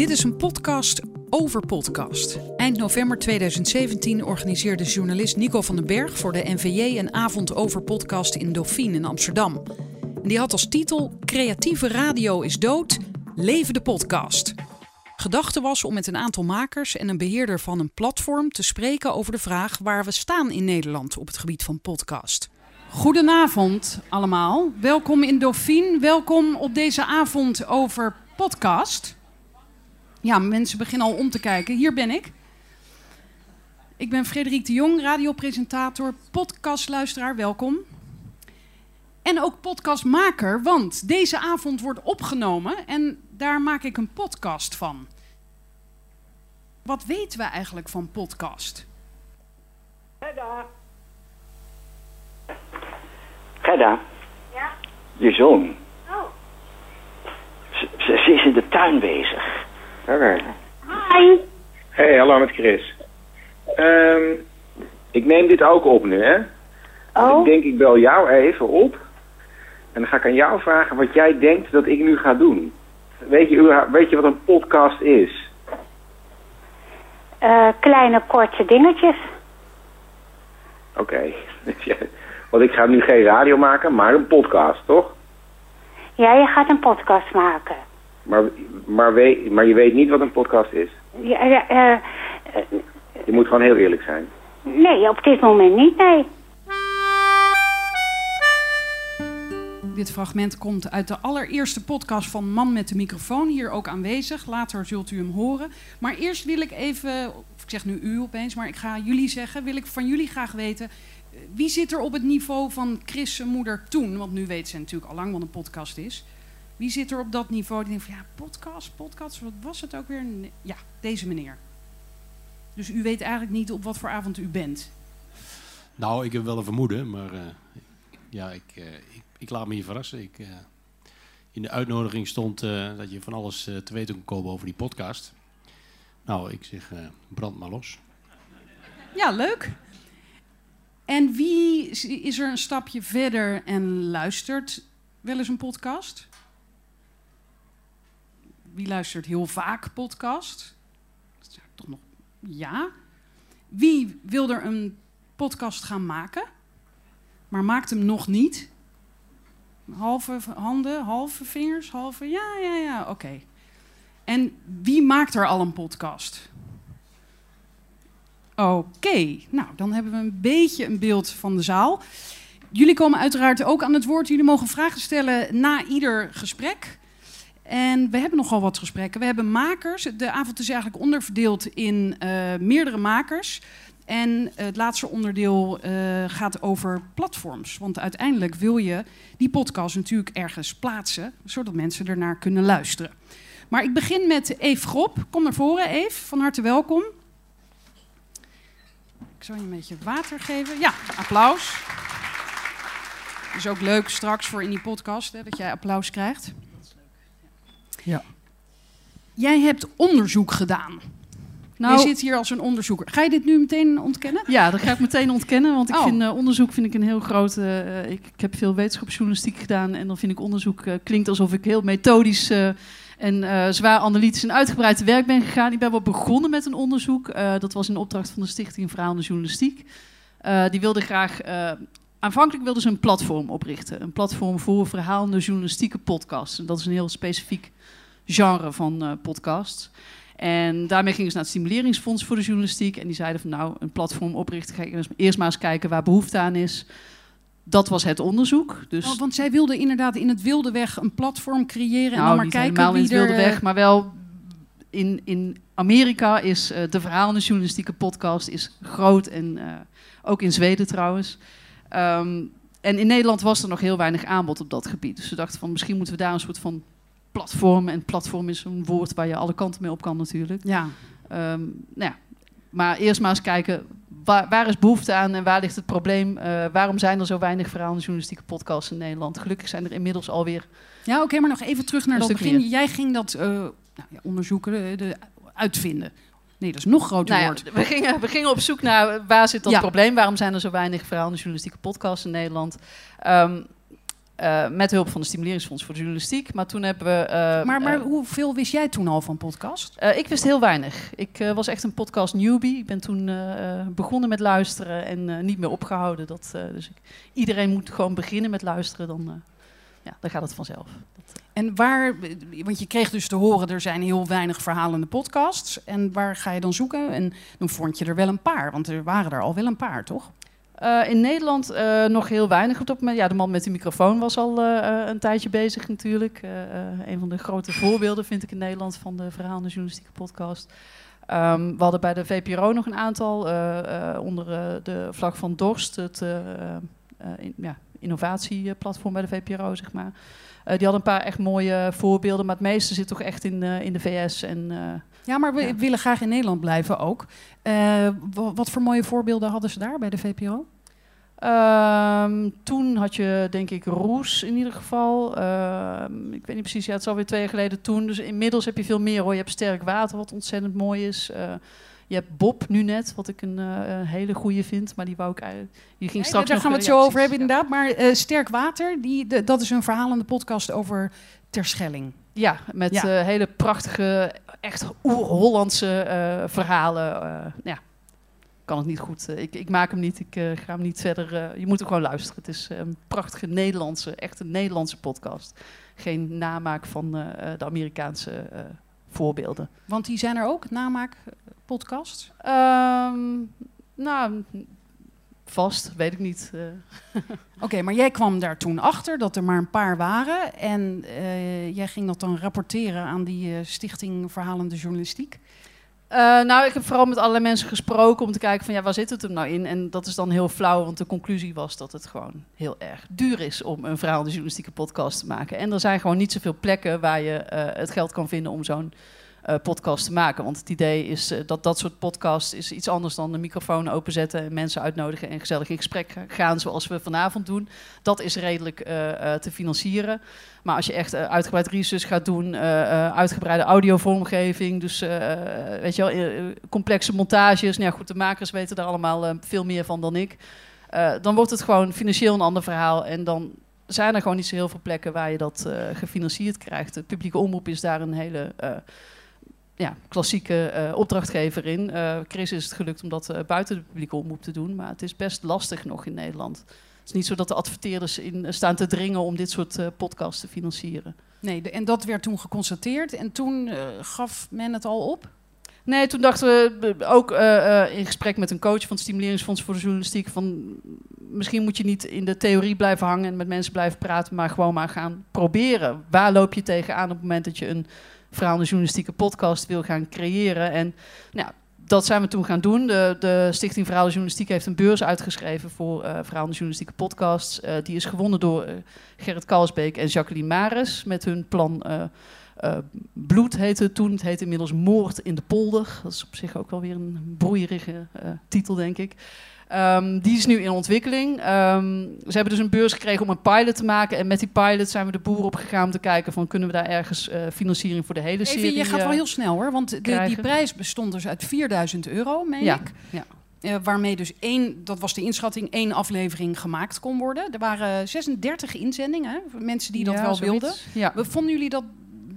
Dit is een podcast over podcast. Eind november 2017 organiseerde journalist Nico van den Berg voor de NVJ een avond over podcast in Dauphine in Amsterdam. En die had als titel Creatieve radio is dood, leven de podcast. Gedachte was om met een aantal makers en een beheerder van een platform te spreken over de vraag waar we staan in Nederland op het gebied van podcast. Goedenavond allemaal. Welkom in Dauphine. Welkom op deze avond over podcast. Ja, mensen beginnen al om te kijken. Hier ben ik. Ik ben Frederik de Jong, radiopresentator, podcastluisteraar. Welkom. En ook podcastmaker, want deze avond wordt opgenomen en daar maak ik een podcast van. Wat weten we eigenlijk van podcast? Gerda. Gerda. Ja? Je zoon. Oh. Ze, ze- ze is in de tuin bezig. Oké. Hi. Hey, hallo met Chris. Ehm, ik neem dit ook op nu, hè? Dus Oh. Ik denk, ik bel jou even op. En dan ga ik aan jou vragen wat jij denkt dat ik nu ga doen. Weet je, weet je wat een podcast is? Eh, kleine korte dingetjes. Oké. Want ik ga nu geen radio maken, maar een podcast, toch? Ja, je gaat een podcast maken. Maar, maar, weet, maar je weet niet wat een podcast is. Ja, ja, eh, eh, Je moet gewoon heel eerlijk zijn. nee, op dit moment niet, nee. Dit fragment komt uit de allereerste podcast van Man met de microfoon, hier ook aanwezig. Later zult u hem horen. Maar eerst wil ik even, of ik zeg nu u opeens, maar ik ga jullie zeggen, wil ik van jullie graag weten, eh, wie zit er op het niveau van Chris' moeder toen? Want nu weet ze natuurlijk al lang wat een podcast is. Wie zit er op dat niveau die denkt van ja, podcast, podcast, wat was het ook weer? Ja, deze meneer. Dus u weet eigenlijk niet op wat voor avond u bent. Nou, ik heb wel een vermoeden, maar eh, ja, ik, eh, ik, ik laat me hier verrassen. Ik, eh, in de uitnodiging stond dat je van alles te weten kon komen over die podcast. Nou, ik zeg, brand maar los. Ja, leuk. En wie is- is er een stapje verder en luistert wel eens een podcast? Wie luistert heel vaak podcast? Toch nog. Ja. Wie wil er een podcast gaan maken, maar maakt hem nog niet? Halve handen, halve vingers, halve. Ja, ja, ja, oké. En wie maakt er al een podcast? Oké, nou dan hebben we een beetje een beeld van de zaal. Jullie komen uiteraard ook aan het woord. Jullie mogen vragen stellen na ieder gesprek. En we hebben nogal wat gesprekken. We hebben makers. De avond is eigenlijk onderverdeeld in eh, meerdere makers. En het laatste onderdeel eh, gaat over platforms. Want uiteindelijk wil je die podcast natuurlijk ergens plaatsen, zodat mensen ernaar kunnen luisteren. Maar ik begin met Eve Grop. Kom naar voren, Eve. Van harte welkom. Ik zal je een beetje water geven. Ja, applaus. Is ook leuk straks voor in die podcast hè, dat jij applaus krijgt. Ja. Jij hebt onderzoek gedaan. Nou, je zit hier als een onderzoeker. Ga je dit nu meteen ontkennen? ja, dat ga ik meteen ontkennen. Want ik Oh. vind eh, onderzoek vind ik een heel groot. eh, ik, ik heb veel wetenschapsjournalistiek gedaan. En dan vind ik onderzoek eh, klinkt alsof ik heel methodisch en zwaar analytisch en uitgebreid te werk ben gegaan. Ik ben wel begonnen met een onderzoek. Dat was in opdracht van de Stichting Verhaalende Journalistiek. Die wilde graag. aanvankelijk wilden ze een platform oprichten. Een platform voor verhaalende journalistieke podcasts. En dat is een heel specifiek genre van eh podcasts. En daarmee gingen ze naar het Stimuleringsfonds voor de Journalistiek. En die zeiden van nou, een platform oprichten. Ga ik eerst- maar eens kijken waar behoefte aan is. Dat was het onderzoek. Dus Oh, want zij wilden inderdaad in het wilde weg een platform creëren en nou, dan maar niet kijken helemaal in wie het wilde er... weg, maar wel in, in Amerika is eh, de verhalende journalistieke podcast is groot en eh, ook in Zweden trouwens. Ehm, en in Nederland was er nog heel weinig aanbod op dat gebied. Dus we dachten van misschien moeten we daar een soort van platform. En platform is een woord waar je alle kanten mee op kan natuurlijk. Ja, Ehm, nou ja, maar eerst maar eens kijken, waar, waar is behoefte aan en waar ligt het probleem? Eh, waarom zijn er zo weinig verhalende journalistieke podcasts in Nederland? Gelukkig zijn er inmiddels alweer ja oké, maar nog even terug naar dat stuk begin. meer. Jij ging dat eh, nou, ja, onderzoeken, eh, de, uitvinden. Nee, dat is nog groter Nou ja, woord. we, gingen, we gingen op zoek naar waar zit dat Ja. probleem? Waarom zijn er zo weinig verhalende journalistieke podcasts in Nederland? Ehm, eh, met hulp van de Stimuleringsfonds voor de Journalistiek. Maar toen hebben we... eh, maar maar eh, hoeveel wist jij toen al van podcast? ik wist heel weinig. Ik was echt een podcast newbie. Ik ben toen begonnen met luisteren en niet meer opgehouden. Dat, dus ik, iedereen moet gewoon beginnen met luisteren, dan, ja, dan gaat het vanzelf. En waar, want je kreeg dus te horen, er zijn heel weinig verhalende podcasts. En waar ga je dan zoeken? En dan vond je er wel een paar, want er waren er al wel een paar, toch? Eh, in Nederland eh, nog heel weinig op moment. Ja, de man met de microfoon was al eh, een tijdje bezig natuurlijk. Een van de grote voorbeelden vind ik in Nederland van de verhalende journalistieke podcast. Ehm, we hadden bij de VPRO nog een aantal onder de vlag van Dorst, het ja, innovatieplatform bij de VPRO, zeg maar. Die hadden een paar echt mooie voorbeelden, maar het meeste zit toch echt in, in de VS. En, Ja, maar we Ja. willen graag in Nederland blijven ook. Eh, wa- wat voor mooie voorbeelden hadden ze daar bij de VPRO? Ehm, toen had je, denk ik, Roes in ieder geval. Ehm, ik weet niet precies, ja, het is alweer twee jaar geleden toen. Dus inmiddels heb je veel meer hoor. Je hebt Sterk Water, wat ontzettend mooi is. Eh, je hebt Bob nu net, wat ik een eh, hele goede vind. Maar die wou ik eigenlijk. Die ging straks. daar gaan we het zo over hebben inderdaad. Maar Sterk Water, die, de- dat is een verhalende podcast over Terschelling. Ja, met Ja. eh, hele prachtige, echt oer-Hollandse eh, verhalen. eh, ja, kan het niet goed. ik, ik maak hem niet, ik ga hem niet verder. je moet hem gewoon luisteren. Het is een prachtige Nederlandse, echt een Nederlandse podcast. Geen namaak van de Amerikaanse voorbeelden. Want die zijn er ook, namaak eh, podcasts. Ehm, nou, vast, weet ik niet. eh. Oké, maar jij kwam daar toen achter dat er maar een paar waren. En eh, jij ging dat dan rapporteren aan die eh, Stichting Verhalende Journalistiek. Nou, ik heb vooral met allerlei mensen gesproken om te kijken van ja, waar zit het hem nou in? En dat is dan heel flauw, want de conclusie was dat het gewoon heel erg duur is om een verhaalde journalistieke podcast te maken. En er zijn gewoon niet zoveel plekken waar je het geld kan vinden om zo'n eh, podcast te maken. Want het idee is eh, dat dat soort podcast is iets anders dan een microfoon openzetten en mensen uitnodigen en gezellig in gesprek ga- gaan zoals we vanavond doen. Dat is redelijk eh, te financieren. Maar als je echt uitgebreid research gaat doen, uitgebreide audiovormgeving, dus weet je wel, complexe montages. Nou ja, goed, de makers weten daar allemaal veel meer van dan ik. Dan wordt het gewoon financieel een ander verhaal. En dan zijn er gewoon niet zo heel veel plekken waar je dat gefinancierd krijgt. De publieke omroep is daar een hele ja, klassieke eh, opdrachtgever in. Eh, Chris is het gelukt om dat eh, buiten de publieke omroep te doen. Maar het is best lastig nog in Nederland. Het is niet zo dat de adverteerders in staan te dringen om dit soort podcasts te financieren. Nee, de- en dat werd toen geconstateerd. En toen gaf men het al op. Nee, toen dachten we ook in gesprek met een coach van het Stimuleringsfonds voor de Journalistiek van misschien moet je niet in de theorie blijven hangen en met mensen blijven praten, maar gewoon maar gaan proberen. Waar loop je tegenaan op het moment dat je een verhaalde journalistieke podcast wil gaan creëren? En nou, dat zijn we toen gaan doen. De, de Stichting Verhaalde Journalistiek heeft een beurs uitgeschreven voor eh verhaalde journalistieke podcasts. Eh, die is gewonnen door eh, Gerrit Kalsbeek en Jacqueline Maris met hun plan Bloed heette het toen. Het heet inmiddels Moord in de Polder. Dat is op zich ook wel weer een broeierige titel, denk ik. Ehm, die is nu in ontwikkeling. Ehm, ze hebben dus een beurs gekregen om een pilot te maken. En met die pilot zijn we de boer op gegaan om te kijken... van kunnen we daar ergens eh, financiering voor de hele serie... Even, je gaat wel eh, heel snel hoor. Want de, die prijs bestond dus uit 4000 euro, meen Ja, ik. ja. Eh, waarmee dus één, dat was de inschatting, één aflevering gemaakt kon worden. Er waren 36 inzendingen, mensen die dat ja, wel zoiets. wilden. Ja. We- Vonden jullie dat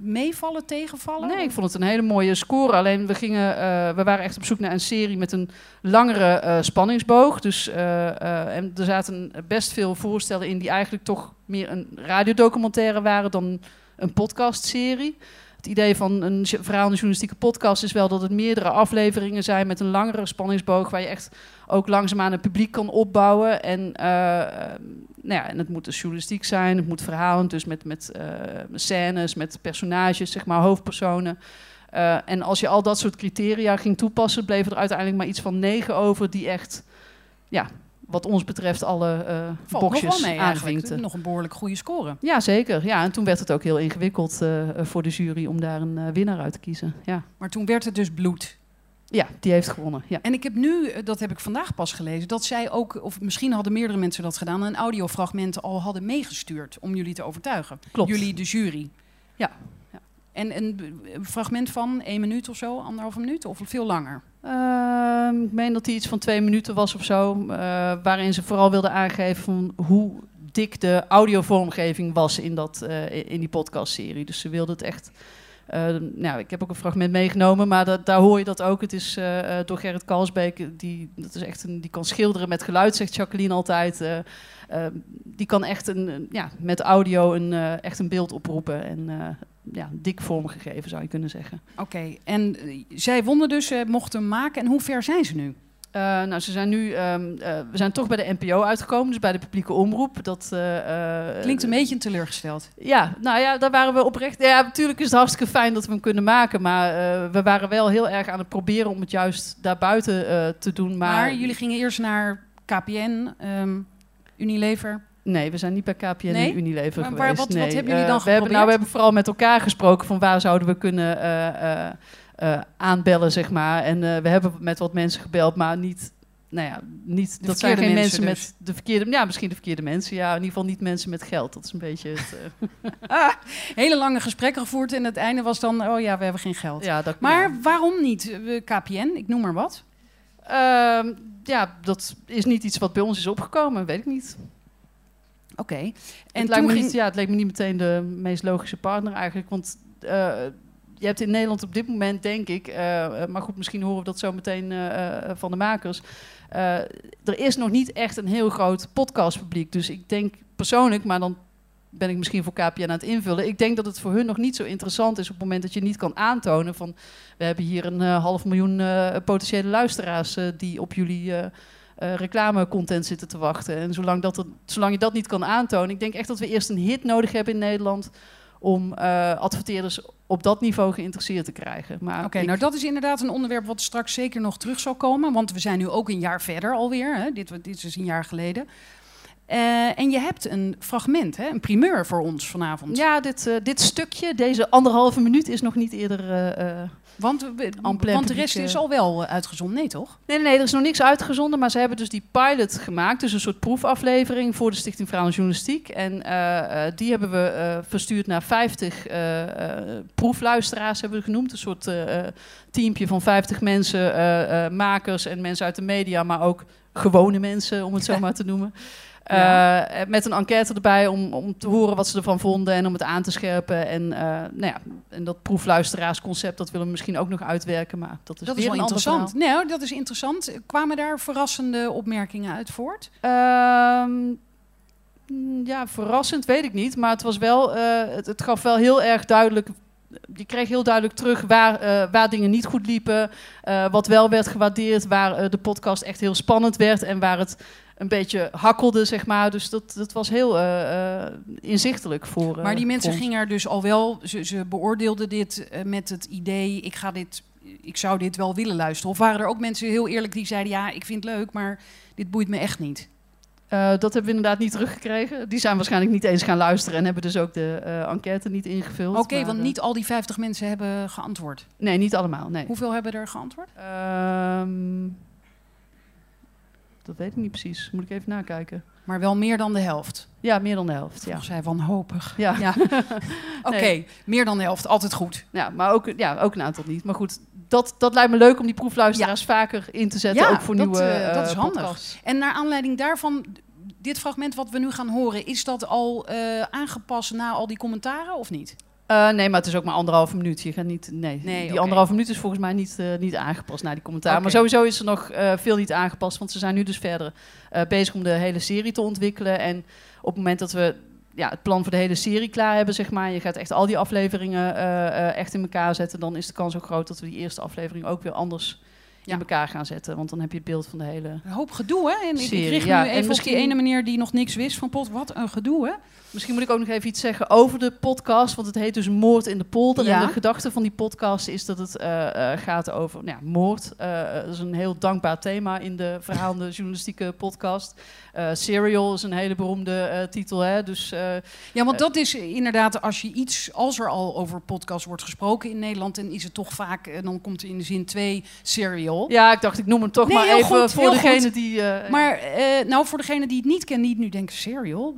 meevallen, tegenvallen? Nee, ik vond het een hele mooie score. Alleen we, gingen, eh, we waren echt op zoek naar een serie met een langere eh, spanningsboog. Dus, eh, en er zaten best veel voorstellen in die eigenlijk toch meer een radiodocumentaire waren dan een podcastserie. Het idee van een verhaal journalistieke podcast is wel dat het meerdere afleveringen zijn met een langere spanningsboog, waar je echt ook langzaamaan een publiek kan opbouwen. En, eh, eh, nou ja, en het moet dus journalistiek zijn, het moet verhalend, dus met, met eh, scènes, met personages, zeg maar, hoofdpersonen. En als je al dat soort criteria ging toepassen, bleven er uiteindelijk maar iets van negen over die echt, ja, wat ons betreft, alle nog boxjes aanvinkten. Nog een behoorlijk goede score. Ja, zeker. Ja, en toen werd het ook heel ingewikkeld voor de jury om daar een winnaar uit te kiezen. Ja. Maar toen werd het dus bloed. Ja, die heeft gewonnen. Ja. En ik heb nu, eh, dat heb ik vandaag pas gelezen, dat zij ook, of misschien hadden meerdere mensen dat gedaan, een audiofragment al hadden meegestuurd om jullie te overtuigen. Klopt. Jullie, de jury. Ja. Ja. En een, fragment van één minuut of zo, anderhalve minuut, of veel langer. Ehm, ik meen dat die iets van twee minuten was of zo. eh, waarin ze vooral wilden aangeven van hoe dik de audiovormgeving was in, dat, eh, in die podcastserie. Dus ze wilde het echt... eh, nou, ik heb ook een fragment meegenomen, maar daar hoor je dat ook. Het is eh, eh, door Gerrit Kalsbeek, die, dat is echt een, die kan schilderen met geluid, zegt Jacqueline altijd. Die kan echt een, ja, met audio een, echt een beeld oproepen. En ja, dik vormgegeven zou je kunnen zeggen. Oké, en zij wonnen dus, mochten maken. En hoe ver zijn ze nu? Eh, nou, ze zijn nu, ehm, eh, we zijn toch bij de NPO uitgekomen, dus bij de publieke omroep. Dat eh, Klinkt een beetje teleurgesteld. Ja, nou ja, daar waren we oprecht. Ja, natuurlijk is het hartstikke fijn dat we hem kunnen maken, maar we waren wel heel erg aan het proberen om het juist daarbuiten te doen. Maar, Maar, jullie gingen eerst naar KPN, ehm, Unilever. Nee, we zijn niet bij KPN Nee? en Unilever Maar geweest. wat- wat nee. hebben jullie dan we hebben, nou, geprobeerd? we hebben vooral met elkaar gesproken van waar zouden we kunnen eh, aanbellen, zeg maar. En eh, we hebben met wat mensen gebeld, maar niet... Nou ja, niet, De dat zijn geen mensen mensen, dus. met de verkeerde... Ja, misschien de verkeerde mensen. Ja, in ieder geval niet mensen met geld. Dat is een beetje het... eh, Hele lange gesprekken gevoerd en het einde was dan, oh ja, we hebben geen geld. ja, dat, Maar ja. waarom niet KPN? Ik noem maar wat. Ehm, ja, dat is niet iets wat bij ons is opgekomen, weet ik niet. Oké. En En het, me niet, ja, het leek me niet meteen de meest logische partner eigenlijk. Want je hebt in Nederland op dit moment, denk ik, eh, eh, maar goed, misschien horen we dat zo meteen eh, van de makers. er is nog niet echt een heel groot podcastpubliek. Dus ik denk persoonlijk, maar dan ben ik misschien voor KPN aan het invullen. Ik denk dat het voor hun nog niet zo interessant is op het moment dat je niet kan aantonen van we hebben hier een half miljoen potentiële luisteraars die op jullie reclamecontent zitten te wachten. En zolang, dat zolang je dat niet kan aantonen, ik denk echt dat we eerst een hit nodig hebben in Nederland om eh, adverteerders op dat niveau geïnteresseerd te krijgen. Maar Oké, ik- nou dat is inderdaad een onderwerp wat straks zeker nog terug zal komen. Want we zijn nu ook een jaar verder alweer. Hè? Dit, dit is een jaar geleden. Eh, en je hebt een fragment, hè? een primeur voor ons vanavond. ja, dit, eh, dit stukje, deze anderhalve minuut, is nog niet eerder. eh, Want, want de rest is al wel uitgezonden, nee toch? Nee, nee, nee, er is nog niks uitgezonden, maar ze hebben dus die pilot gemaakt. Dus een soort proefaflevering voor de Stichting Vrouwen Journalistiek. En die hebben we verstuurd naar 50 eh, eh, proefluisteraars, hebben we genoemd. Een soort teampje van 50 mensen, makers en mensen uit de media, maar ook gewone mensen, om het zo maar te noemen. Ja. Eh, met een enquête erbij om, om te horen wat ze ervan vonden en om het aan te scherpen. En, eh, nou ja, en dat proefluisteraarsconcept, dat willen we misschien ook nog uitwerken. Maar dat is, Dat is wel interessant. Nou, dat is interessant. Kwamen daar verrassende opmerkingen uit voort? Ehm, ja, verrassend weet ik niet. Maar het was wel, eh, het, het gaf wel heel erg duidelijk. Je kreeg heel duidelijk terug waar, eh, waar dingen niet goed liepen. eh, wat wel werd gewaardeerd. Waar eh, de podcast echt heel spannend werd. En waar het een beetje hakkelde, zeg maar. Dus dat, dat was heel eh, eh, inzichtelijk voor. eh, Maar die mensen gingen er dus al wel, ze, ze beoordeelden dit met het idee, ik ga dit, ik zou dit wel willen luisteren. Of waren er ook mensen heel eerlijk die zeiden, ja, ik vind het leuk, maar dit boeit me echt niet. Dat hebben we inderdaad niet teruggekregen. Die zijn waarschijnlijk niet eens gaan luisteren. En hebben dus ook de enquête niet ingevuld. Oké, want niet al die 50 mensen hebben geantwoord. Nee, niet allemaal. Nee. Hoeveel hebben er geantwoord? Ehm, dat weet ik niet precies. Moet ik even nakijken. Maar wel meer dan de helft. Ja, meer dan de helft. Ja. Zij wanhopig. Ja. Ja. Oké, Nee. meer dan de helft, altijd goed. ja, maar ook, ja, ook een aantal niet. Maar goed, dat, dat lijkt me leuk om die proefluisteraars vaker in te zetten. Ja, ook voor dat, nieuwe eh, dat eh, is handig. podcasts. En naar aanleiding daarvan, dit fragment wat we nu gaan horen, is dat al eh, aangepast na al die commentaren of niet? Eh, nee, maar het is ook maar anderhalve minuut. Je gaat niet, nee, Nee, die oké. anderhalve minuut is volgens mij niet, eh, niet aangepast naar die commentaar. Maar sowieso is er nog eh, veel niet aangepast. Want ze zijn nu dus verder bezig om de hele serie te ontwikkelen. En op het moment dat we ja, het plan voor de hele serie klaar hebben, zeg maar. Je gaat echt al die afleveringen echt in elkaar zetten. Dan is de kans ook groot dat we die eerste aflevering ook weer anders Ja. in elkaar gaan zetten. Want dan heb je het beeld van de hele... Een hoop gedoe, hè? En ik, ik richt ja. nu En even op misschien- die ene meneer die nog niks wist van pot. Wat een gedoe, hè? Misschien moet ik ook nog even iets zeggen over de podcast. Want het heet dus Moord in de Polder. Ja. En de gedachte van die podcast is dat het eh, eh, gaat over nou ja, moord. Eh, dat is een heel dankbaar thema in de verhaalende journalistieke podcast. Serial is een hele beroemde titel. Hè? Dus Ja, want dat is inderdaad, als je iets, als er al over podcast wordt gesproken in Nederland, dan is het toch vaak, dan komt er in de zin twee serial. Ja, ik dacht ik noem hem toch Nee, maar even goed, voor degene goed. die... eh, Maar eh, nou, voor degene die het niet kent, die nu denken, serial?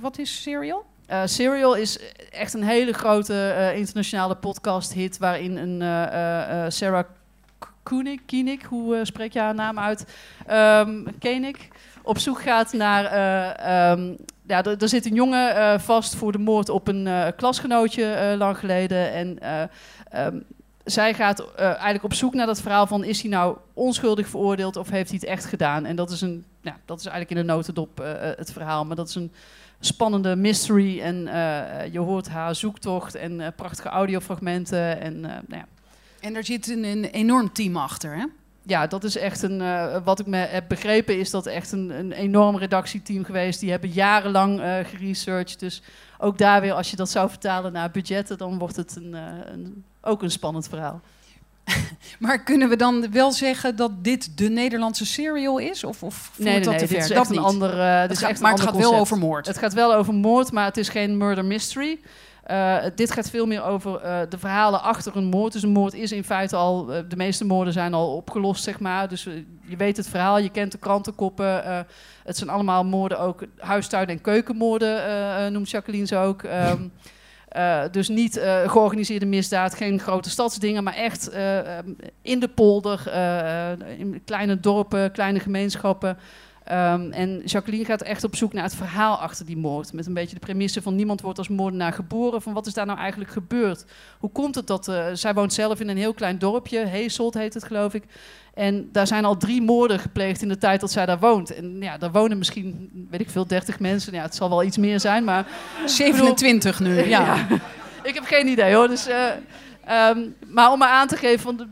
Wat is serial? Eh, Serial is echt een hele grote internationale podcast-hit... waarin een Sarah Koenig, Koenig, hoe spreek je haar naam uit? Ehm Koenig, op zoek gaat naar. eh, ehm, ja, er, er zit een jongen vast voor de moord op een klasgenootje lang geleden. En eh, ehm, zij gaat eh, eigenlijk op zoek naar dat verhaal van... is hij nou onschuldig veroordeeld of heeft hij het echt gedaan? En dat is, een, ja, dat is eigenlijk in een notendop eh, het verhaal. Maar dat is een spannende mystery. En je hoort haar zoektocht en prachtige audiofragmenten. En nou ja, En daar zit een, een enorm team achter, hè? ja, dat is echt een. wat ik me heb begrepen, is dat echt een, een enorm redactieteam geweest. Die hebben jarenlang geresearched. Dus ook daar weer, als je dat zou vertalen naar budgetten, dan wordt het een, een, ook een spannend verhaal. Maar kunnen we dan wel zeggen dat dit de Nederlandse serial is? Of, of voert Nee, nee, dat nee, te dit ver? is dat echt een niet. ander. dit Het is gaat- echt een maar het ander gaat wel over moord. Het gaat wel over moord, maar het is geen murder mystery. Eh, dit gaat veel meer over eh, de verhalen achter een moord. Dus een moord is in feite al, eh, de meeste moorden zijn al opgelost, zeg maar. Dus je weet het verhaal, je kent de krantenkoppen. eh, het zijn allemaal moorden, ook huistuin- en keukenmoorden, noemt Jacqueline ze ook. Ehm, eh, dus niet eh, georganiseerde misdaad, geen grote stadsdingen, maar echt eh, ehm, in de polder, in kleine dorpen, kleine gemeenschappen. Ehm, en Jacqueline gaat echt op zoek naar het verhaal achter die moord. Met een beetje de premisse van niemand wordt als moordenaar geboren. Van wat is daar nou eigenlijk gebeurd? Hoe komt het dat... eh, zij woont zelf in een heel klein dorpje. Heeselt heet het, geloof ik. En daar zijn al drie moorden gepleegd in de tijd dat zij daar woont. En ja, daar wonen misschien, weet ik veel, 30 mensen. Ja, het zal wel iets meer zijn, maar... 27 nu, ja. ik heb geen idee hoor. Dus, eh, ehm, maar om maar aan te geven, van, de-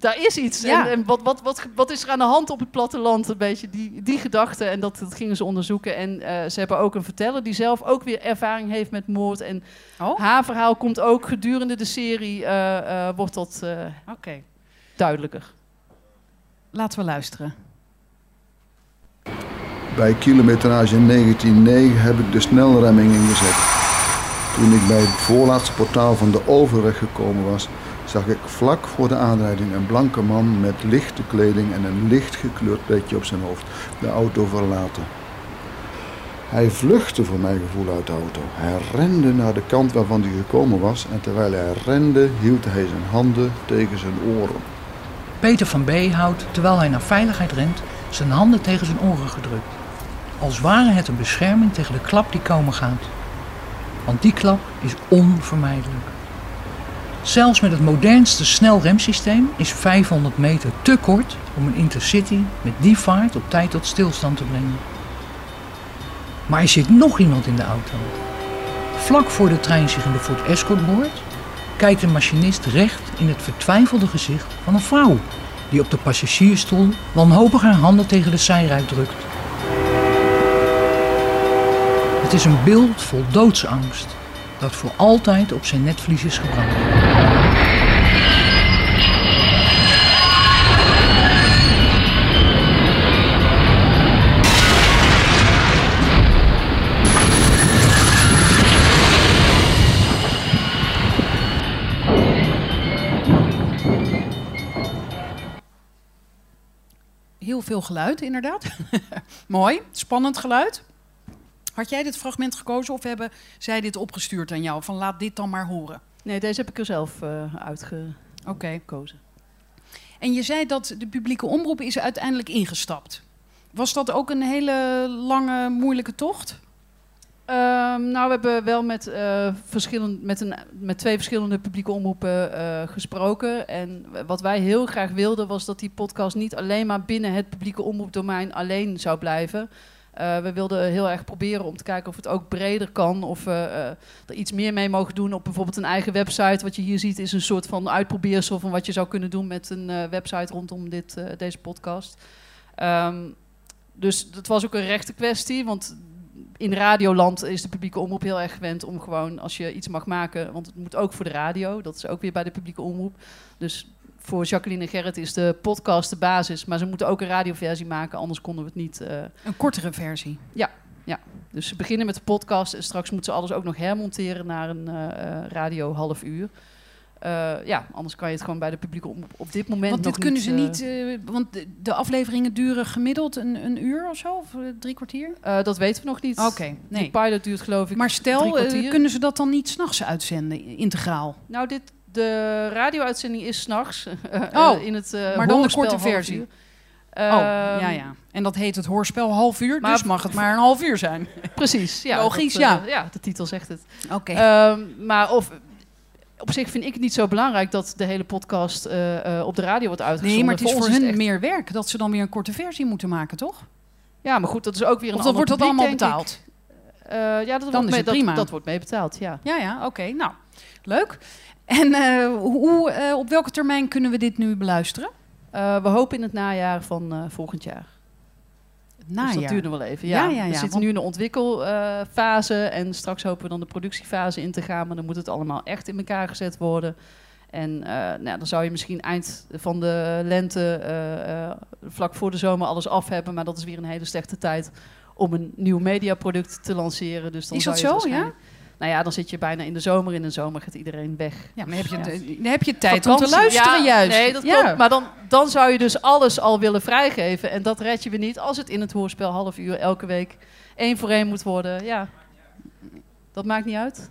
daar is iets. Ja. En, en wat, wat, wat, wat is er aan de hand op het platteland? Een beetje die, die gedachte. En dat, dat gingen ze onderzoeken. En eh, ze hebben ook een verteller die zelf ook weer ervaring heeft met moord. En Oh, haar verhaal komt ook gedurende de serie, eh, eh, wordt dat eh, oké. duidelijker. Laten we luisteren. Bij kilometrage 1909 heb ik de snelremming ingezet. Toen ik bij het voorlaatste portaal van de overweg gekomen was, zag ik vlak voor de aanrijding een blanke man met lichte kleding en een licht gekleurd petje op zijn hoofd de auto verlaten. Hij vluchtte voor mijn gevoel uit de auto. Hij rende naar de kant waarvan hij gekomen was en terwijl hij rende hield hij zijn handen tegen zijn oren. Peter van B. houdt, terwijl hij naar veiligheid rent, zijn handen tegen zijn oren gedrukt. Als ware het een bescherming tegen de klap die komen gaat. Want die klap is onvermijdelijk. Zelfs met het modernste snelremsysteem is 500 meter te kort om een intercity met die vaart op tijd tot stilstand te brengen. Maar er zit nog iemand in de auto. Vlak voor de trein zich in de Ford Escort boort, kijkt de machinist recht in het vertwijfelde gezicht van een vrouw die op de passagiersstoel wanhopig haar handen tegen de zijruit drukt. Het is een beeld vol doodsangst dat voor altijd op zijn netvlies is gebrand. Heel veel geluid, inderdaad. Mooi, spannend geluid. Had jij dit fragment gekozen of hebben zij dit opgestuurd aan jou? Van laat dit dan maar horen. Nee, deze heb ik er zelf eh uitgekozen. Oké. En je zei dat de publieke omroep is uiteindelijk ingestapt. Was dat ook een hele lange, moeilijke tocht? Ehm, nou, we hebben wel met, eh, verschillend, met, een, met twee verschillende publieke omroepen eh, gesproken. En wat wij heel graag wilden was dat die podcast niet alleen maar binnen het publieke omroepdomein alleen zou blijven. Eh, we wilden heel erg proberen om te kijken of het ook breder kan. Of we er iets meer mee mogen doen op bijvoorbeeld een eigen website. Wat je hier ziet is een soort van uitprobeersel van wat je zou kunnen doen met een website rondom dit, deze podcast. Ehm, dus het was ook een rechte kwestie, want in radioland is de publieke omroep heel erg gewend om gewoon als je iets mag maken, want het moet ook voor de radio, dat is ook weer bij de publieke omroep. Dus voor Jacqueline en Gerrit is de podcast de basis, maar ze moeten ook een radioversie maken, anders konden we het niet. eh, Een kortere versie. dus ze beginnen met de podcast en straks moeten ze alles ook nog hermonteren naar een eh, eh, radio half uur. Eh, ja, anders kan je het gewoon bij de publieke omroep op dit moment Want nog dit kunnen ze niet, eh, want de, afleveringen duren gemiddeld een, een uur of zo, of eh, drie kwartier? dat weten we nog niet. Oké, Die nee. pilot duurt geloof ik Maar stel, kunnen ze dat dan niet s'nachts uitzenden, integraal? Nou, dit, de radio-uitzending is s'nachts. Oh, in het, maar dan de korte versie. Oh, Ehm, ja, ja. En dat heet het hoorspel half uur, Maar- dus mag het maar een half uur zijn. Precies, ja. Logisch, dat, ja. ja, de titel zegt het. Oké. Ehm, maar of, op zich vind ik het niet zo belangrijk dat de hele podcast eh, eh, op de radio wordt uitgezonden. nee, maar het is voor hun echt- meer werk dat ze dan weer een korte versie moeten maken, toch? Ja, maar goed, dat is ook weer een Of dan ander wordt dat allemaal betaald? Eh, ja, dat Dan wordt is mee, het prima. Dat, dat wordt mee betaald, ja. Ja, ja, oké. Nou, leuk. En hoe, op welke termijn kunnen we dit nu beluisteren? We hopen in het najaar van volgend jaar. Dus dat nog wel even. Ja, Ja, ja, ja, we zitten nu in de ontwikkelfase en straks hopen we dan de productiefase in te gaan. Maar dan moet het allemaal echt in elkaar gezet worden. En eh, nou, dan zou je misschien eind van de lente, eh, eh, vlak voor de zomer, alles af hebben. Maar dat is weer een hele slechte tijd om een nieuw mediaproduct te lanceren. Dus dan Is dat zou je het zo, ja? Nou ja, dan zit je bijna in de zomer. In de zomer gaat iedereen weg. Ja, maar heb je, Ja. dan heb je tijd om te luisteren Ja, juist. Nee, dat klopt. Maar dan, dan zou je dus alles al willen vrijgeven. En dat red je weer niet als het in het hoorspel half uur elke week één voor één moet worden. Ja, dat maakt niet uit.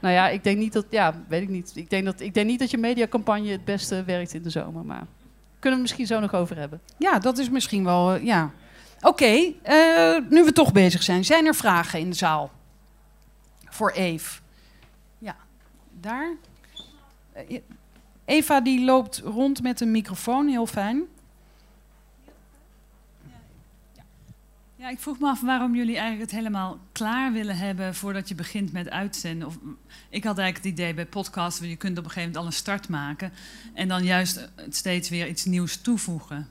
Nou ja, ik denk niet dat... Ja, weet ik niet. Ik denk, dat, ik denk niet dat je mediacampagne het beste werkt in de zomer. Maar kunnen we het misschien zo nog over hebben. Ja, dat is misschien wel, eh, ja. Oké, eh, nu we toch bezig zijn. Zijn er vragen in de zaal? Voor Eve. Ja, daar. Eh, Eva die loopt rond met een microfoon, heel fijn. Ja, ik vroeg me af waarom jullie eigenlijk het helemaal klaar willen hebben voordat je begint met uitzenden. Of, ik had eigenlijk het idee bij podcasts, je kunt op een gegeven moment al een start maken en dan juist steeds weer iets nieuws toevoegen.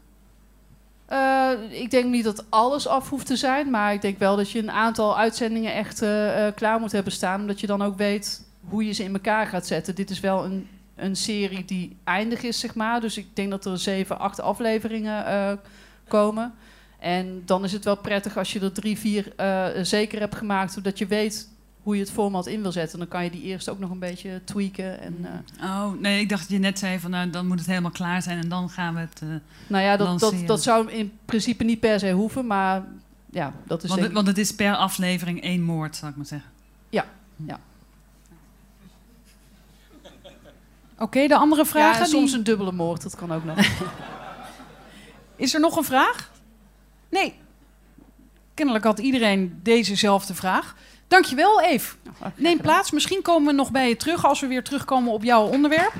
Eh, ik denk niet dat alles af hoeft te zijn, maar ik denk wel dat je een aantal uitzendingen echt eh, eh, klaar moet hebben staan, omdat je dan ook weet hoe je ze in elkaar gaat zetten. Dit is wel een, een serie die eindig is, zeg maar. Dus ik denk dat er zeven, acht afleveringen komen. En dan is het wel prettig als je er drie, vier zeker hebt gemaakt, zodat je weet hoe je het format in wil zetten. Dan kan je die eerst ook nog een beetje tweaken. En, eh, Oh, nee, ik dacht dat je net zei van nou, dan moet het helemaal klaar zijn en dan gaan we het. eh, nou ja, dat, dat, lanceren. dat zou in principe niet per se hoeven, maar ja, dat is want, denk het, want het is per aflevering één moord, zal ik maar zeggen. Ja, ja. Oké, de andere vragen? ja, soms die- een dubbele moord, dat kan ook nog. Is er nog een vraag? Nee. Kennelijk had iedereen dezezelfde vraag. Dankjewel, Eve. Neem plaats. Misschien komen we nog bij je terug als we weer terugkomen op jouw onderwerp.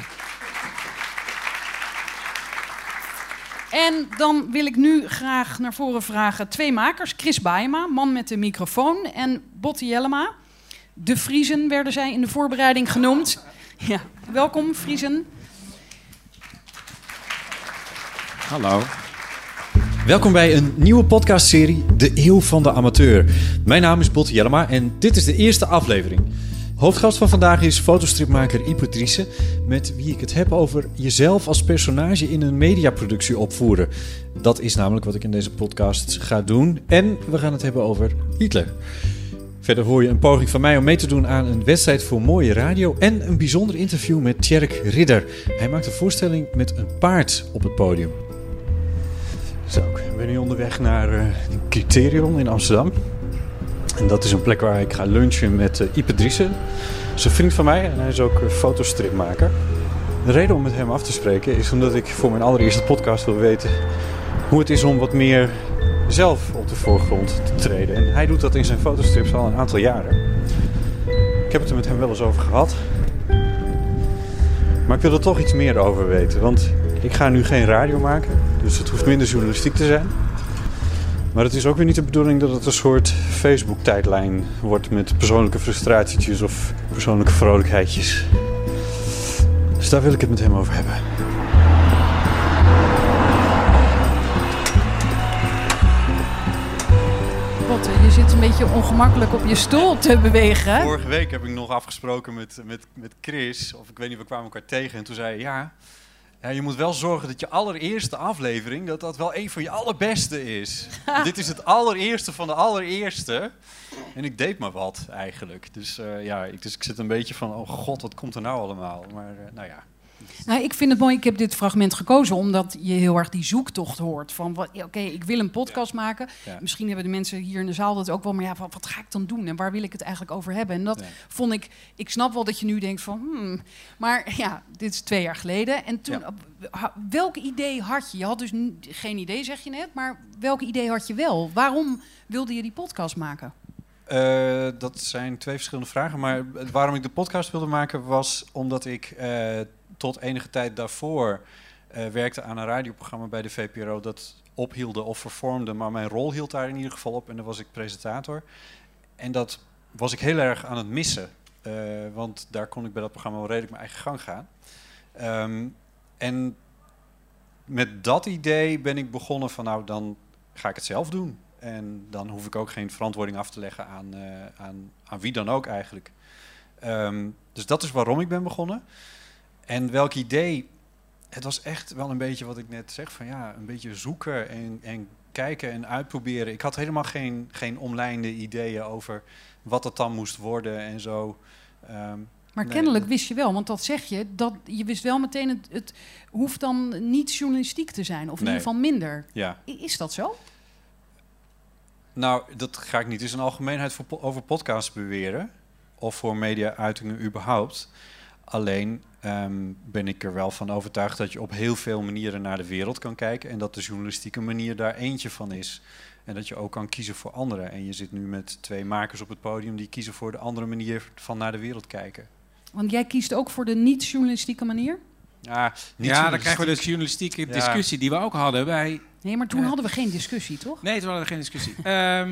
En dan wil ik nu graag naar voren vragen twee makers. Chris Baema, man met de microfoon, en Botte Jellema. De Friesen werden zij in de voorbereiding genoemd. Ja, welkom Friesen. Hallo. Welkom bij een nieuwe podcastserie De Eeuw van de Amateur. Mijn naam is Botte Jellema en dit is de eerste aflevering. Hoofdgast van vandaag is fotostripmaker Driessen... met wie ik het heb over jezelf als personage in een mediaproductie opvoeren. Dat is namelijk wat ik in deze podcast ga doen. En we gaan het hebben over Hitler. Verder hoor je een poging van mij om mee te doen aan een wedstrijd voor mooie radio... en een bijzonder interview met Tjerk Ridder. Hij maakt een voorstelling met een paard op het podium. Ik ben nu onderweg naar een Criterion in Amsterdam. En dat is een plek waar ik ga lunchen met eh Ipe Driessen. Dat is een vriend van mij en hij is ook eh, fotostripmaker. De reden om met hem af te spreken is omdat ik voor mijn allereerste podcast wil weten hoe het is om wat meer zelf op de voorgrond te treden. En hij doet dat in zijn fotostrips al een aantal jaren. Ik heb het er met hem wel eens over gehad. Maar ik wil er toch iets meer over weten. Want ik ga nu geen radio maken. Dus het hoeft minder journalistiek te zijn. Maar het is ook weer niet de bedoeling dat het een soort Facebook-tijdlijn wordt met persoonlijke frustratietjes of persoonlijke vrolijkheidjes. Dus daar wil ik het met hem over hebben. Botte, je zit een beetje ongemakkelijk op je stoel te bewegen. Vorige week heb ik nog afgesproken met, met, met Chris, of ik weet niet, we kwamen elkaar tegen. En toen zei hij, ja, ja, je moet wel zorgen dat je allereerste aflevering, dat dat wel een van je allerbeste is. Dit is het allereerste van de allereerste. En ik deed maar wat, eigenlijk. Dus eh, ja, ik, dus ik zit een beetje van, oh god, wat komt er nou allemaal? Maar eh, nou ja, Nou, ik vind het mooi. Ik heb dit fragment gekozen omdat je heel erg die zoektocht hoort. Van, oké, ik wil een podcast maken. Ja. Misschien hebben de mensen hier in de zaal dat ook wel. Maar ja, wat, wat ga ik dan doen? En waar wil ik het eigenlijk over hebben? En dat Ja. vond ik... Ik snap wel dat je nu denkt van... Hmm, maar ja, dit is twee jaar geleden. En toen... Ha- Welk idee had je? Je had dus geen idee, zeg je net. Maar welk idee had je wel? Waarom wilde je die podcast maken? Eh, dat zijn twee verschillende vragen. Maar waarom ik de podcast wilde maken was omdat ik eh, tot enige tijd daarvoor eh, werkte aan een radioprogramma bij de VPRO dat ophielde of vervormde. Maar mijn rol hield daar in ieder geval op en dan was ik presentator. En dat was ik heel erg aan het missen. eh, want daar kon ik bij dat programma wel redelijk mijn eigen gang gaan. Ehm, en met dat idee ben ik begonnen van nou, dan ga ik het zelf doen. En dan hoef ik ook geen verantwoording af te leggen aan, eh, aan, aan wie dan ook eigenlijk. Ehm, dus dat is waarom ik ben begonnen. En welk idee? Het was echt wel een beetje wat ik net zeg, van ja, een beetje zoeken en, en kijken en uitproberen. Ik had helemaal geen, geen omlijnde ideeën over wat het dan moest worden en zo. Ehm, Maar kennelijk wist je wel, want dat zeg je, dat je wist wel meteen, het, het hoeft dan niet journalistiek te zijn, of in Nee. ieder geval minder. Ja. Is dat zo? Nou, dat ga ik niet in zijn algemeenheid voor, over podcasts beweren. Of voor media-uitingen überhaupt. Alleen ehm, ben ik er wel van overtuigd dat je op heel veel manieren naar de wereld kan kijken. En dat de journalistieke manier daar eentje van is. En dat je ook kan kiezen voor anderen. En je zit nu met twee makers op het podium die kiezen voor de andere manier van naar de wereld kijken. Want jij kiest ook voor de niet-journalistieke manier? Ja, niet Ja, dan krijgen we de journalistiek. journalistieke Ja. discussie die we ook hadden bij... Nee, maar toen Ja. hadden we geen discussie, toch? Nee, toen hadden we geen discussie. Ehm,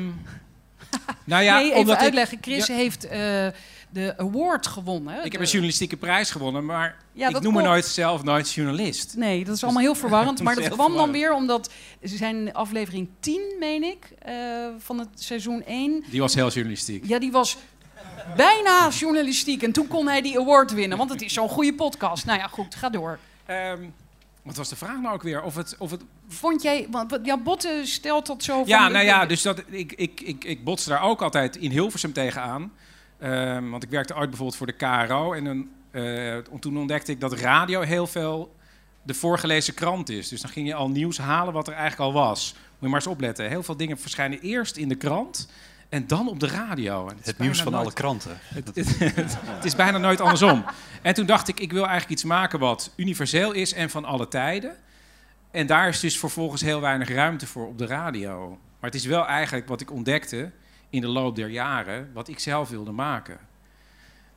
nou ja, nee, even uitleggen. Chris Ja. heeft eh, de award gewonnen. Ik heb een journalistieke prijs gewonnen, maar Ja, ik noem me nooit zelf nooit journalist. Nee, dat is allemaal heel verwarrend. Maar dat kwam dan weer omdat ze zijn aflevering 10, meen ik, eh, van het seizoen 1. Die was heel journalistiek. Ja, die was bijna journalistiek. En toen kon hij die award winnen, want het is zo'n goede podcast. Nou ja, goed, ga door. Ehm, wat was de vraag nou ook weer? Of het, of het... Vond jij, want ja, Botte stelt dat zo van... Ja, nou ja, dus dat, ik, ik, ik, ik botste daar ook altijd in Hilversum tegenaan. Ehm, want ik werkte ooit bijvoorbeeld voor de KRO. En dan, eh, toen ontdekte ik dat radio heel veel de voorgelezen krant is. Dus dan ging je al nieuws halen wat er eigenlijk al was. Moet je maar eens opletten. Heel veel dingen verschijnen eerst in de krant en dan op de radio. En Het nieuws van nooit- alle kranten. Het, het, het is bijna nooit andersom. En toen dacht ik, ik wil eigenlijk iets maken wat universeel is en van alle tijden. En daar is dus vervolgens heel weinig ruimte voor op de radio. Maar het is wel eigenlijk wat ik ontdekte in de loop der jaren, wat ik zelf wilde maken.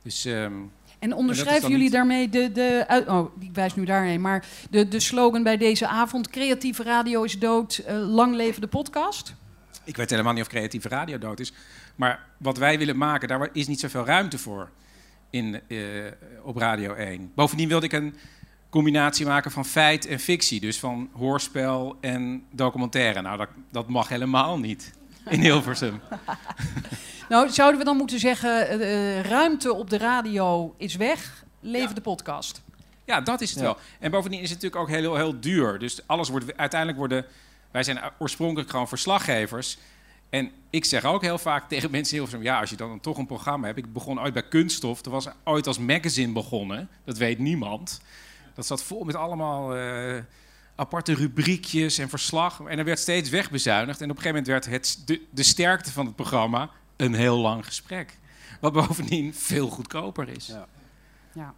Dus, ehm, En onderschrijven jullie niet- daarmee de, de oh, ik wijs nu daarheen, maar de, de slogan bij deze avond: creatieve radio is dood, eh, lang leven de podcast? Ik weet helemaal niet of creatieve radio dood is. Maar wat wij willen maken, daar is niet zoveel ruimte voor in, eh, op Radio 1. Bovendien wilde ik een combinatie maken van feit en fictie. Dus van hoorspel en documentaire. Nou, dat, dat mag helemaal niet in Hilversum. Nou, zouden we dan moeten zeggen: eh, eh, ruimte op de radio is weg, leven de podcast? Ja, dat is het Ja. wel. En bovendien is het natuurlijk ook heel, heel duur. Dus alles wordt uiteindelijk worden. Wij zijn oorspronkelijk gewoon verslaggevers. En ik zeg ook heel vaak tegen mensen heel veel: ja, als je dan toch een programma hebt. Ik begon ooit bij Kunststof. Dat was ooit als magazine begonnen. Dat weet niemand. Dat zat vol met allemaal eh, aparte rubriekjes en verslag. En er werd steeds wegbezuinigd. En op een gegeven moment werd het, de, de sterkte van het programma een heel lang gesprek. Wat bovendien veel goedkoper is. Ja. Ja.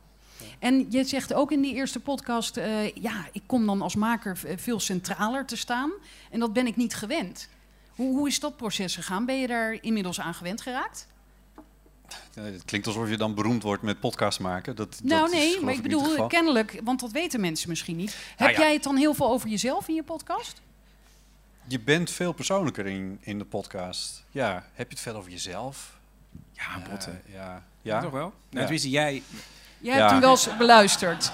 En je zegt ook in die eerste podcast: eh, ja, ik kom dan als maker veel centraler te staan. En dat ben ik niet gewend. Hoe, hoe is dat proces gegaan? Ben je daar inmiddels aan gewend geraakt? Eh, Het klinkt alsof je dan beroemd wordt met podcast maken. Dat, nou, dat nee, maar ik bedoel, kennelijk, want dat weten mensen misschien niet. Nou Heb ja. jij het dan heel veel over jezelf in je podcast? Je bent veel persoonlijker in, in de podcast. Ja, heb je het veel over jezelf? Ja, botten. Ja. Ja, ja. toch wel? Nou, Ja. tenminste, jij... Jij Ja. hebt hem wel eens beluisterd.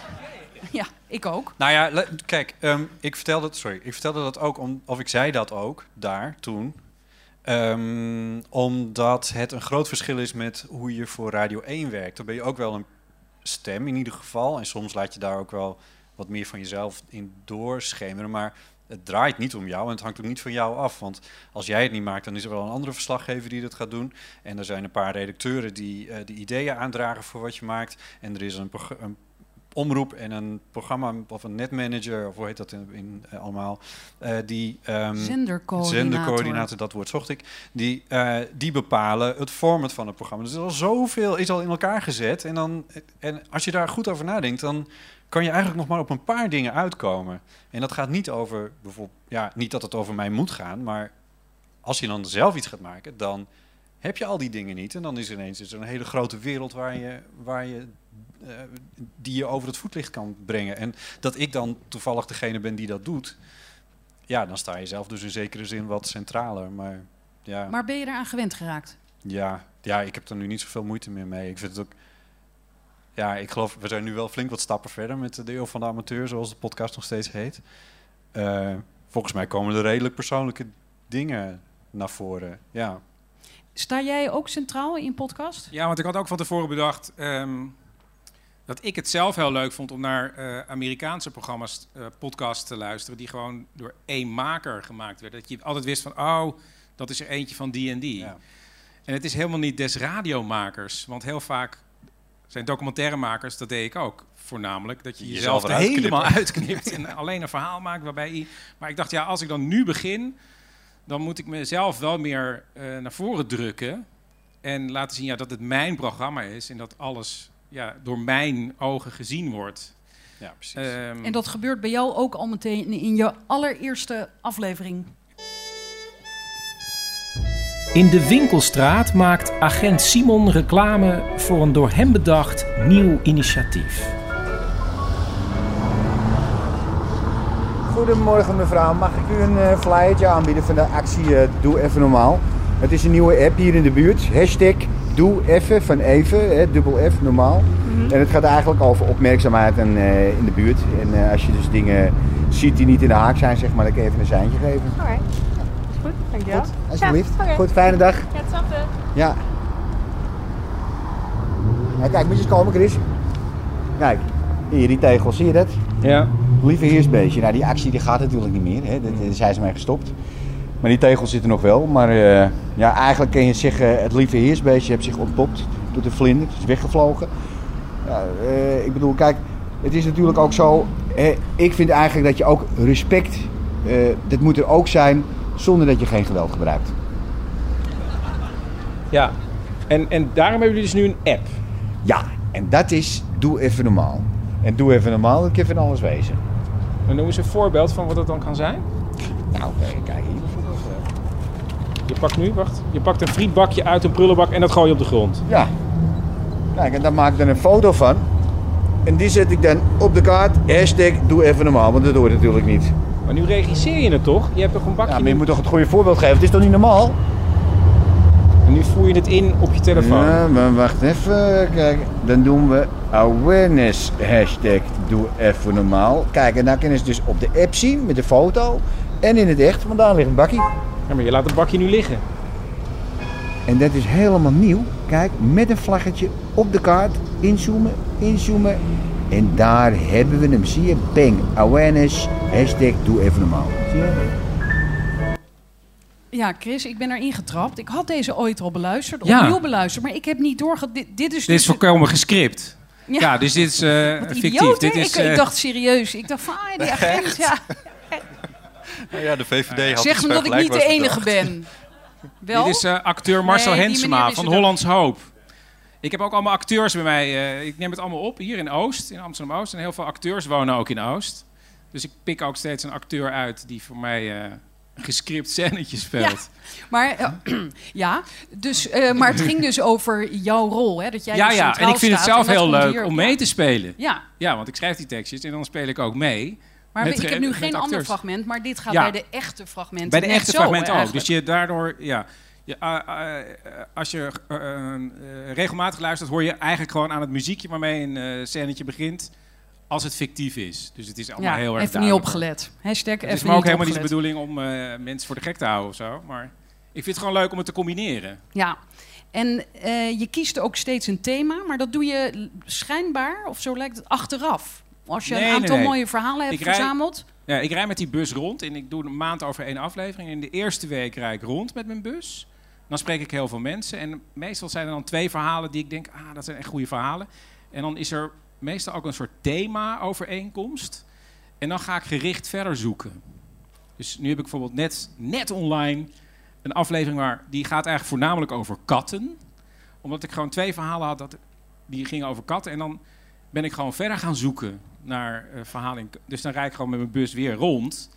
Ja, ik ook. Nou ja, kijk, ehm, ik vertelde het, sorry, ik vertelde dat ook, om, of ik zei dat ook daar toen, Ehm, omdat het een groot verschil is met hoe je voor Radio 1 werkt. Dan ben je ook wel een stem in ieder geval, en soms laat je daar ook wel wat meer van jezelf in doorschemeren, maar het draait niet om jou en het hangt ook niet van jou af. Want als jij het niet maakt, dan is er wel een andere verslaggever die dat gaat doen. En er zijn een paar redacteuren die eh, de ideeën aandragen voor wat je maakt. En er is een, een omroep en een programma of een netmanager, of hoe heet dat in, in eh, allemaal, eh, die ehm, Zendercoördinator. zendercoördinator, dat woord zocht ik, die, eh, die bepalen het format van het programma. Dus er is al zoveel is al in elkaar gezet en dan en als je daar goed over nadenkt, dan kan je eigenlijk nog maar op een paar dingen uitkomen. En dat gaat niet over bijvoorbeeld, ja, niet dat het over mij moet gaan, maar als je dan zelf iets gaat maken, dan heb je al die dingen niet. En dan is er ineens is er een hele grote wereld waar je, waar je, die je over het voetlicht kan brengen. En dat ik dan toevallig degene ben die dat doet, ja, dan sta je zelf dus in zekere zin wat centraler. Maar ja, Maar ben je eraan gewend geraakt? ja, ja, ik heb er nu niet zoveel moeite meer mee. Ik vind het ook. Ja, ik geloof, we zijn nu wel flink wat stappen verder met de eeuw van de amateur, zoals de podcast nog steeds heet. Eh, volgens mij komen er redelijk persoonlijke dingen naar voren. Ja. Sta jij ook centraal in podcast? Ja, want ik had ook van tevoren bedacht ehm, dat ik het zelf heel leuk vond om naar eh, Amerikaanse programma's, eh, podcasts te luisteren, die gewoon door één maker gemaakt werden. Dat je altijd wist van, oh, dat is er eentje van die en die. En het is helemaal niet des radiomakers, want heel vaak zijn documentairemakers, dat deed ik ook voornamelijk, dat je Jezelf jezelf er helemaal uitknipt en alleen een verhaal maakt waarbij je... Maar ik dacht, ja, als ik dan nu begin, dan moet ik mezelf wel meer eh, naar voren drukken en laten zien ja, dat het mijn programma is en dat alles ja, door mijn ogen gezien wordt. Ja, precies. En dat gebeurt bij jou ook al meteen in je allereerste aflevering. In de winkelstraat maakt agent Simon reclame voor een door hem bedacht nieuw initiatief. Goedemorgen mevrouw, mag ik u een eh, flyertje aanbieden van de actie eh, Doe Even Normaal? Het is een nieuwe app hier in de buurt. Hashtag Doe Even van Even, hè, dubbel F normaal. En het gaat eigenlijk over opmerkzaamheid en, eh, in de buurt. En eh, als je dus dingen ziet die niet in de haak zijn, zeg maar, dan je even een seintje geven. Oké. Is goed, dankjewel. Goed, alsjeblieft. Ja. Goed, fijne dag. Ja, hetzelfde. Ja. Nou, kijk, moet je eens komen, Chris. Kijk, hier die tegel, zie je dat? Ja. Lieve heersbeestje. Nou, die actie die gaat natuurlijk niet meer. Hè. Daar daar zijn ze mee gestopt. Maar die tegel zit er nog wel. Maar eh, ja, eigenlijk kun je zeggen, het lieve heersbeestje heeft zich ontpopt door de vlinder. Het is weggevlogen. Ja, eh, ik bedoel, kijk, het is natuurlijk ook zo. hè, ik vind eigenlijk dat je ook respect, eh dat moet er ook zijn zonder dat je geen geweld gebruikt. Ja, en, en daarom hebben jullie dus nu een app. Ja, en dat is Doe Even Normaal. En Doe Even Normaal, dat kan van alles wezen. En noem eens een voorbeeld van wat het dan kan zijn. Nou, kijk hier pakt nu, wacht, je pakt een frietbakje uit een prullenbak en dat gooi je op de grond. Ja. Kijk, en daar maak ik dan een foto van. En die zet ik dan op de kaart. Hashtag Doe Even Normaal, want dat hoort natuurlijk niet. Maar nu regisseer je het toch? Je hebt toch een bakje... Ja, maar je moet toch het goede voorbeeld geven. Het is toch niet normaal? En nu voer je het in op je telefoon. Ja, maar wacht even. Kijk, dan doen we awareness hashtag doe even normaal. Kijk, en dan kunnen ze dus op de app zien met de foto. En in het echt, want daar ligt een bakkie. Ja, maar je laat het bakje nu liggen. En dat is helemaal nieuw. Kijk, met een vlaggetje op de kaart. Inzoomen, inzoomen. En daar hebben we hem. Zie je? Bang. Awareness. Hashtag doe even normaal. Zie je? Ja, Chris, ik ben erin getrapt. Ik had deze ooit al beluisterd, Ja. opnieuw beluisterd, maar ik heb niet doorgehad. Dit, dit is Dit is dus... volkomen gescript. Ja. Ja, dus dit is eh, Wat fictief. idioot, hè? dit is, ik, ik eh, dacht serieus. Ik dacht van, ah, die agent, ja. Nou ja, de VVD had Zeg me dat ik niet de enige bedacht. ben. Wel? Dit is eh, acteur Marcel Nee, Hensema van. Hollands Hoop. Ik heb ook allemaal acteurs bij mij. eh, ik neem het allemaal op hier in Oost, in Amsterdam-Oost. En heel veel acteurs wonen ook in Oost. Dus ik pik ook steeds een acteur uit die voor mij eh, een gescript scènetje speelt. Maar, ja, dus, eh, maar het ging dus over jouw rol. Hè? Dat jij Ja, dus ja, en ik vind het zelf heel leuk om mee te spelen. Ja. Ja, want ik schrijf die tekstjes en dan speel ik ook mee. Maar Met ik heb nu geen ander fragment, maar dit gaat Ja. bij de echte fragmenten Bij de echte zo, fragmenten ook. eigenlijk. Dus je daardoor, ja. Je, ah, eh, als je eh, eh, eh, regelmatig luistert, hoor je eigenlijk gewoon aan het muziekje waarmee een eh scènetje begint, als het fictief is. Dus het is allemaal Ja, heel erg even niet opgelet. Hashtag Het is even me ook niet helemaal niet de bedoeling om eh, mensen voor de gek te houden of zo. Maar ik vind het gewoon leuk om het te combineren. Ja, en eh, je kiest ook steeds een thema, maar dat doe je schijnbaar, of zo lijkt het, achteraf. Als je Nee, een aantal nee. mooie verhalen hebt Ik rij- verzameld. Ja, ik rijd met die bus rond en ik doe een maand over één aflevering. In de eerste week rijd ik rond met mijn bus. Dan spreek ik heel veel mensen. En meestal zijn er dan twee verhalen die ik denk, ah, dat zijn echt goede verhalen. En dan is er meestal ook een soort thema-overeenkomst. En dan ga ik gericht verder zoeken. Dus nu heb ik bijvoorbeeld net, net online een aflevering waar die gaat eigenlijk voornamelijk over katten. Omdat ik gewoon twee verhalen had dat, die gingen over katten. En dan ben ik gewoon verder gaan zoeken naar eh, verhalen. in- Dus dan rijd ik gewoon met mijn bus weer rond.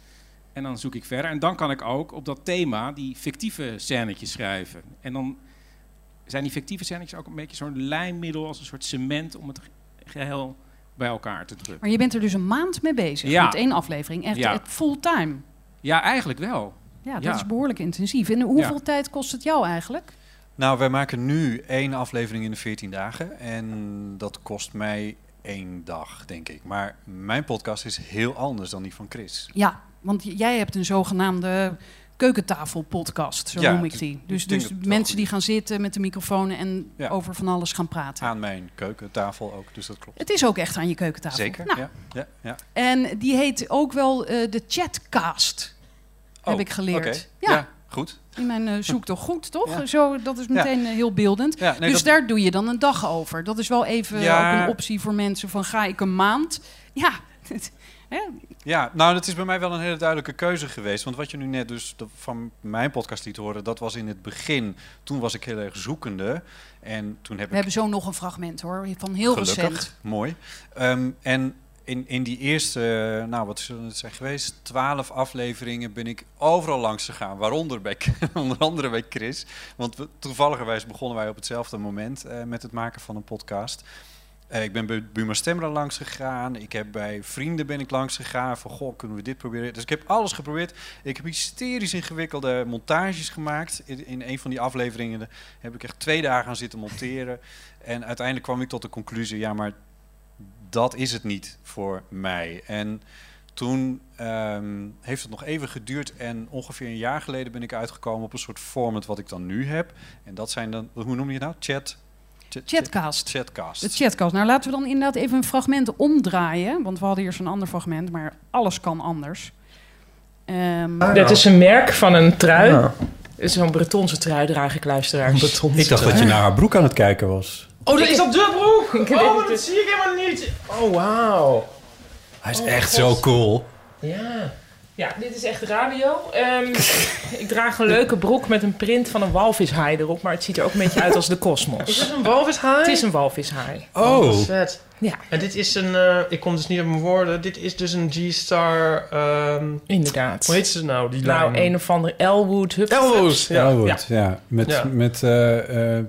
En dan zoek ik verder. En dan kan ik ook op dat thema die fictieve scènetjes schrijven. En dan zijn die fictieve scènetjes ook een beetje zo'n lijnmiddel als een soort cement om het geheel bij elkaar te drukken. Maar je bent er dus een maand mee bezig Ja. met één aflevering. Echt, Ja. echt fulltime. Ja, eigenlijk wel. Ja, dat Ja. is behoorlijk intensief. En hoeveel tijd kost het jou eigenlijk? Nou, wij maken nu één aflevering in de 14 dagen. En dat kost mij één dag, denk ik. Maar mijn podcast is heel anders dan die van Chris. Ja, want jij hebt een zogenaamde keukentafelpodcast, zo Ja, noem ik die. Dus, dus mensen die gaan zitten met de microfoon en Ja. over van alles gaan praten. Aan mijn keukentafel ook, dus dat klopt. Het is ook echt aan je keukentafel. Zeker, Nou, ja, ja, ja. En die heet ook wel eh, de Chatcast, heb Oh, ik geleerd. Ja, goed. In mijn eh, zoektocht goed, toch? Ja. Zo, dat is meteen eh, heel beeldend. Ja, nee, dus dat- daar doe je dan een dag over. Dat is wel even ook een optie voor mensen van ga ik een maand? Ja? Ja, nou, dat is bij mij wel een hele duidelijke keuze geweest. Want wat je nu net dus van mijn podcast liet horen, dat was in het begin. Toen was ik heel erg zoekende. En toen heb we ik hebben zo nog een fragment hoor, van heel Gelukkig, recent. mooi. Ehm, en in, in die eerste, nou wat zullen het zijn geweest, twaalf afleveringen ben ik overal langs gegaan. Waaronder bij, onder andere bij Chris. Want toevalligerwijs begonnen wij op hetzelfde moment eh, met het maken van een podcast. Eh, ik ben bij Buma Stemra langs gegaan. Ik heb bij vrienden ben ik langs gegaan. Van, goh, kunnen we dit proberen? Dus ik heb alles geprobeerd. Ik heb hysterisch ingewikkelde montages gemaakt. In, in een van die afleveringen heb ik echt twee dagen aan zitten monteren. En uiteindelijk kwam ik tot de conclusie, ja, maar dat is het niet voor mij. En toen ehm, heeft het nog even geduurd en ongeveer een jaar geleden ben ik uitgekomen op een soort format wat ik dan nu heb. En dat zijn dan, hoe noem je het nou? Chat? Chat- Chatcast. Chatcast. De chatcast. Nou, laten we dan inderdaad even een fragment omdraaien. Want we hadden eerst een ander fragment, maar alles kan anders. Ehm, Dit is een merk van een trui. Is Zo'n Bretonse trui draag ik luisteraars. Ik dacht dat je naar haar broek aan het kijken was. Oh, dat is op de broek! Oh, maar dat zie ik helemaal niet. Oh, wauw. Hij is Oh, echt God. zo cool. Ja. Ja, dit is echt radio. Ehm, ik draag een leuke broek met een print van een walvishaai erop, maar het ziet er ook een beetje uit als de kosmos. Is het een walvishaai? Het is een walvishaai. Oh, wat vet. Ja. En dit is een, eh, ik kom dus niet op mijn woorden, dit is dus een G-Star... ehm, Inderdaad. Hoe heet ze nou, die Nou, lijn? een of andere Elwood. Hup, Elwood, ja. Elwood, ja. Met, Ja. met eh, eh,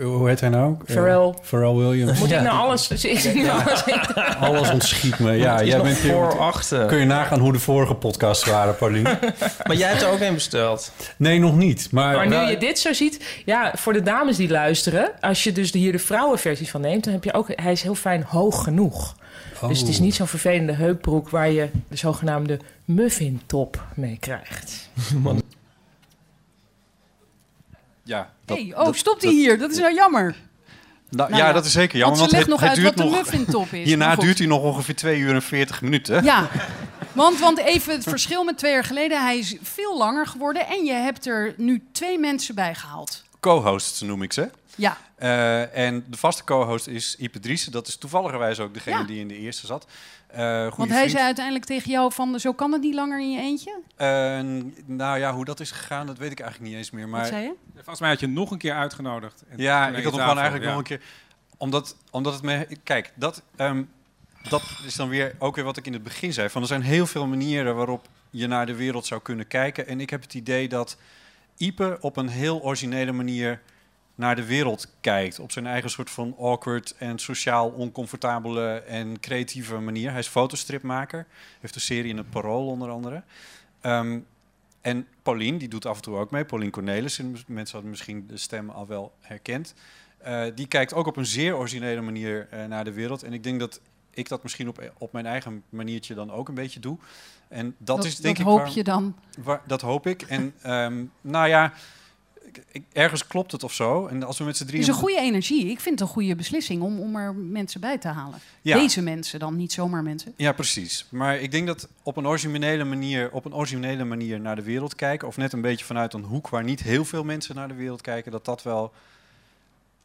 hoe heet hij nou? Eh, Pharrell. Pharrell Williams. Moet ik nou alles... Is ik nou alles Alles ontschiet me. Ja, jij bent hier- voor achter. Kun je nagaan hoe de vorige podcasts waren, Paulien? Maar jij hebt er ook een besteld. Nee, nog niet. Maar, Maar nu wel- je dit zo ziet, ja, voor de dames die luisteren, als je dus hier de vrouwenversie van neemt, dan heb je ook, hij is heel fijn hoog genoeg. Dus het is Oh. niet zo'n vervelende heupbroek waar je de zogenaamde muffin top mee krijgt. Ja. dat- hey, oh, dat- stopt hij hier? Dat is nou jammer. Nou, Nou ja, ja, dat is zeker jammer. want ze Want, legt het, nog het uit duurt wat de nog. muffintop is, Hierna duurt hij nog ongeveer 2 uur en 40 minuten. Ja, want, want even het verschil met twee jaar geleden. Hij is veel langer geworden en je hebt er nu twee mensen bij gehaald. Co-hosts noem ik ze. Ja. Eh, en de vaste co-host is Ipe Driessen. Dat is toevalligerwijs ook degene Ja. die in de eerste zat. Eh Want hij vriend. zei uiteindelijk tegen jou van, zo kan het niet langer in je eentje. Eh, nou ja, hoe dat is gegaan, dat weet ik eigenlijk niet eens meer. Maar Wat zei je? Volgens mij had je nog een keer uitgenodigd. En Ja, ik had hem gewoon eigenlijk ja. nog een keer. Omdat, omdat het me. Kijk, dat, ehm, dat is dan weer ook weer wat ik in het begin zei. Van er zijn heel veel manieren waarop je naar de wereld zou kunnen kijken. En ik heb het idee dat Ipe op een heel originele manier naar de wereld kijkt. Op zijn eigen soort van awkward en sociaal oncomfortabele en creatieve manier. Hij is fotostripmaker. Heeft een serie in het Parool onder andere. Ehm, en Paulien, die doet af en toe ook mee. Paulien Cornelissen, mensen hadden misschien de stem al wel herkend. Eh, die kijkt ook op een zeer originele manier eh, naar de wereld. En ik denk dat ik dat misschien op, op mijn eigen maniertje dan ook een beetje doe. En dat, Dat- is denk dat ik... hoop waar- je dan? waar- dat hoop ik. En ehm, nou ja, ik- ergens klopt het of zo. En als we met z'n Het drieën... is een goede energie. Ik vind het een goede beslissing om, om er mensen bij te halen. Ja. Deze mensen dan, niet zomaar mensen. Ja, precies. Maar ik denk dat op een originele manier, op een originele manier naar de wereld kijken, of net een beetje vanuit een hoek waar niet heel veel mensen naar de wereld kijken, dat dat wel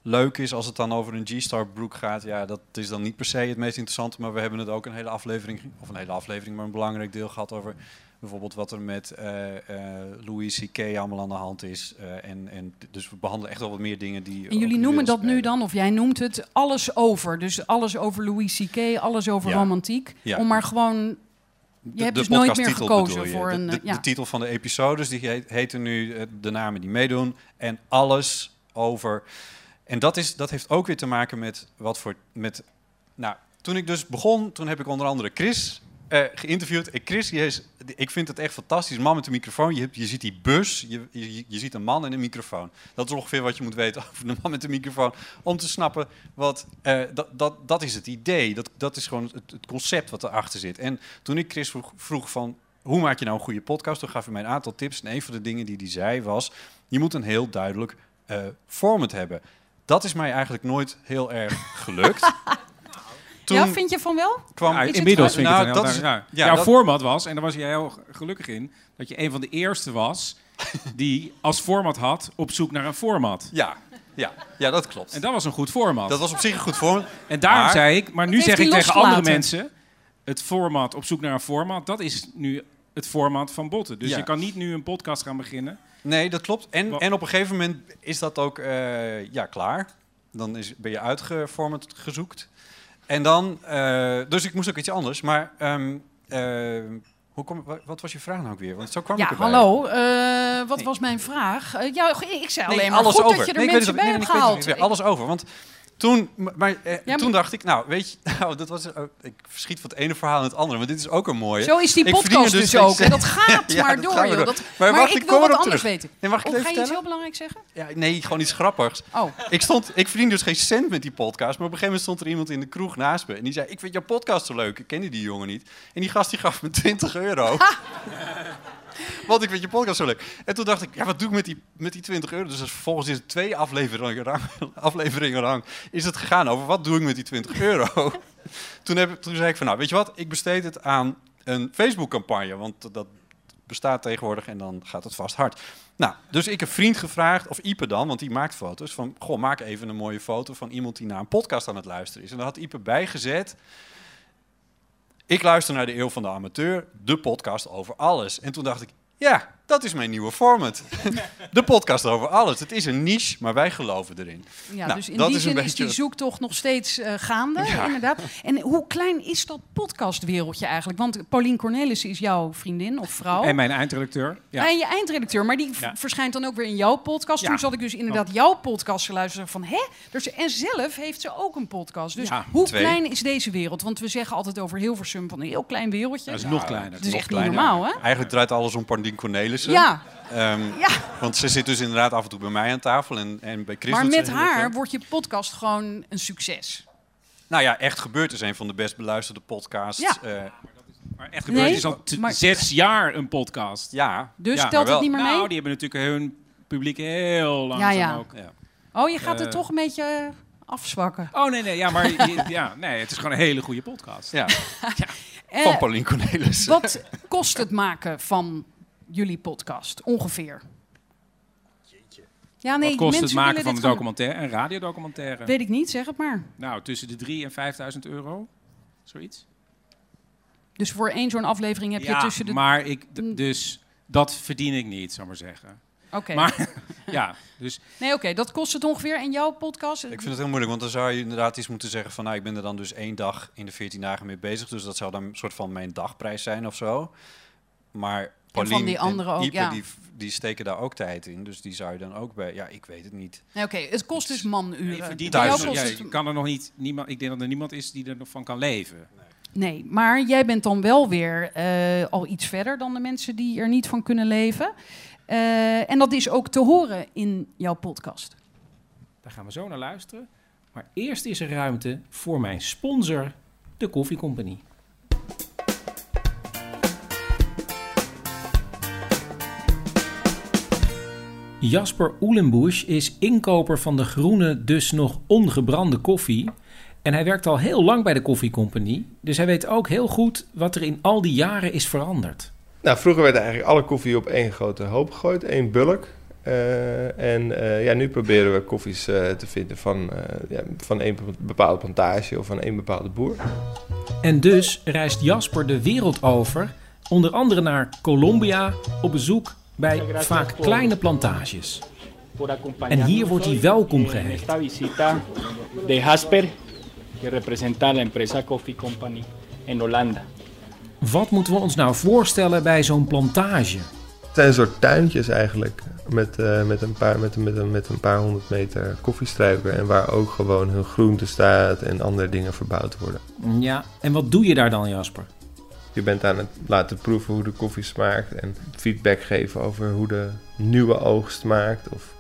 leuk is als het dan over een G-Star broek gaat. Ja, dat is dan niet per se het meest interessante. Maar we hebben het ook een hele aflevering, of een hele aflevering, maar een belangrijk deel gehad over bijvoorbeeld wat er met eh eh Louis C.K. allemaal aan de hand is. Eh, en, en dus we behandelen echt wel wat meer dingen die. En jullie noemen dat nu dan, of jij noemt het, alles over. Dus alles over Louis C.K., alles over Ja. romantiek. Ja. Om maar gewoon... Je De- hebt de dus nooit meer gekozen voor een... De, ja. de titel van de episodes die heet, heten nu de namen die meedoen. En alles over. En dat, is, dat heeft ook weer te maken met wat voor. Met, nou, toen ik dus begon, toen heb ik onder andere Chris eh, geïnterviewd. En Chris, is, ik vind het echt fantastisch. Een man met een microfoon. Je, hebt, je ziet die bus, je, je, je ziet een man en een microfoon. Dat is ongeveer wat je moet weten over de man met een microfoon. Om te snappen wat. eh, dat, dat, dat is het idee. Dat, dat is gewoon het, concept wat erachter zit. En toen ik Chris vroeg, van. Hoe maak je nou een goede podcast? Toen gaf hij mij een aantal tips. En een van de dingen die hij zei was: je moet een heel duidelijk eh, format hebben. Dat is mij eigenlijk nooit heel erg gelukt. Toen Ja, vind je van wel? kwam Ja, inmiddels vind ik Nou, het een dat duidelijk- ja. Jouw dat- format was, en daar was jij heel gelukkig in, dat je een van de eerste was die als format had op zoek naar een format. Ja, ja, ja dat klopt. En dat was een goed format. Dat was op zich een goed format. En daarom Maar- zei ik, maar nu zeg ik tegen andere mensen, het format op zoek naar een format, dat is nu het format van Botten. Dus Ja. je kan niet nu een podcast gaan beginnen. Nee, dat klopt. En, en op een gegeven moment is dat ook eh, ja, klaar. Dan is, ben je uitgeformat gezoekt. En dan, eh, dus ik moest ook iets anders. Maar ehm, eh, hoe kom, wa- wat was je vraag nou ook weer? Want zo kwam Ja, ik erbij. hallo. eh, wat was mijn vraag? Eh, ja, ik zei alleen Nee, maar alles goed over. dat je er Nee, mensen bij nee, hebt nee, ik weet gehaald. Alles over. Want toen, maar, eh, maar- toen dacht ik, nou, weet je, nou, dat was, oh, ik verschiet van het ene verhaal in het andere, maar dit is ook een mooie. Zo is die Ik podcast dus ook. En dat gaat Ja, maar door, joh. door. Dat, Maar maar, wacht, ik ik wil wat anders terug. weten. Nee, mag ik Of even ga je iets heel belangrijks zeggen? Ja, nee, gewoon iets grappigs. Oh. Ik, stond, ik verdien dus geen cent met die podcast. Maar op een gegeven moment stond er iemand in de kroeg naast me. En die zei, ik vind jouw podcast zo leuk. Ik kende die jongen niet. En die gast die gaf me 20 euro. Want ik vind je podcast zo leuk. En toen dacht ik, ja, wat doe ik met die, met die 20 euro? Dus vervolgens is het twee afleveringen afleveringen lang is het gegaan over wat doe ik met die 20 euro. toen, heb, toen zei ik van, nou, weet je wat? Ik besteed het aan een Facebook-campagne. Want dat bestaat tegenwoordig en dan gaat het vast hard. Nou, dus ik heb vriend gevraagd, of Ipe dan, want die maakt foto's, van goh, maak even een mooie foto van iemand die naar een podcast aan het luisteren is. En daar had Ipe bijgezet, ik luister naar de Eeuw van de Amateur, de podcast over alles. En toen dacht ik, ja, dat is mijn nieuwe format. de podcast over alles. Het is een niche, maar wij geloven erin. Ja, Nou, dus in dat die is een zin is beetje die zoektocht nog steeds eh, gaande, Ja. inderdaad. En hoe klein is dat podcastwereldje eigenlijk? Want Paulien Cornelissen is jouw vriendin of vrouw. En mijn eindredacteur. Ja. En je eindredacteur, maar die Ja. verschijnt dan ook weer in jouw podcast. Ja. Toen zat ik dus inderdaad jouw podcast te luisteren van, hè? Dus, en zelf heeft ze ook een podcast. Dus Ja, hoe twee. klein is deze wereld? Want we zeggen altijd over Hilversum van een heel klein wereldje. Dat is nog kleiner. Het is Nog echt niet kleiner. normaal, hè? Eigenlijk draait alles om Pandien Ja. Ehm, Ja. Want ze zit dus inderdaad af en toe bij mij aan tafel en, en bij Chris Maar met haar wordt je podcast gewoon een succes. Nou ja, Echt Gebeurd is een van de best beluisterde podcasts. Ja. eh, Maar echt gebeurd Nee, is al maar- zes jaar een podcast. ja. Dus Ja, telt het niet meer mee? Nou, die hebben natuurlijk hun publiek heel langzaam ja. ook. ja. Oh, je gaat het Eh. toch een beetje eh, afzwakken. Oh nee, nee, ja, maar je- ja, nee, het is gewoon een hele goede podcast. ja. Van Paulien Cornelissen. Wat kost het maken van jullie podcast ongeveer? Ja, nee, Wat kost het maken van een documentaire, een radiodocumentaire? Weet ik niet, zeg het maar. Nou, tussen de 3 en 5000 euro. Zoiets. Dus voor één zo'n aflevering heb je tussen de... maar ik, Mm. dus dat verdien ik niet, zou maar zeggen. Oké. Maar ja, dus Nee, oké, dat kost het ongeveer. En jouw podcast? Ik vind het heel moeilijk, want dan zou je inderdaad iets moeten zeggen van... nou, ik ben er dan dus één dag in de 14 dagen mee bezig. Dus dat zou dan een soort van mijn dagprijs zijn of zo. Maar van Paulien die anderen ook, ja. die, die steken daar ook tijd in. Dus die zou je dan ook bij... Ja, ik weet het niet. Nee, oké, het kost dus manuren. thuis. kost ja, je kan er nog niet, niemand, ik denk dat er niemand is die er nog van kan leven. Nee, maar jij bent dan wel weer eh, al iets verder dan de mensen die er niet van kunnen leven. Eh, en dat is ook te horen in jouw podcast. Daar gaan we zo naar luisteren. Maar eerst is er ruimte voor mijn sponsor, de Koffie Company. Jasper Oelenbusch is inkoper van de groene, dus nog ongebrande koffie. En hij werkt al heel lang bij de Koffie Company. Dus hij weet ook heel goed wat er in al die jaren is veranderd. Nou, vroeger werd eigenlijk alle koffie op één grote hoop gegooid, één bulk. Eh, en eh, ja, nu proberen we koffies eh, te vinden van, ja, van een bepaalde plantage of van een bepaalde boer. En dus reist Jasper de wereld over, onder andere naar Colombia, op bezoek bij vaak kleine plantages. En hier wordt hij welkom visita de Jasper, la empresa Coffee Company en Holanda. Wat moeten we ons nou voorstellen bij zo'n plantage? Het zijn een soort tuintjes eigenlijk. Met, eh, met, een paar, met, een- met, een, met een paar honderd meter koffiestruiken. En waar ook gewoon hun groente staat en andere dingen verbouwd worden. Ja, en wat doe je daar dan, Jasper? Je bent aan het laten proeven hoe de koffie smaakt. En feedback geven over hoe de nieuwe oogst smaakt. Of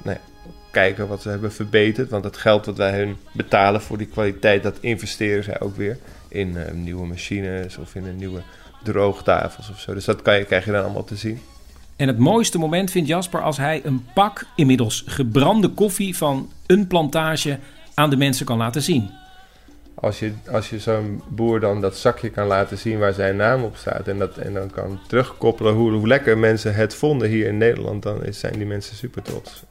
kijken wat ze hebben verbeterd. Want het geld wat wij hun betalen voor die kwaliteit, dat investeren zij ook weer. In eh, nieuwe machines of in een nieuwe droogtafels of zo. Dus dat kan je, krijg je dan allemaal te zien. En het mooiste moment vindt Jasper als hij een pak inmiddels gebrande koffie van een plantage aan de mensen kan laten zien. Als je, als je zo'n boer dan dat zakje kan laten zien waar zijn naam op staat en, dat, en dan kan terugkoppelen hoe, hoe lekker mensen het vonden hier in Nederland, dan is, zijn die mensen super trots.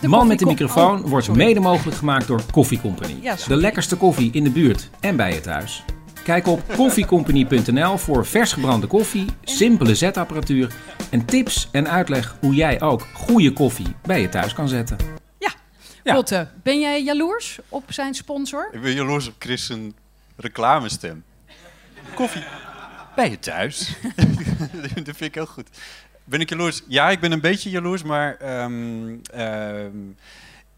De man met de microfoon wordt mede mogelijk gemaakt door Koffie Company. Ja, de lekkerste koffie in de buurt en bij je thuis. Kijk op koffiecompany.nl voor vers gebrande koffie, simpele zetapparatuur en tips en uitleg hoe jij ook goede koffie bij je thuis kan zetten. Botte, ben jij jaloers op zijn sponsor? Ik ben jaloers op Chris' een reclamestem. Koffie. Bij je thuis. dat vind ik heel goed. Ben ik jaloers? Ja, ik ben een beetje jaloers, maar ehm, ehm,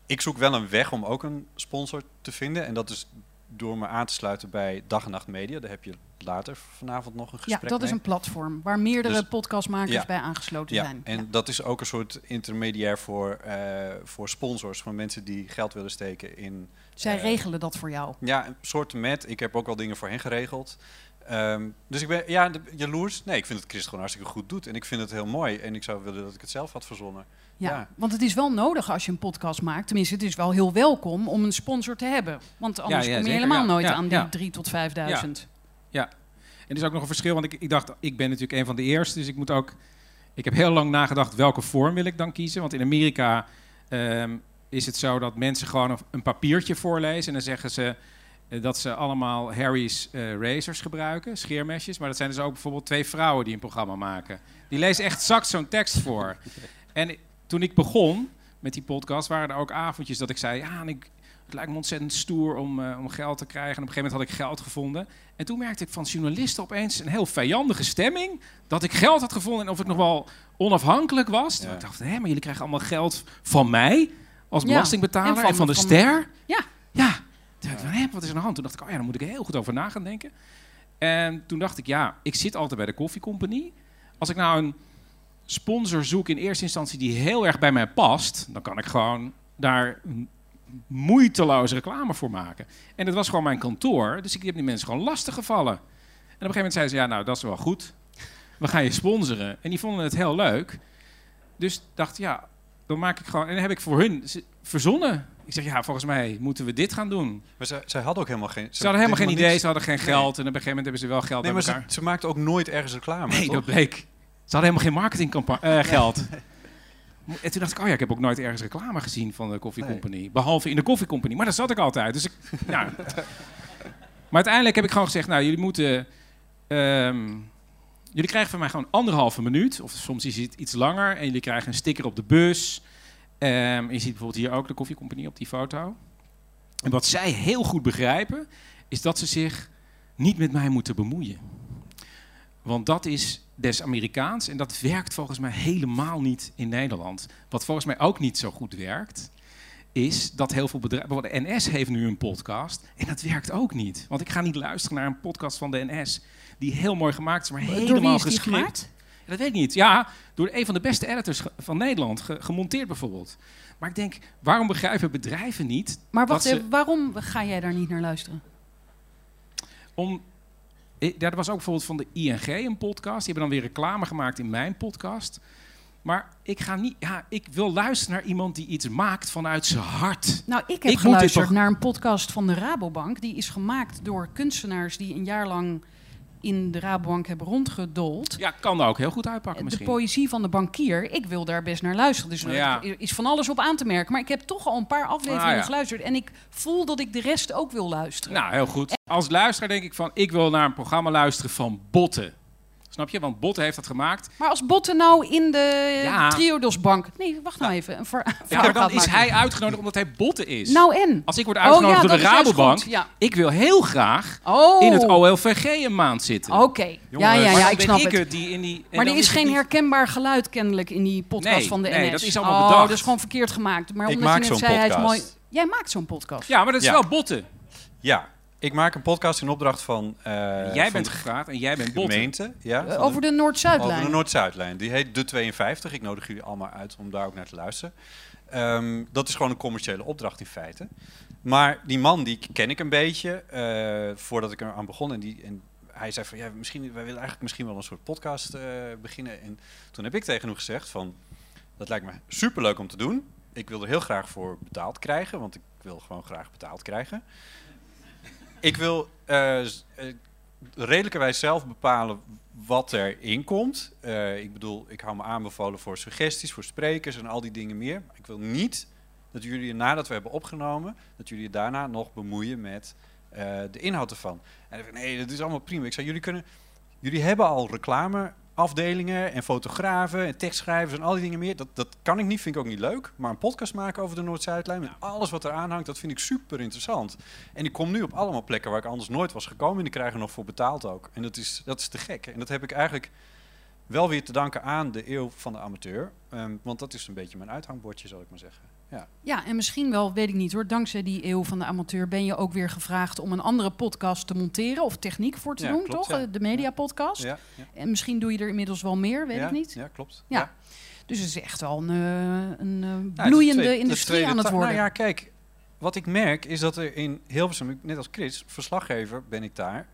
ik zoek wel een weg om ook een sponsor te vinden. En dat is door me aan te sluiten bij Dag en Nacht Media. Daar heb je later vanavond nog een Ja, gesprek dat is een platform waar meerdere Dus- podcastmakers Ja. bij aangesloten ja, zijn. En dat is ook een soort intermediair voor, eh, voor sponsors, voor mensen die geld willen steken in. Zij eh, regelen dat voor jou. Ja, een soort met. Ik heb ook wel dingen voor hen geregeld. Ehm, dus ik ben ja, jaloers. Nee, ik vind dat Chris gewoon hartstikke goed doet. En ik vind het heel mooi. En ik zou willen dat ik het zelf had verzonnen. Ja, want het is wel nodig als je een podcast maakt. Tenminste, het is wel heel welkom om een sponsor te hebben. Want anders Ja, ja, kom je zeker, helemaal nooit aan die ja. 3 tot 5000. Ja. En er is ook nog een verschil, want ik, ik dacht, ik ben natuurlijk een van de eerste, dus ik moet ook... Ik heb heel lang nagedacht, welke vorm wil ik dan kiezen? Want in Amerika ehm, is het zo dat mensen gewoon een, papiertje voorlezen... en dan zeggen ze eh, dat ze allemaal Harry's eh, razors gebruiken, scheermesjes. Maar dat zijn dus ook bijvoorbeeld twee vrouwen die een programma maken. Die lezen echt exact zo'n tekst voor. En toen ik begon met die podcast, waren er ook avondjes dat ik zei... ja, en ik, het lijkt me ontzettend stoer om, eh, om geld te krijgen. En op een gegeven moment had ik geld gevonden. En toen merkte ik van journalisten opeens een heel vijandige stemming. Dat ik geld had gevonden en of ik nog wel onafhankelijk was. Terwijl Ik dacht, hé, maar jullie krijgen allemaal geld van mij als Ja, belastingbetaler en van, de van- ster. Ja. Ja. Toen dacht ik, hé, wat is er aan de hand? Toen dacht ik, oh ja, daar moet ik heel goed over na gaan denken. En toen dacht ik, ja, ik zit altijd bij de koffiecompagnie. Als ik nou een sponsor zoek in eerste instantie die heel erg bij mij past, dan kan ik gewoon daar moeiteloos reclame voor maken. En dat was gewoon mijn kantoor, dus ik heb die mensen gewoon lastig gevallen. En op een gegeven moment zeiden ze, ja, nou, dat is wel goed. We gaan je sponsoren. En die vonden het heel leuk. Dus dacht, ja, dan maak ik gewoon... En dan heb ik voor hun verzonnen. Ik zeg, ja, volgens mij moeten we dit gaan doen. Maar zij, zij hadden ook helemaal geen... Ze hadden helemaal geen idee, ze hadden geen Nee. geld. En op een gegeven moment hebben ze wel geld Nee, bij maar elkaar. ze, ze maakten ook nooit ergens reclame. Nee, toch? dat bleek. Ze hadden helemaal geen marketingcampagne geld. En toen dacht ik, oh ja, ik heb ook nooit ergens reclame gezien van de koffiecompagnie. Behalve in de koffiecompagnie. Maar daar zat ik altijd. Dus ik. Maar uiteindelijk heb ik gewoon gezegd, nou, jullie moeten... ehm, jullie krijgen van mij gewoon anderhalve minuut. Of soms is het iets langer. En jullie krijgen een sticker op de bus. Ehm, je ziet bijvoorbeeld hier ook de koffiecompagnie op die foto. En wat zij heel goed begrijpen, is dat ze zich niet met mij moeten bemoeien. Want dat is des Amerikaans en dat werkt volgens mij helemaal niet in Nederland. Wat volgens mij ook niet zo goed werkt, is dat heel veel bedrijven... De NS heeft nu een podcast en dat werkt ook niet. Want ik ga niet luisteren naar een podcast van de NS die heel mooi gemaakt is, maar helemaal is gescript. Ja, dat weet ik niet. Ja, door een van de beste editors van Nederland, ge- gemonteerd bijvoorbeeld. Maar ik denk, waarom begrijpen bedrijven niet... Maar wacht, ze- waarom ga jij daar niet naar luisteren? om. Eh, Ja, er was ook bijvoorbeeld van de ING een podcast. Die hebben dan weer reclame gemaakt in mijn podcast. Maar ik ga niet. Ja, ik wil luisteren naar iemand die iets maakt vanuit zijn hart. Nou, ik heb geluisterd toch- naar een podcast van de Rabobank. Die is gemaakt door kunstenaars die een jaar lang in de Rabobank hebben rondgedold. Ja, kan daar ook heel goed uitpakken De misschien. poëzie van de bankier, ik wil daar best naar luisteren. Dus Ja. er is van alles op aan te merken. Maar ik heb toch al een paar afleveringen Ah, ja. geluisterd. En ik voel dat ik de rest ook wil luisteren. Nou, heel goed. Als luisteraar denk ik van, ik wil naar een programma luisteren van Botten. Snap je? Want Botten heeft dat gemaakt. Maar als Botten nou in de Ja. Triodosbank... Nee, wacht nou even. Een Ja, maar dan is maken. hij uitgenodigd omdat hij Botten is. Nou en? Als ik word Oh, uitgenodigd ja, door de Rabobank, ja. ik wil heel graag Oh. in het OLVG een maand zitten. Oké, ja, ja, Maar ja, ik snap ik het. die in die... en Maar er is geen niet- herkenbaar geluid kennelijk in die podcast Nee, van de nee, NS. dat is allemaal oh, bedacht. dat is gewoon verkeerd gemaakt. Maar Ik omdat maak je net zo'n zei, hij is podcast. mooi... Jij maakt zo'n podcast. Ja, maar dat is Ja. wel Botten. Ja, ik maak een podcast in opdracht van... eh, Jij van bent gevraagd en jij bent Botten. gemeente. Ja, Eh, over de Noord-Zuidlijn. Over de Noord-Zuidlijn. Die heet De 52. Ik nodig jullie allemaal uit om daar ook naar te luisteren. Ehm, dat is gewoon een commerciële opdracht in feite. Maar die man, die ken ik een beetje eh, voordat ik er aan begon. En, die, en hij zei van, ja, misschien, wij willen eigenlijk misschien wel een soort podcast eh, beginnen. En toen heb ik tegen hem gezegd van, dat lijkt me superleuk om te doen. Ik wil er heel graag voor betaald krijgen, want ik wil gewoon graag betaald krijgen. Ik wil eh, redelijkerwijs zelf bepalen wat erin komt. Eh, ik bedoel, ik hou me aanbevolen voor suggesties, voor sprekers en al die dingen meer. Maar ik wil niet dat jullie, nadat we hebben opgenomen, dat jullie daarna nog bemoeien met de inhoud ervan. En ik nee, dat is allemaal prima. Ik zei, jullie kunnen, jullie hebben al reclameafdelingen en fotografen en tekstschrijvers en al die dingen meer. Dat, dat kan ik niet, vind ik ook niet leuk. Maar een podcast maken over de Noord-Zuidlijn met alles wat er aan hangt, dat vind ik super interessant. En ik kom nu op allemaal plekken waar ik anders nooit was gekomen en die krijgen nog voor betaald ook. En dat is, dat is te gek. En dat heb ik eigenlijk wel weer te danken aan de eeuw van de amateur. Ehm, want dat is een beetje mijn uithangbordje, zal ik maar zeggen. Ja. Ja, en misschien wel, weet ik niet hoor, dankzij die eeuw van de amateur ben je ook weer gevraagd om een andere podcast te monteren of techniek voor te Ja, doen, klopt, toch? ja. Eh, De mediapodcast. Ja, ja. En misschien doe je er inmiddels wel meer, weet ik niet. ja, klopt. Ja. Dus het is echt wel een, eh, een eh, Nou, de bloeiende industrie aan het worden. Nou ja, kijk, wat ik merk is dat er in Hilversum, net als Chris, verslaggever ben ik daar.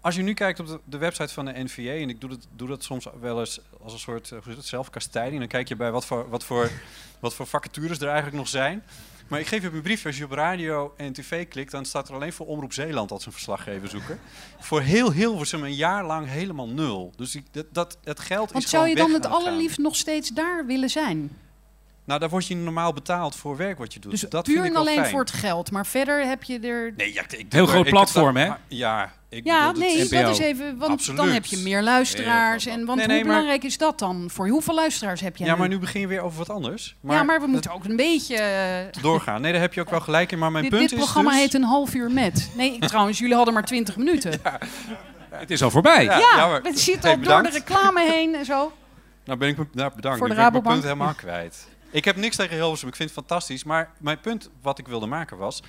Als je nu kijkt op de, de website van de NVA, en ik doe dat, doe dat soms wel eens als een soort eh, het, zelfkastijding, dan kijk je bij wat voor, wat, voor, wat voor vacatures er eigenlijk nog zijn. Maar ik geef je op mijn brief, als je op radio en tv klikt, dan staat er alleen voor Omroep Zeeland als een verslaggever zoeken. voor heel Hilversum een jaar lang helemaal nul. Dus ik, dat, dat, het geld Want is zou je gewoon dan het allerliefst nog steeds daar willen zijn? Nou, daar word je normaal betaald voor werk wat je doet. Dus dat puur vind ik en alleen fijn. voor het geld. Maar verder heb je er... Nee, ja, ik, ik Heel groot ik platform, hè? Ja, ik Ja, nee, dat is even... Want Absoluut. dan heb je meer luisteraars. En, want Nee, nee, hoe maar- belangrijk is dat dan? Voor hoeveel luisteraars heb jij Ja, nu? maar nu begin je weer over wat anders. Maar ja, maar we dat- moeten ook een beetje... doorgaan. Nee, daar heb je ook wel gelijk in. Maar mijn dit, punt dit is programma dus... heet een half uur met. Nee, trouwens, jullie hadden maar 20 minuten. Ja, Het is al voorbij. Ja, het zit Hey, al door de reclame heen en zo. Nou ben ik me- nou, bedankt. Voor de ben ik mijn punt helemaal kwijt. Ik heb niks tegen Hilversum. Ik vind het fantastisch. Maar mijn punt wat ik wilde maken was...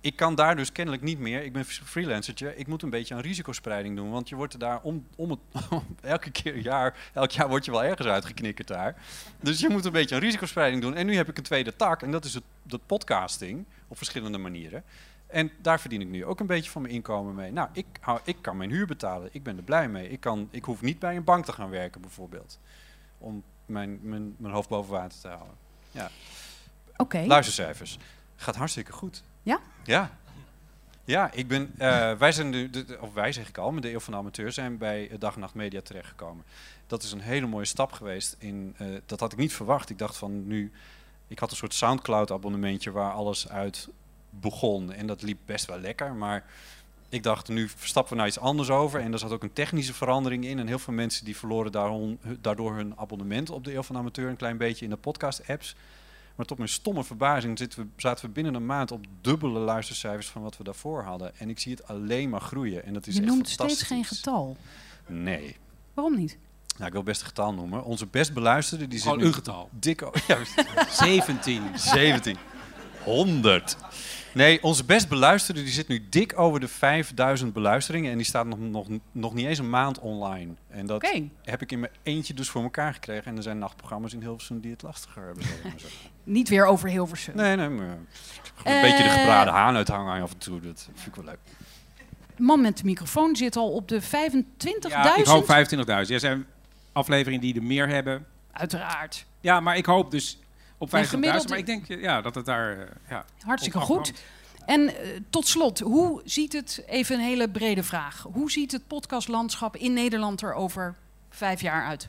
Ik kan daar dus kennelijk niet meer. Ik ben freelancertje. Ik moet een beetje aan risicospreiding doen. Want je wordt er daar om, om het... elke keer jaar... Elk jaar word je wel ergens uitgeknikkerd daar. Dus je moet een beetje aan risicospreiding doen. En nu heb ik een tweede tak. En dat is het, dat podcasting. Op verschillende manieren. En daar verdien ik nu ook een beetje van mijn inkomen mee. Nou, ik, hou, ik kan mijn huur betalen. Ik ben er blij mee. Ik, kan, ik hoef niet bij een bank te gaan werken, bijvoorbeeld. Om mijn, mijn, mijn hoofd boven water te houden. Ja. Oké. Luistercijfers. Gaat hartstikke goed. Ja? Ja. Ja, ik ben, eh, wij zijn nu, de- of wij zeg ik al, met de Eeuw van de Amateur zijn bij Dag en Nacht Media terechtgekomen. Dat is een hele mooie stap geweest. In, eh, dat had ik niet verwacht. Ik dacht van nu, ik had een soort Soundcloud abonnementje waar alles uit begon. En dat liep best wel lekker, maar ik dacht nu stappen we naar iets anders over. En er zat ook een technische verandering in. En heel veel mensen die verloren daardoor hun abonnement op de Eeuw van Amateur een klein beetje in de podcast apps. Maar tot mijn stomme verbazing zitten we, zaten we binnen een maand op dubbele luistercijfers van wat we daarvoor hadden. En ik zie het alleen maar groeien. En dat is Je echt noemt steeds geen getal. Nee. Waarom niet? Nou, ik wil best een getal noemen. Onze best beluisterde, die zit nu een getal. Dik o- ja, 17. 17. 100. Nee, onze best beluisterde die zit nu dik over de 5000 beluisteringen. En die staat nog, nog, nog niet eens een maand online. En dat heb ik in mijn eentje dus voor elkaar gekregen. En er zijn nachtprogramma's in Hilversum die het lastiger hebben. Niet weer over Hilversum. Nee, nee, maar een Eh, beetje de gebraden haan uithangen af en toe. Dat vind ik wel leuk. Man met de microfoon zit al op de 25.000. Ja, ik hoop 25.000. Er zijn afleveringen die er meer hebben. Uiteraard. Ja, maar ik hoop dus op 50.000. En gemiddeld- Maar ik denk eh, ja, dat het daar... eh, ja, Hartstikke goed. En eh, tot slot, hoe ziet het, even een hele brede vraag, hoe ziet het podcastlandschap in Nederland er over vijf jaar uit?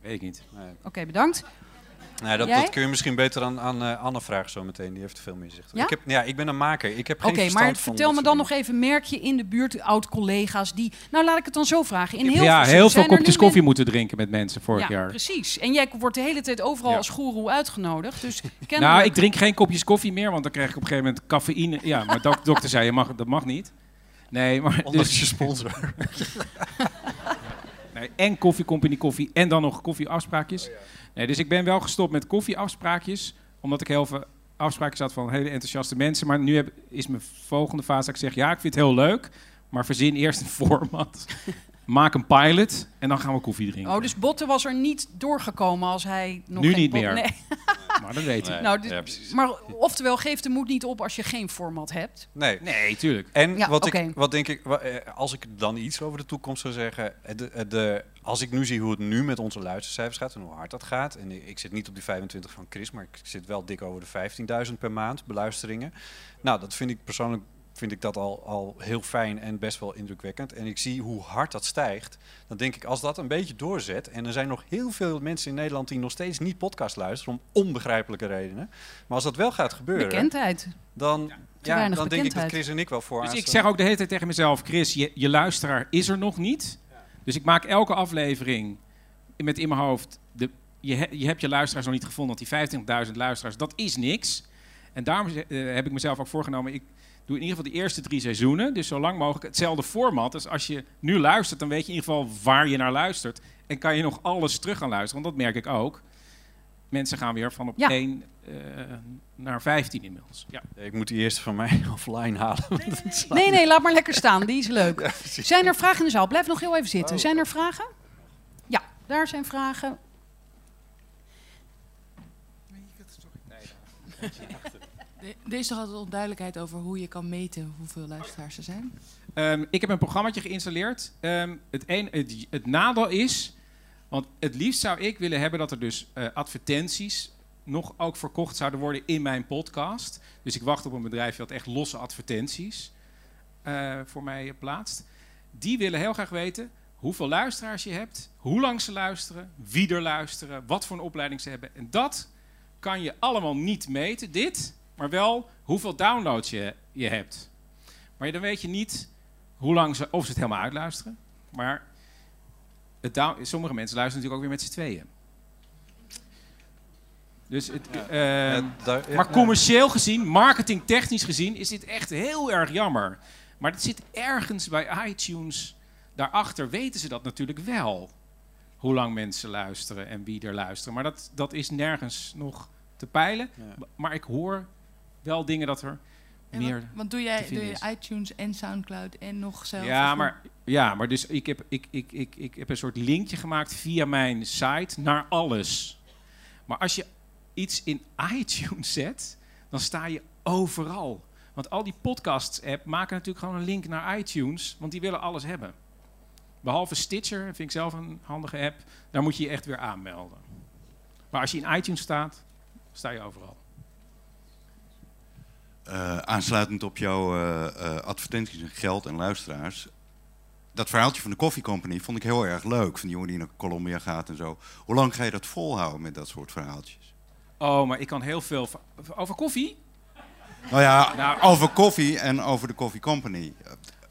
Weet ik niet. Oké, bedankt. Nee, dat, kun je misschien beter aan, aan eh, Anne vragen zo meteen. Die heeft veel meer zicht. Ja? Ik, heb, ja, ik ben een maker. Ik heb geen Oké, verstand maar vertel me dan nog even, merk je in de buurt oud-collega's die... Nou, laat ik het dan zo vragen. In heel ja, heel veel kopjes koffie moeten drinken met mensen vorig ja, jaar. precies. En jij wordt de hele tijd overal als goeroe uitgenodigd. Dus Nou, ik drink geen kopjes koffie meer, want dan krijg ik op een gegeven moment cafeïne. Ja, maar de dokter zei, je mag, dat mag niet. Nee, maar... Ondanks dus- je sponsor. nee, en koffiecompany koffie en dan nog koffieafspraakjes. Nee, dus ik ben wel gestopt met koffieafspraakjes, omdat ik heel veel afspraakjes had van hele enthousiaste mensen. Maar nu heb, is mijn volgende fase dat ik zeg, ja, ik vind het heel leuk, maar verzin eerst een format. Maak een pilot en dan gaan we koffie drinken. Oh, dus Botte was er niet doorgekomen als hij nog Nu geen niet meer. Nee. Maar dat weet ik. nou, dit- maar oftewel, geef de moed niet op als je geen format hebt. Nee. Nee, tuurlijk. En Ja, wat, oké. ik, wat denk ik, wa- eh, als ik dan iets over de toekomst zou zeggen. eh, De, eh, de, als ik nu zie hoe het nu met onze luistercijfers gaat en hoe hard dat gaat. En ik, ik zit niet op die 25 van Chris, maar ik zit wel dik over de 15.000 per maand beluisteringen. Nou, dat vind ik persoonlijk vind ik dat al, al heel fijn en best wel indrukwekkend. En ik zie hoe hard dat stijgt. Dan denk ik, als dat een beetje doorzet... en er zijn nog heel veel mensen in Nederland... die nog steeds niet podcast luisteren... om onbegrijpelijke redenen. Maar als dat wel gaat gebeuren... Bekendheid. Dan, ja, dan denk ik dat. Chris en ik wel voor Dus ik zeg ook de hele tijd tegen mezelf, Chris, je, je luisteraar is er nog niet. Dus ik maak elke aflevering met in mijn hoofd, de, je, he- je hebt je luisteraars nog niet gevonden, want die 25.000 luisteraars, dat is niks. En daarom eh, heb ik mezelf ook voorgenomen, ik doe in ieder geval de eerste drie seizoenen, dus zo lang mogelijk hetzelfde format. Dus als je nu luistert, dan weet je in ieder geval waar je naar luistert. En kan je nog alles terug gaan luisteren, want dat merk ik ook. Mensen gaan weer van op Ja. 1 eh, naar 15 inmiddels. Ja. Ik moet die eerste van mij offline halen. Nee, nee, laat maar lekker staan. Die is leuk. zijn er vragen in de zaal? Blijf nog heel even zitten. Oh. Zijn er vragen? Ja, daar zijn vragen. Er er is toch onduidelijkheid over hoe je kan meten hoeveel luisteraars er zijn? Ehm, ik heb een programmaatje geïnstalleerd. Ehm, het, het nadeel is, want het liefst zou ik willen hebben dat er dus eh, advertenties nog ook verkocht zouden worden in mijn podcast. Dus ik wacht op een bedrijf dat echt losse advertenties eh, voor mij plaatst. Die willen heel graag weten hoeveel luisteraars je hebt, hoe lang ze luisteren, wie er luisteren, wat voor een opleiding ze hebben. En dat kan je allemaal niet meten, dit, maar wel hoeveel downloads je, je hebt. Maar dan weet je niet hoe lang ze, of ze het helemaal uitluisteren. Maar het down- sommige mensen luisteren natuurlijk ook weer met z'n tweeën. Dus het, eh, Ja, daar- ja, maar commercieel gezien, marketingtechnisch gezien, is dit echt heel erg jammer. Maar het zit ergens bij iTunes. Daarachter weten ze dat natuurlijk wel. Hoe lang mensen luisteren en wie er luisteren. Maar dat, dat is nergens nog te peilen. Maar ik hoor wel dingen dat er En meer. want, want doe jij doe je iTunes en Soundcloud en nog zelf? Ja, maar, ja, maar dus ik heb, ik, ik, ik, ik heb een soort linkje gemaakt via mijn site naar alles. Maar als je iets in iTunes zet, dan sta je overal. Want al die podcasts-app maken natuurlijk gewoon een link naar iTunes, want die willen alles hebben. Behalve Stitcher, vind ik zelf een handige app, daar moet je je echt weer aanmelden. Maar als je in iTunes staat, sta je overal. Eh, aansluitend op jouw eh, eh, advertenties en geld en luisteraars. Dat verhaaltje van de Coffee Company vond ik heel erg leuk. Van die jongen die naar Colombia gaat en zo. Hoe lang ga je dat volhouden met dat soort verhaaltjes? Oh, maar ik kan heel veel... Over koffie? Nou ja, Nou- over koffie en over de Coffee Company.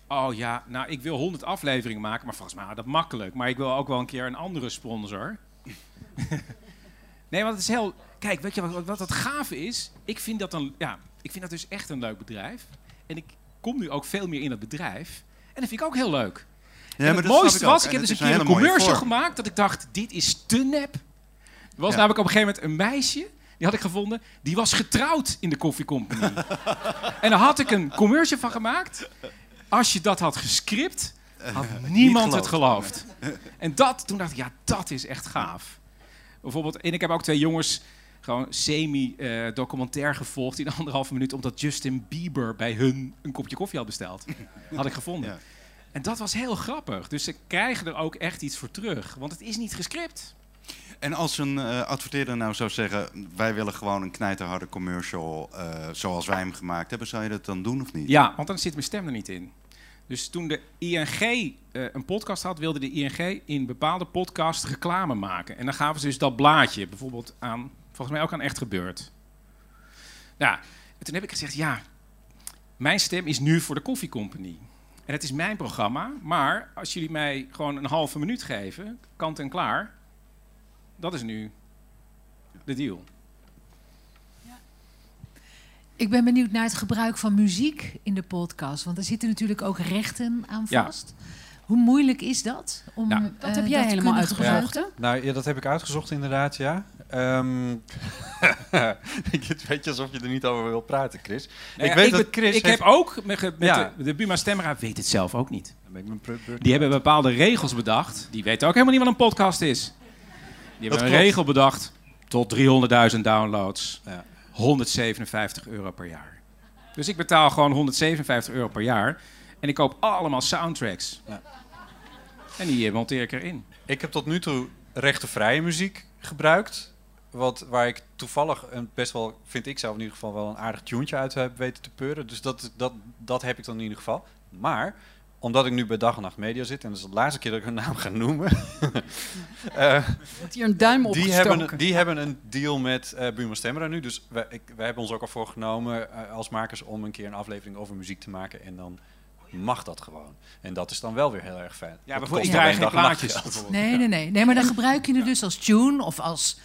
Oh ja, nou ik wil 100 afleveringen maken, maar volgens mij dat makkelijk. Maar ik wil ook wel een keer een andere sponsor. nee, want het is heel. Kijk, weet je wat, wat het gave is? Ik vind dat een, ja, ik vind dat dus echt een leuk bedrijf. En ik kom nu ook veel meer in het bedrijf. En dat vind ik ook heel leuk. Ja, maar het dat mooiste ik was, ik heb dus een keer een commercial gemaakt dat ik dacht, dit is te nep. Er was Ja. namelijk op een gegeven moment een meisje, die had ik gevonden, die was getrouwd in de Coffee Company. en daar had ik een commercial van gemaakt. Als je dat had gescript, had niemand het geloofd. geloofd. En dat, toen dacht ik, ja, dat is echt gaaf. Bijvoorbeeld, en ik heb ook twee jongens gewoon semi-documentair gevolgd in anderhalve minuut, omdat Justin Bieber bij hun een kopje koffie had besteld. Had ik gevonden. Ja. En dat was heel grappig. Dus ze krijgen er ook echt iets voor terug, want het is niet gescript. En als een eh, adverteerder nou zou zeggen... wij willen gewoon een knijterharde commercial eh, zoals wij hem gemaakt hebben... zou je dat dan doen of niet? Ja, want dan zit mijn stem er niet in. Dus toen de ING eh, een podcast had, wilde de ING in bepaalde podcasts reclame maken. En dan gaven ze dus dat blaadje bijvoorbeeld aan, volgens mij ook aan Echt Gebeurd. En toen heb ik gezegd, ja, mijn stem is nu voor de Coffee Company. En het is mijn programma, maar als jullie mij gewoon een halve minuut geven, kant en klaar, dat is nu de deal. Ik ben benieuwd naar het gebruik van muziek in de podcast. Want er zitten natuurlijk ook rechten aan Ja. vast. Hoe moeilijk is dat? Om, dat eh, heb jij helemaal uitgezocht? Nou, ja, dat heb ik uitgezocht inderdaad, ja. Ehm het weet je alsof je er niet over wil praten, Chris. Nou ja, ik weet ik dat Chris ik heeft- heb ook met, Ja. de, de Buma Stemra weet het zelf ook niet. Die hebben bepaalde regels bedacht. Die weten ook helemaal niet wat een podcast is. Die hebben een regel bedacht tot 300.000 downloads. 157 euro per jaar. Dus ik betaal gewoon 157 euro per jaar. En ik koop allemaal soundtracks. En die eh, monteer ik erin. Ik heb tot nu toe rechtenvrije muziek gebruikt. Wat, waar ik toevallig een best wel, vind ik zelf in ieder geval, wel een aardig tuentje uit heb weten te peuren. Dus dat, dat, dat heb ik dan in ieder geval. Maar omdat ik nu bij Dag en Nacht Media zit, en dat is de laatste keer dat ik hun naam ga noemen. eh, Wordt hier een duim die opgestoken. hebben, die hebben een deal met eh Buma Stemra nu. Dus wij, ik, wij hebben ons ook al voorgenomen eh, als makers om een keer een aflevering over muziek te maken. En dan mag dat gewoon. En dat is dan wel weer heel erg fijn. Ja, alleen draai geen plaatjes. bijvoorbeeld. Nee, nee, nee, nee. Maar dan gebruik je het dus als tune of als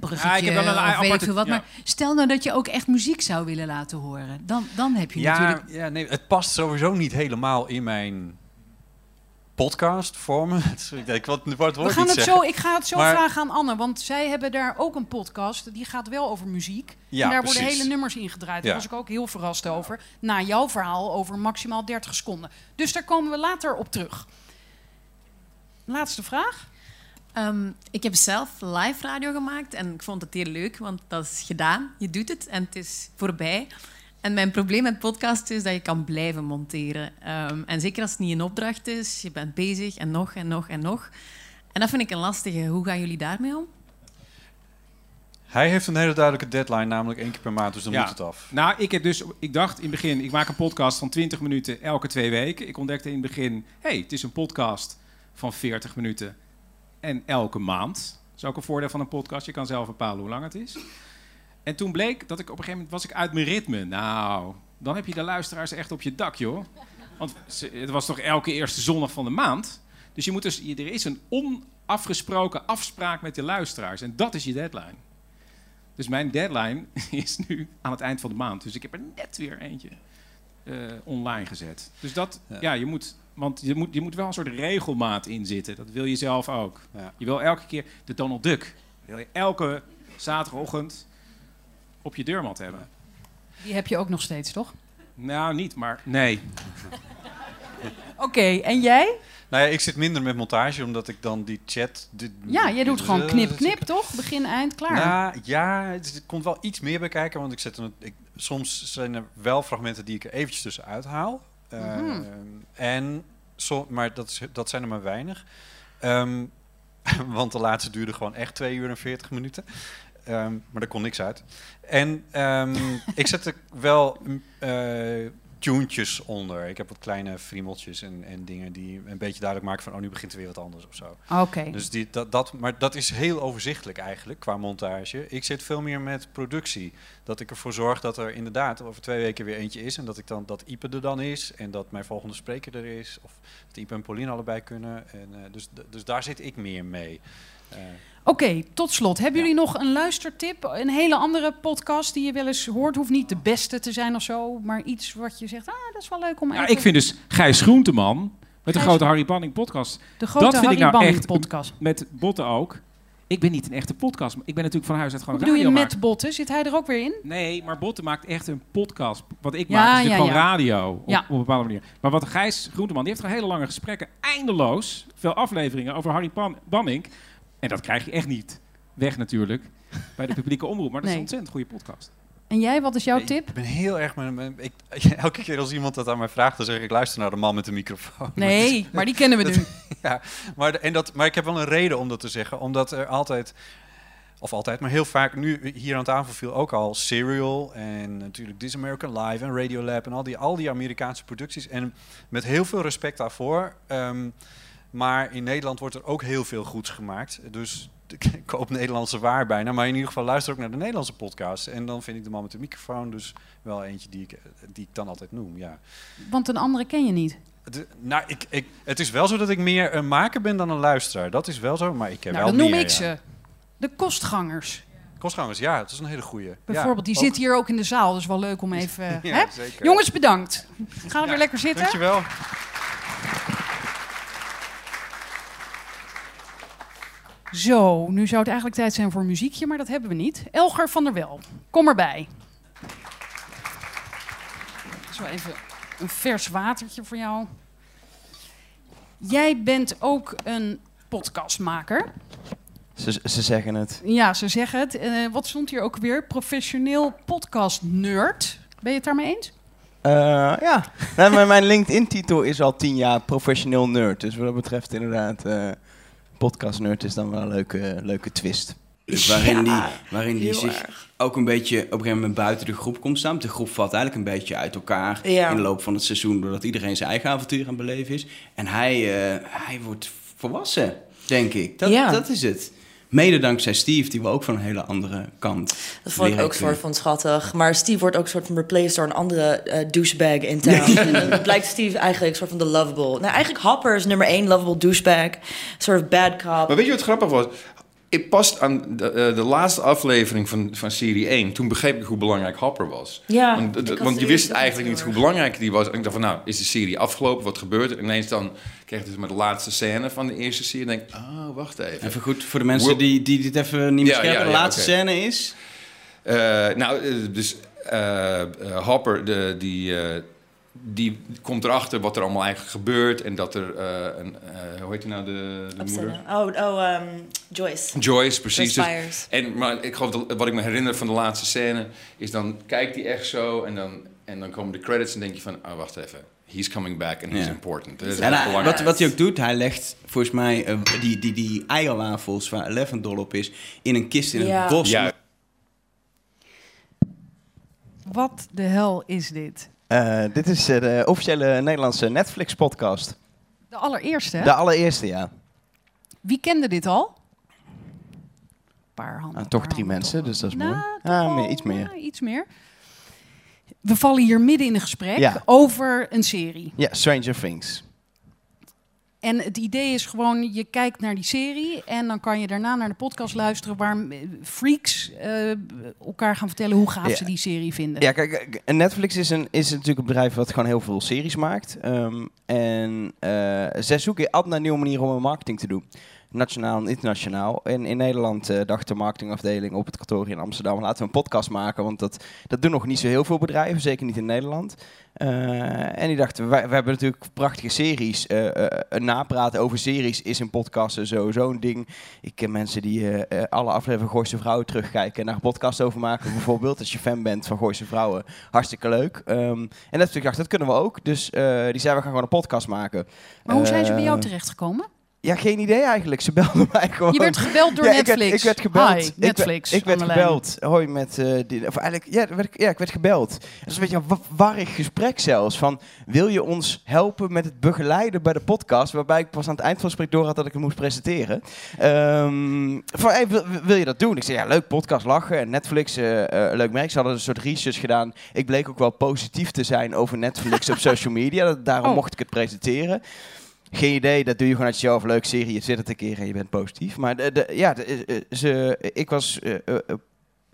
bruggetje Ja, ik heb wel een of weet ik aparte- veel wat. ja. Maar stel nou dat je ook echt muziek zou willen laten horen. Dan, dan heb je Ja, natuurlijk... ja nee, het past sowieso niet helemaal in mijn podcast vormen. ik wil het woord We gaan het zeggen. zo, ik ga het zo Maar- vragen aan Anne, want zij hebben daar ook een podcast. Die gaat wel over muziek. Ja, en daar worden hele nummers in gedraaid. Daar Ja. was ik ook heel verrast over. Na jouw verhaal over maximaal 30 seconden. Dus daar komen we later op terug. Laatste vraag. Ehm, ik heb zelf live radio gemaakt en ik vond het heel leuk, want dat is gedaan. Je doet het en het is voorbij. En mijn probleem met podcast is dat je kan blijven monteren. Ehm, en zeker als het niet een opdracht is, je bent bezig en nog en nog en nog. En dat vind ik een lastige. Hoe gaan jullie daarmee om? Hij heeft een hele duidelijke deadline, namelijk één keer per maand, dus dan Ja. moet het af. Nou, ik heb dus, ik dacht in het begin, ik maak een podcast van 20 minuten elke twee weken. Ik ontdekte in het begin, hé, hey, het is een podcast van 40 minuten en elke maand. Dat is ook een voordeel van een podcast. Je kan zelf bepalen hoe lang het is. En toen bleek dat ik op een gegeven moment was ik uit mijn ritme. Nou, dan heb je de luisteraars echt op je dak, joh. Want het was toch elke eerste zondag van de maand. Dus je moet dus, er is een onafgesproken afspraak met de luisteraars. En dat is je deadline. Dus mijn deadline is nu aan het eind van de maand. Dus ik heb er net weer eentje eh, online gezet. Dus dat, ja, je moet, want je moet, je moet wel een soort regelmaat in zitten. Dat wil je zelf ook. Je wil elke keer de Donald Duck. Wil je elke zaterdagochtend op je deurmat hebben. Die heb je ook nog steeds, toch? Nou, niet, maar nee. Oké, en jij? Nou ja, ik zit minder met montage, omdat ik dan die chat... die- Ja, jij doet gewoon knip, knip, toch? Begin, eind, klaar. Nou, ja, het- komt wel iets meer bij kijken. Want ik zet er, ik, soms zijn er wel fragmenten die ik er eventjes tussenuit haal. Eh, Mhm. en maar dat, dat zijn er maar weinig. Ehm, want de laatste duurde gewoon echt 2 uur en 40 minuten. Ehm, maar daar kon niks uit. En ehm, ik zet er wel eh tuentjes onder. Ik heb wat kleine friemeltjes en, en dingen die een beetje duidelijk maken van... oh, nu begint er weer wat anders of zo. Oké. Dus die, dat, dat, maar dat is heel overzichtelijk eigenlijk qua montage. Ik zit veel meer met productie. Dat ik ervoor zorg dat er inderdaad over twee weken weer eentje is. En dat ik dan dat Ipe er dan is. En dat mijn volgende spreker er is. Of dat Ipe en Pauline allebei kunnen. En, eh, dus, dus daar zit ik meer mee. Eh, Oké, tot slot. Hebben jullie nog een luistertip? Een hele andere podcast die je wel eens hoort? Hoeft niet de beste te zijn of zo, maar iets wat je zegt, ah, dat is wel leuk om Ja, even... ik vind dus Gijs Groenteman met de grote Harry Banning podcast. De grote dat vind Harry ik nou Banning echt podcast. Met Botten ook. Ik ben niet een echte podcast, maar ik ben natuurlijk van huis uit gewoon Hoe bedoel je met botten? Zit hij er ook weer in? Nee, maar Botten maakt echt een podcast. Wat ik Ja, maak is natuurlijk ja, gewoon ja. radio op, Ja. op een bepaalde manier. Maar wat Gijs Groenteman, die heeft gewoon hele lange gesprekken, eindeloos, veel afleveringen over Harry Pan Banning. En dat krijg je echt niet weg natuurlijk bij de publieke omroep. Maar dat is een ontzettend goede podcast. En jij, wat is jouw tip? Ik ben heel erg... Ik, elke keer als iemand dat aan mij vraagt, dan zeg ik... ik luister naar de man met de microfoon. Nee, maar die kennen we Dat- nu. ja, maar, de- en dat, maar ik heb wel een reden om dat te zeggen. Omdat er altijd... Of altijd, maar heel vaak nu hier aan tafel viel ook al Serial en natuurlijk This American Live en Radiolab en al die, al die Amerikaanse producties. En met heel veel respect daarvoor. ehm, maar in Nederland wordt er ook heel veel goeds gemaakt. Dus ik koop Nederlandse waar bijna. Maar in ieder geval luister ook naar de Nederlandse podcast. En dan vind ik de man met de microfoon dus wel eentje die ik, die ik dan altijd noem. Ja. Want een andere ken je niet. De- nou, ik, ik, het is wel zo dat ik meer een maker ben dan een luisteraar. Dat is wel zo, maar ik heb Nou, wel dan noem meer, ik ja. ze. De kostgangers. Kostgangers, ja, dat is een hele goeie. Bijvoorbeeld, die zit hier ook in de zaal. Dus wel leuk om even... Ja, hè? zeker. Jongens, bedankt. Gaan we weer lekker zitten? Dankjewel. Zo, nu zou het eigenlijk tijd zijn voor muziekje, maar dat hebben we niet. Elger van der Wel, kom erbij. Zo even een vers watertje voor jou. Jij bent ook een podcastmaker. Ze, ze zeggen het. Ja, ze zeggen het. Eh, wat stond hier ook weer? Professioneel podcast nerd. Ben je het daarmee eens? Eh, ja, nou, mijn, mijn LinkedIn-titel is al tien jaar professioneel nerd. Dus wat dat betreft inderdaad, eh podcast nerd is dan wel een leuke, leuke twist. Dus waarin Ja, die, waarin die zich erg. ook een beetje op een gegeven moment buiten de groep komt staan. De groep valt eigenlijk een beetje uit elkaar Ja. in de loop van het seizoen, doordat iedereen zijn eigen avontuur aan het beleven is. En hij, eh, hij wordt volwassen, denk ik. Dat, Ja. dat is het. Mede dankzij Steve, die we ook van een hele andere kant. Dat vond ik ook kennen. soort van schattig. Maar Steve wordt ook soort van replaced door een andere eh, douchebag in town. en dan blijkt Steve eigenlijk soort van de lovable. Nou, eigenlijk Hopper is nummer één lovable douchebag. Soort of bad cop. Maar weet je wat grappig was? Ik pas aan de, eh, de laatste aflevering van, van serie 1. Toen begreep ik hoe belangrijk Hopper was. Ja, want, want je wist eigenlijk niet hoe belangrijk die was. En ik dacht van, nou, is de serie afgelopen? Wat gebeurt er? En ineens dan kreeg ik dus met de laatste scène van de eerste serie. En denk ik, oh, wacht even. Even goed voor de mensen die, die dit even niet meer Ja, ja. De laatste scène is... Eh, nou, eh, dus eh, Hopper, de, die, eh, die komt erachter wat er allemaal eigenlijk gebeurt. En dat er, eh, een, eh, hoe heet die nou, de, de moeder? Oh, oh ehm, Joyce. Joyce, precies. Joyce Dus- en, maar ik geloof dat wat ik me herinner van de laatste scène is dan kijkt hij echt zo en dan, en dan komen de credits en denk je van, ah wacht even, he's coming back and he's Ja. important. Dat is En hij- wat, wat hij ook doet, hij legt volgens mij eh, die, die, die eierwafels waar Eleven dol op is, in een kist in Ja. het bos. Ja. Wat de hel is dit? Eh, dit is de officiële Nederlandse Netflix-podcast. De allereerste, hè? De allereerste, ja. Wie kende dit al? Een paar handen. Ah, toch drie mensen, dus dat is Nou, mooi. toch Ah, meer, iets meer. ja, iets meer. We vallen hier midden in een gesprek Ja. over een serie. Ja, Stranger Things. En het idee is gewoon, je kijkt naar die serie en dan kan je daarna naar de podcast luisteren waar eh, freaks eh, elkaar gaan vertellen hoe gaaf Ja. ze die serie vinden. Ja, kijk, kijk, Netflix is, een, is natuurlijk een bedrijf wat gewoon heel veel series maakt. Ehm, en eh, zij zoeken altijd naar nieuwe manieren om hun marketing te doen. Nationaal en internationaal. En in Nederland eh, dacht de marketingafdeling op het kantoor in Amsterdam... laten we een podcast maken, want dat, dat doen nog niet zo heel veel bedrijven. Zeker niet in Nederland. Eh, en die dachten, wij, we hebben natuurlijk prachtige series. Eh, een napraten over series is in podcasten sowieso een ding. Ik ken mensen die alle afleveringen Gooise Vrouwen terugkijken... en daar een podcast over maken bijvoorbeeld. Als je fan bent van Gooise Vrouwen, hartstikke leuk. Ehm, en dat dacht, dat kunnen we ook. Dus die zei, we gaan gewoon een podcast maken. Maar hoe zijn ze bij jou terechtgekomen? Ja, geen idee eigenlijk. Ze belden mij gewoon. Je werd gebeld door Ja, ik werd- Netflix. Ik werd, gebeld. Hi, Ik werd- Netflix, Ik werd, gebeld. Hoi met eh, die, of eigenlijk, ja, ik werd, ja, ik werd gebeld. Dat is een beetje een wa- warrig gesprek zelfs. Van, wil je ons helpen met het begeleiden bij de podcast? Waarbij ik pas aan het eind van het gesprek door had dat ik het moest presenteren. Ehm, van, hey, wil, wil je dat doen? Ik zei, ja, leuk podcast, lachen. En Netflix, eh, eh, leuk merk. Ze hadden een soort research gedaan. Ik bleek ook wel positief te zijn over Netflix op social media. Daarom Oh. mocht ik het presenteren. Geen idee, dat doe je gewoon uit jezelf. Leuk serie, je zit het een keer en je bent positief. Maar de, ja, de- eh, ze, ik was...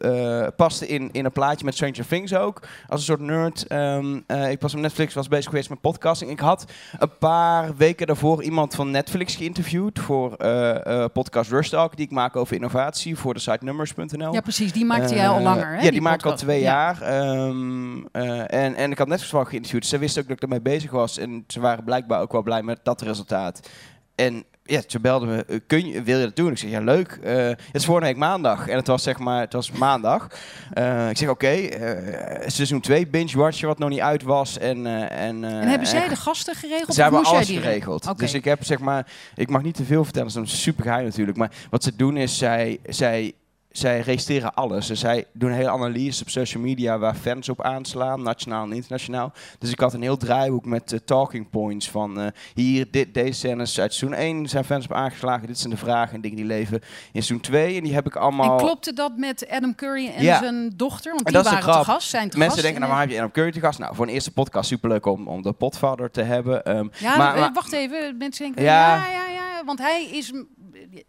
eh, paste in, in een plaatje met Stranger Things ook. Als een soort nerd. Ehm, eh, ik was op Netflix, was bezig geweest met podcasting. Ik had een paar weken daarvoor iemand van Netflix geïnterviewd voor eh, podcast Rush Talk, die ik maak over innovatie voor de site numbers.nl. Ja, precies. Die maakte jij al langer, hè, Ja, die die, maak ik al twee Ja. jaar. Ehm, eh, en, en ik had Netflix wel geïnterviewd. Ze wisten ook dat ik ermee bezig was. En ze waren blijkbaar ook wel blij met dat resultaat. En ja, ze belden me, eh, kun je, wil je dat doen? Ik zeg, ja, leuk. Eh, het is vorige week maandag. En het was zeg maar, het was maandag. Eh, ik zeg, oké, eh, seizoen 2 binge-watchen wat nog niet uit was. En, en, En hebben zij en- de gasten geregeld? Ze hebben alles geregeld. Dus ik heb zeg maar, ik mag niet te veel vertellen, dat is super geheim natuurlijk. Maar wat ze doen is, zij, zij, zij registreren alles. Dus zij doen een hele analyse op social media waar fans op aanslaan, nationaal en internationaal. Dus ik had een heel draaiboek met eh, talking points van eh, hier, dit, deze scènes uit seizoen 1 zijn fans op aangeslagen. Dit zijn de vragen en dingen die leven in seizoen 2. En die heb ik allemaal... En klopte dat met Adam Curry en Ja. zijn dochter? Want En die dat is de waren te gast, zijn te Mensen gast. denken, nou, waar heb je Adam Curry te gast? Nou, voor een eerste podcast superleuk om, om de potvader te hebben. Ehm, Ja, maar, eh, maar wacht even. Mensen denken, Ja. ja, ja, ja, want hij is...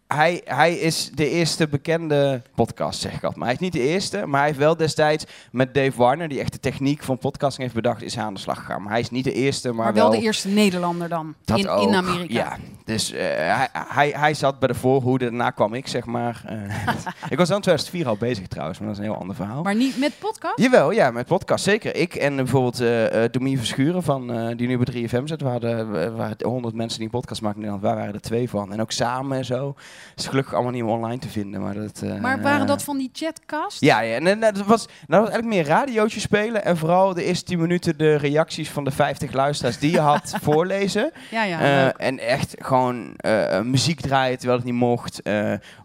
hij, hij is de eerste bekende podcast, zeg ik altijd. Maar hij is niet de eerste, maar hij heeft wel destijds met Dave Warner, die echt de techniek van podcasting heeft bedacht, is hij aan de slag gegaan. Maar hij is niet de eerste, maar, Maar wel de eerste Nederlander dan, Dat in, ook, in Amerika. Ja, dus eh, hij, hij, hij zat bij de voorhoede, daarna kwam ik, zeg maar. Eh, ik was dan 2004 al bezig trouwens, maar dat is een heel ander verhaal. Maar niet met podcast? Jawel, ja, met podcast zeker. Ik en bijvoorbeeld eh Domien Verschuren, van, die nu bij 3FM zit. Hadden, we waren 100 mensen die een podcast maken in Nederland. Wij waren er twee van. En ook samen en zo. Is gelukkig allemaal niet meer online te vinden. Maar, dat, eh, Maar waren dat van die chatcasts? Ja, ja en, dat, was, dat was eigenlijk meer radiootje spelen. En vooral de eerste 10 minuten de reacties van de 50 luisteraars die je had voorlezen. Ja, ja, Eh, en echt gewoon eh, muziek draaien terwijl het niet mocht.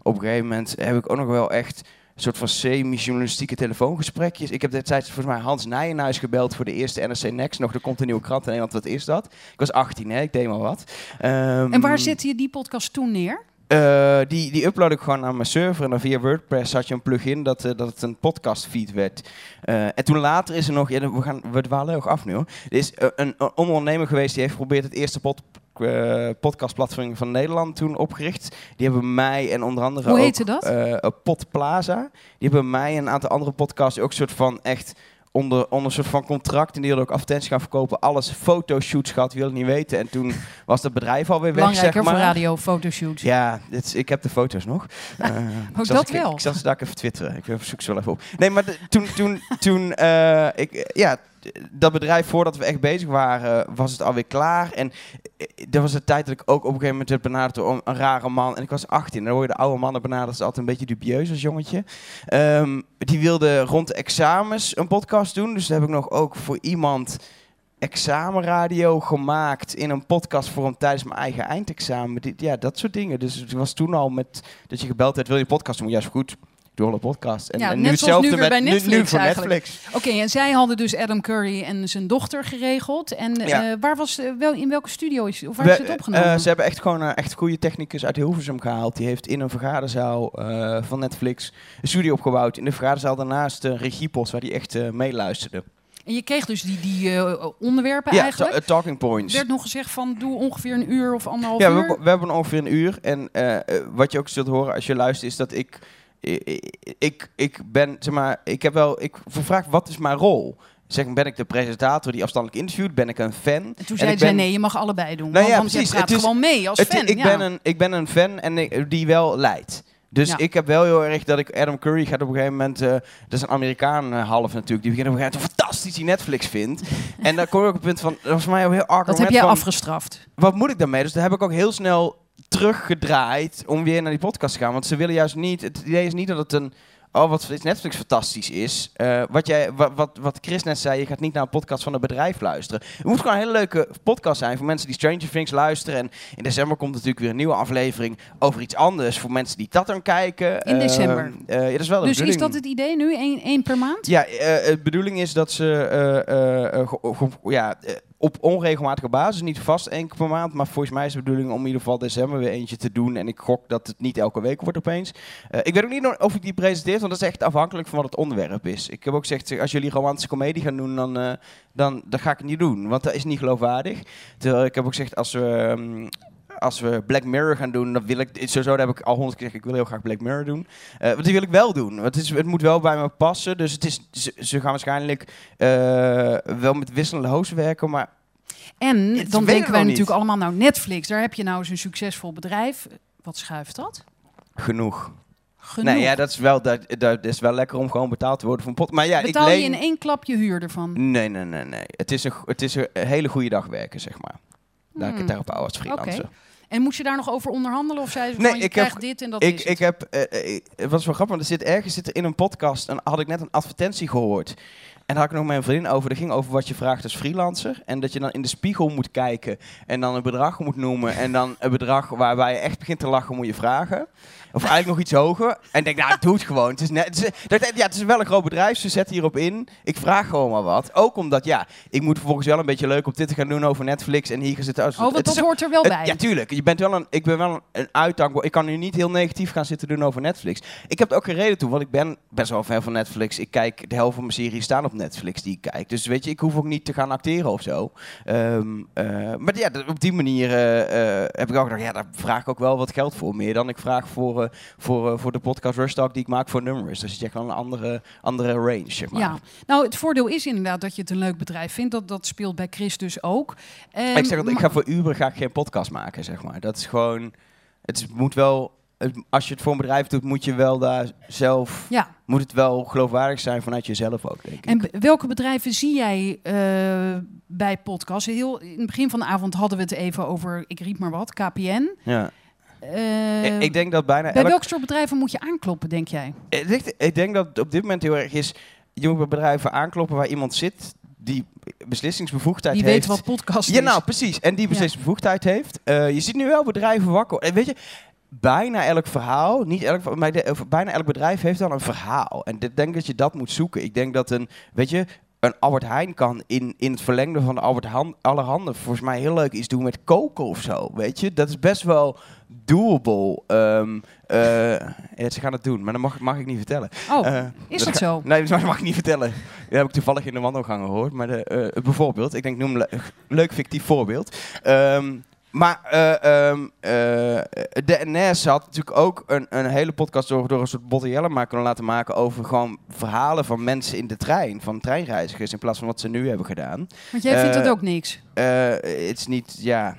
Op een gegeven moment heb ik ook nog wel echt een soort van semi-journalistieke telefoongesprekjes. Ik heb destijds volgens mij Hans Nijenhuis gebeld voor de eerste NRC Next. Nog, er komt een nieuwe krant in Nederland, wat is dat? Ik was 18, hè? ik deed maar wat. Ehm, En waar zette je die podcast toen neer? Eh, die, die upload ik gewoon naar mijn server. En dan via WordPress had je een plugin dat, eh, dat het een podcast feed werd. Eh, en toen later is er nog, ja, we, gaan, we dwalen heel erg af nu hoor. Er is een, een ondernemer geweest die heeft geprobeerd het eerste pod, podcastplatform van Nederland toen opgericht. Die hebben mij en onder andere Hoe ook, heette dat? Pod Plaza. Die hebben mij en een aantal andere podcasts ook soort van echt onder, soort van contract. En die hadden ook advertenties gaan verkopen. Alles fotoshoots gehad, wilde niet weten. En toen was het bedrijf alweer weg, Belangrijker zeg maar. voor radio, fotoshoots. Ja, dit is- ik heb de foto's nog. Zal dat ze- ik- wel? Ik zal ze daar even twitteren. Ik zoek ze wel even op. Nee, maar de- toen, toen, toen eh, ik, ja, dat bedrijf, voordat we echt bezig waren, was het alweer klaar. En er was de tijd dat ik ook op een gegeven moment werd benaderd door een, een rare man. En ik was 18. En dan de oude mannen benaderd. Dat is altijd een beetje dubieus als jongetje. Ehm, die wilde rond de examens een podcast doen. Dus daar heb ik nog ook voor iemand examenradio gemaakt in een podcast voor hem tijdens mijn eigen eindexamen. Ja, dat soort dingen. Dus het was toen al met dat je gebeld werd, wil je een podcast doen? Juist goed, al een podcast. En, ja, en nu zoals hetzelfde nu weer met bij Netflix nu, voor. Netflix. Oké, en zij hadden dus Adam Curry en zijn dochter geregeld. En Ja. eh, waar was, eh, wel, in welke studio is of waar We- is het opgenomen? eh, ze hebben echt gewoon een echt goede technicus uit Hilversum gehaald. Die heeft in een vergaderzaal van Netflix een studio opgebouwd. In de vergaderzaal daarnaast een regiepost waar die echt meeluisterde. en je kreeg dus die, die onderwerpen Ja, eigenlijk. ta- talking points. Er werd nog gezegd van doe ongeveer een uur of anderhalf Ja, we, uur. we hebben ongeveer een uur. En wat je ook zult horen als je luistert, is dat ik. Ik, ik, ben, zeg maar, ik heb wel. Ik vraag wat is mijn rol? Zeg, ben ik de presentator die afstandelijk interviewt? Ben ik een fan? En toen En zei zij ben- nee, je mag allebei doen. Nou ja, want precies. je is- gewoon mee als fan. Ik, ja. ben een, ik ben een fan en ik- die wel leidt. Dus Ja. ik heb wel heel erg dat ik Adam Curry gaat op een gegeven moment. eh, dat is een Amerikaan eh, half natuurlijk. Die begint op een gegeven moment fantastisch die Netflix vindt. en daar kom ik op het punt van. Dat was voor mij ook heel awkward Dat heb jij van, afgestraft. Wat moet ik daarmee? Dus daar heb ik ook heel snel teruggedraaid om weer naar die podcast te gaan. Want ze willen juist niet. Het idee is niet dat het een. Oh, wat is Netflix fantastisch is. Eh, wat, jij, wat, wat, wat Chris net zei, je gaat niet naar een podcast van een bedrijf luisteren. Het moet gewoon een hele leuke podcast zijn voor mensen die Stranger Things luisteren. En in december komt natuurlijk weer een nieuwe aflevering over iets anders. Voor mensen die dat dan kijken. In Eh, december. eh, ja, dat is wel de Dus is dat het idee nu? Eén één per maand? Ja, eh, de bedoeling is dat ze eh, eh, eh, ja, eh, op onregelmatige basis, niet vast één keer per maand, maar volgens mij is de bedoeling om in ieder geval december weer eentje te doen. En ik gok dat het niet elke week wordt opeens. Eh, ik weet ook niet of ik die presenteer, want dat is echt afhankelijk van wat het onderwerp is. Ik heb ook gezegd, als jullie romantische komedie gaan doen, dan, eh, dan, dan ga ik het niet doen, want dat is niet geloofwaardig. Terwijl ik heb ook gezegd, als we... ehm, als we Black Mirror gaan doen, dan wil ik... Sowieso heb ik al honderd keer gezegd, ik wil heel graag Black Mirror doen. Eh, want die wil ik wel doen. Want het, is, het moet wel bij me passen. Dus het is, ze, ze gaan waarschijnlijk eh, wel met wisselende hosts werken, maar... En Het dan denken wij natuurlijk allemaal, nou Netflix, daar heb je nou zo'n succesvol bedrijf. Wat schuift dat? Genoeg. Genoeg. Nee, ja, dat is wel, dat, dat is wel lekker om gewoon betaald te worden voor een pot. Maar ja, Betaal ik je leen... in één klap je huur ervan? Nee, nee, nee, nee. Het is een, het is een hele goede dag werken, zeg maar. Laat ik het Hmm. daarop houden als freelancer. En moest je daar nog over onderhandelen? Of zei ze Nee, van, je ik krijgt heb, dit en dat ik, is ik heb, eh, eh, het was wel grappig, want er zit ergens zit er in een podcast, en had ik net een advertentie gehoord. En daar had ik nog met mijn vriendin over. Dat ging over wat je vraagt als freelancer. En dat je dan in de spiegel moet kijken. En dan een bedrag moet noemen. En dan een bedrag waarbij je echt begint te lachen, moet je vragen. Of eigenlijk nog iets hoger. En ik denk, nou, doe het gewoon. Het is, net, het, is, dat- ja, het is wel een groot bedrijf. Ze zetten hierop in. Ik vraag gewoon maar wat. Ook omdat, ja, ik moet vervolgens wel een beetje leuk op dit te gaan doen over Netflix. En hier gaan zitten. Oh, want het dat hoort er wel het- bij. Ja, tuurlijk. Je bent wel een, ik ben wel een, een. Ik kan nu niet heel negatief gaan zitten doen over Netflix. Ik heb er ook geen reden toe, want ik ben best wel fan van Netflix. Ik kijk, de helft van mijn series staan op Netflix die ik kijk. Dus weet je, ik hoef ook niet te gaan acteren of zo. Ehm, eh, maar ja, op die manier eh, eh, heb ik ook gedacht, ja, daar vraag ik ook wel wat geld voor. Meer dan ik vraag voor, eh, voor, eh, voor de podcast Rush Talk die ik maak voor nummers. Dus je echt wel een andere, andere range, zeg maar. Ja, nou het voordeel is inderdaad dat je het een leuk bedrijf vindt. Dat, dat speelt bij Chris dus ook. Ehm, ik zeg dat ik ga voor Uber ga ik geen podcast maken, zeg maar. Dat is gewoon, het moet wel, als je het voor een bedrijf doet, moet je wel daar zelf, Ja. moet het wel geloofwaardig zijn vanuit jezelf ook, denk ik. En welke bedrijven zie jij eh, bij podcasts? Heel, in het begin van de avond hadden we het even over, ik riep maar wat, KPN. Ja. Eh, ik, denk dat bijna bij elk- welk soort bedrijven moet je aankloppen, denk jij? Ik denk, ik denk dat het op dit moment heel erg is, je moet bij bedrijven aankloppen waar iemand zit die beslissingsbevoegdheid Die heeft. weet wat podcast Ja, nou precies. En die beslissingsbevoegdheid heeft. Eh, je ziet nu wel bedrijven wakker. En weet je, bijna elk verhaal, niet elk, maar de- bijna elk bedrijf heeft dan een verhaal. En ik denk dat je dat moet zoeken. Ik denk dat een, weet je, een Albert Heijn kan in, in het verlengde van de Albert Han, Allerhande volgens mij heel leuk iets doen met koken of zo. Weet je, dat is best wel doable. Ja, ze gaan het doen, maar dat mag, mag ik niet vertellen. Oh, Eh, is dat zo? Nee, dat mag ik niet vertellen. Dat heb ik toevallig in de wandelgangen gehoord. Maar de, eh, bijvoorbeeld, ik denk, noem een le- leuk fictief voorbeeld. Ehm, maar eh, ehm, eh, de NS had natuurlijk ook een, een hele podcast door, door een soort Botte Jellema kunnen laten maken over gewoon verhalen van mensen in de trein, van treinreizigers, in plaats van wat ze nu hebben gedaan. Want jij vindt dat ook niks. het is niet, ja.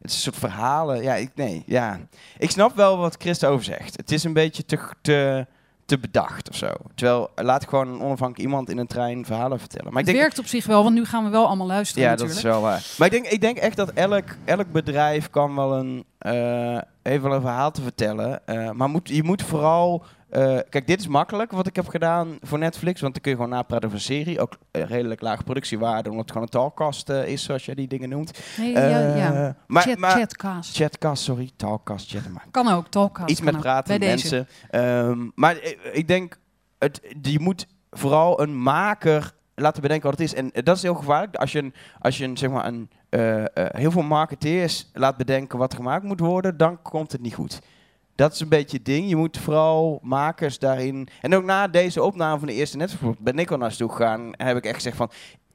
Het is een soort verhalen. Ja, ik, nee, ja. Ik snap wel wat Chris erover zegt. Het is een beetje te, te, te bedacht of zo. Terwijl, laat gewoon een onafhankelijk iemand in een trein verhalen vertellen. Maar ik het denk, werkt op zich wel, want nu gaan we wel allemaal luisteren ja, dat is wel waar. Maar ik denk, ik denk echt dat elk, elk bedrijf kan wel een, eh heeft wel een verhaal te vertellen. Eh, maar moet, je moet vooral... eh, kijk, dit is makkelijk wat ik heb gedaan voor Netflix. Want dan kun je gewoon napraten over een serie. Ook eh, redelijk lage productiewaarde. Omdat het gewoon een talkcast eh, is, zoals jij die dingen noemt. Nee, ja, ja. Maar, Chat- maar, chatcast. Chatcast, sorry. Talkcast, chat maar. Kan ook, talkcast. Iets met ook. praten Bij met mensen. Ehm, maar ik, denk, het, je moet vooral een maker laten bedenken wat het is. En dat is heel gevaarlijk. Als je, een, als je een, zeg maar een, heel veel marketeers laat bedenken wat gemaakt moet worden, dan komt het niet goed. Dat is een beetje het ding. Je moet vooral makers daarin... En ook na deze opname van de eerste Netflix ben ik al naar toe gegaan. Heb ik echt gezegd van...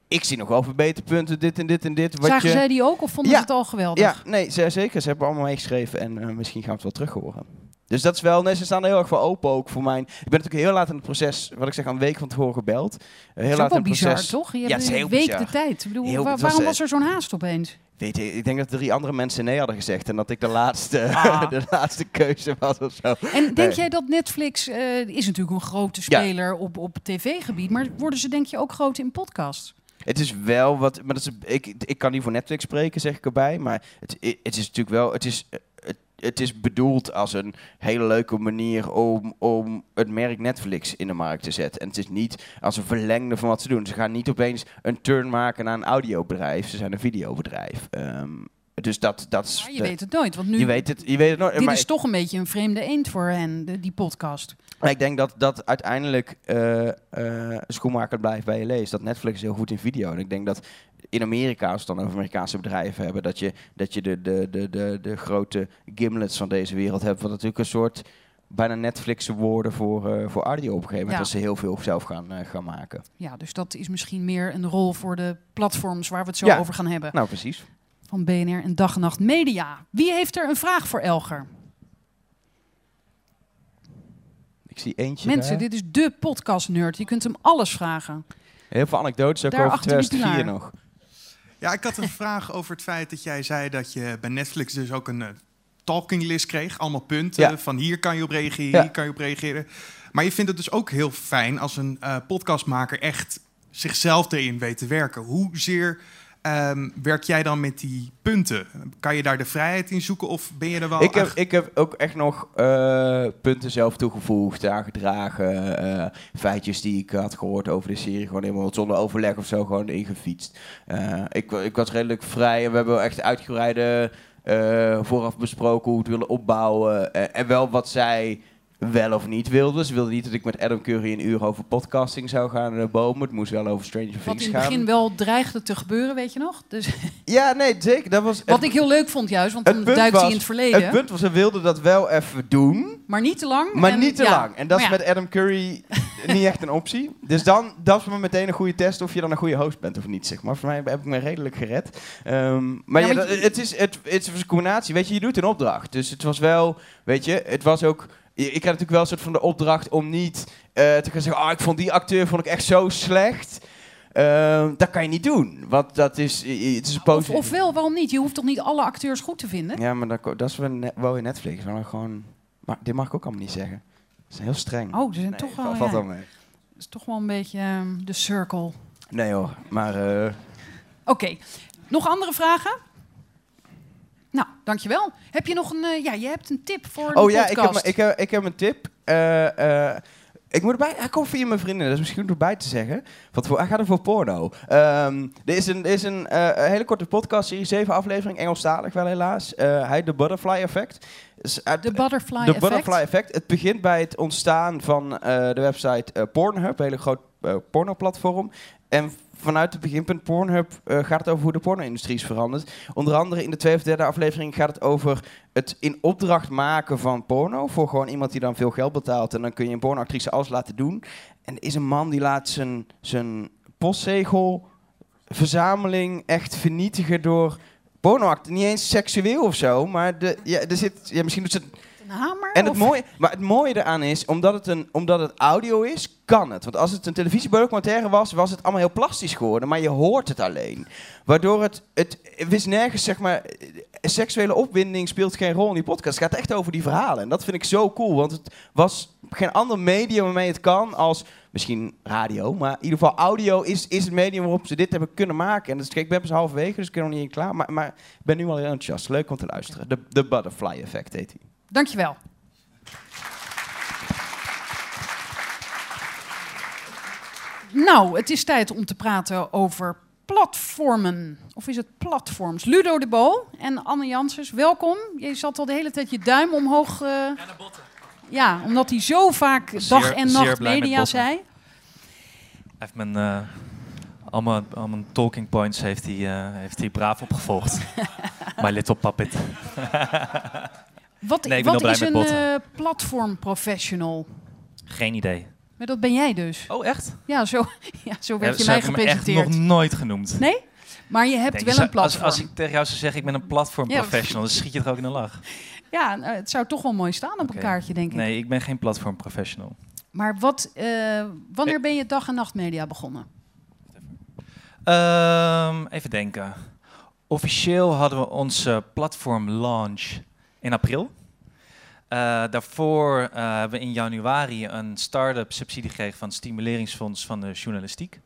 Ik zie nog wel verbeterpunten, dit en dit en dit. Wat Zagen je... zij die ook of vonden Ja. ze het al geweldig? Ja, nee, ze- zeker. Ze hebben allemaal meegeschreven en eh, misschien gaan we het wel terug horen. Dus dat is wel, nee, ze staan er heel erg voor open ook voor mij. Ik ben natuurlijk heel laat in het proces, wat ik zeg, een week van tevoren gebeld. Eh, heel Dat is ook laat wel in het bizar, proces. toch? Je ja, hebt het is heel een week bizar. de tijd. Ik bedoel, Heel- waar- het was, waarom eh, was er zo'n haast opeens? Weet je, ik denk dat drie andere mensen nee hadden gezegd en dat ik de laatste, Ah. de laatste keuze was of zo. En denk jij dat Netflix eh, is natuurlijk een grote Ja. speler op, op tv-gebied, maar worden ze denk je ook groot in podcast? Het is wel wat, maar dat is, ik, ik kan niet voor Netflix spreken, zeg ik erbij. Maar het, het is natuurlijk wel, het is, het, het is bedoeld als een hele leuke manier om, om het merk Netflix in de markt te zetten. En het is niet als een verlengde van wat ze doen. Ze gaan niet opeens een turn maken naar een audiobedrijf. Ze zijn een videobedrijf. Ehm, dus dat, dat is. Je weet het nooit, want nu Je weet het, je weet het nooit. dit maar is toch een beetje een vreemde eend voor hen, de- die podcast. maar ik denk dat, dat uiteindelijk eh eh schoenmaker blijft bij je leest. Dat Netflix heel goed in video. En ik denk dat in Amerika, als we het dan over Amerikaanse bedrijven hebben, dat je, dat je de, de, de, de, de grote gimlets van deze wereld hebt. Wat natuurlijk een soort bijna Netflixse woorden voor, eh, voor audio op een gegeven moment. Ja. Als ze heel veel zelf gaan, gaan maken. Ja, dus dat is misschien meer een rol voor de platforms waar we het zo Ja. over gaan hebben. Nou, precies. Van BNR en Dag en Nacht Media. Wie heeft er een vraag voor Elger? Ik zie eentje Mensen, daar. dit is de podcast-nerd. Je kunt hem alles vragen. Heel veel anekdotes ook over achter die 2004 pilaar. nog. Ja, ik had een vraag over het feit dat jij zei dat je bij Netflix dus ook een eh, talking list kreeg. Allemaal punten Ja. van hier kan je op reageren, Ja. hier kan je op reageren. Maar je vindt het dus ook heel fijn als een eh, podcastmaker echt zichzelf erin weet te werken. Hoezeer Ehm, werk jij dan met die punten? Kan je daar de vrijheid in zoeken of ben je er wel Ik heb, ik heb ook echt nog eh, punten zelf toegevoegd, aangedragen. eh, feitjes die ik had gehoord over de serie. Gewoon helemaal zonder overleg of zo gewoon ingefietst. Eh, ik, ik was redelijk vrij en we hebben echt uitgebreide vooraf besproken hoe we het willen opbouwen. en wel wat zij wel of niet wilden. Ze wilden niet dat ik met Adam Curry een uur over podcasting zou gaan naar de bomen. Het moest wel over Stranger Wat Things in het gaan. begin wel dreigde te gebeuren, weet je nog? Dus, Ja, nee, zeker. Dat was wat ik heel leuk vond juist, want dan duikt hij in het verleden. Het punt was, ze wilden dat wel even doen. Maar niet te lang. Maar en- niet te ja. lang. En dat is ja, met Adam Curry niet echt een optie. Dus dan, dat is maar meteen een goede test of je dan een goede host bent of niet, zeg maar. Voor mij heb ik me redelijk gered. Ehm, maar Ja, ja, want dat- je- het, is, het, het is een combinatie. Weet je, je doet een opdracht. Dus het was wel, weet je, het was ook... Ik kreeg natuurlijk wel een soort van de opdracht om niet eh, te gaan zeggen... Oh, ik vond die acteur vond ik echt zo slecht. Ehm, dat kan je niet doen. Want dat is... Het is een Of, ofwel, waarom niet? Je hoeft toch niet alle acteurs goed te vinden? Ja, maar dat, dat is wel, in Netflix. Maar gewoon... Maar dit mag ik ook allemaal niet zeggen. Dat is heel streng. Oh, ze zijn Nee, toch wel... valt ja. mee. Dat is toch wel een beetje ehm, de circle. Nee hoor, maar... eh, Oké, nog andere vragen? Nou, dankjewel. Heb je nog een... eh, ja, je hebt een tip voor de Oh ja, ik heb, ik, heb, ik heb een tip. Eh, eh, ik moet erbij... Hij komt via mijn vrienden, dat is misschien erbij te zeggen. Want voor, hij gaat er voor porno. Ehm er is een, er is een, eh, hele korte podcast, serie 7 aflevering, Engelstalig wel helaas. Eh, hij heet The Butterfly Effect. De Butterfly The Effect? Butterfly Effect. Het begint bij het ontstaan van eh, de website eh, Pornhub, een hele groot eh, pornoplatform. En vanuit het beginpunt Pornhub eh, gaat het over hoe de porno-industrie is veranderd. Onder andere in de tweede of derde aflevering gaat het over het in opdracht maken van porno. Voor gewoon iemand die dan veel geld betaalt. En dan kun je een pornoactrice alles laten doen. En er is een man die laat zijn, zijn postzegel verzameling echt vernietigen door pornoacten. Niet eens seksueel of zo, maar de, ja, er zit, ja, misschien doet ze het Een hamer? en het of- mooie, maar het mooie eraan is, omdat het, een, omdat het audio is, kan het. Want als het een televisiedocumentaire was, was het allemaal heel plastisch geworden, maar je hoort het alleen. Waardoor het, het wist nergens, zeg maar, seksuele opwinding speelt geen rol in die podcast. Het gaat echt over die verhalen. En dat vind ik zo cool, want het was geen ander medium waarmee het kan als misschien radio, maar in ieder geval audio is, is het medium waarop ze dit hebben kunnen maken. En dus, kijk, ik ben pas halverwege, dus ik ben nog niet in klaar, maar, maar ik ben nu al heel enthousiast. Leuk om te luisteren. De, de Butterfly Effect heet hij. Dankjewel. Nou, het is tijd om te praten over platformen. Of is het platforms? Ludo de Bo en Anne Janssens, welkom. Je zat al de hele tijd je duim omhoog. eh, ja, omdat hij zo vaak Zeer- dag en nacht media botten. zei. Hij heeft mijn, al, mijn, al mijn talking points heeft hij, eh, heeft hij braaf opgevolgd. My little puppet. Wat, nee, ik ben wat is een eh, platformprofessional? Geen idee. Maar dat ben jij dus. Oh, echt? Ja, zo, ja, zo werd Ja, je mij hebben me echt gepresenteerd. nog nooit genoemd. Nee? Maar je hebt wel zou- een platform. Als, als ik tegen jou zou zeggen, ik ben een platform Ja. professional, dan schiet je er ook in de lach. Ja, nou, het zou toch wel mooi staan op een kaartje, denk ik. Nee, ik ben geen platform professional. Maar wat, eh, wanneer ben je dag- en nachtmedia begonnen? Ehm, even denken. Officieel hadden we onze platform launch in april. Eh, daarvoor eh, hebben we in januari een start-up subsidie gekregen van het Stimuleringsfonds van de Journalistiek.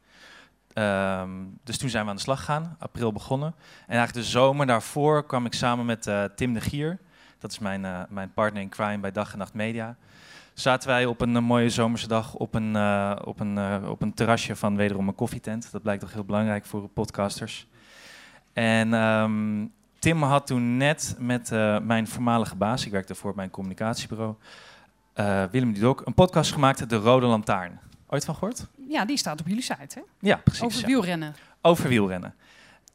Ehm, dus toen zijn we aan de slag gegaan, april begonnen. En eigenlijk de zomer daarvoor kwam ik samen met eh, Tim de Gier, dat is mijn, mijn partner in crime bij Dag en Nacht Media. Zaten wij op een, mooie zomerse dag op een, op, een, op een terrasje van wederom een koffietent. Dat blijkt toch heel belangrijk voor podcasters. En ehm, Tim had toen net met eh, mijn voormalige baas, ik werkte voor mijn communicatiebureau, eh, Willem Dudok, een podcast gemaakt, De Rode Lantaarn. Ooit van gehoord? Ja, die staat op jullie site, hè? Ja, precies. Over ja. wielrennen. Over wielrennen.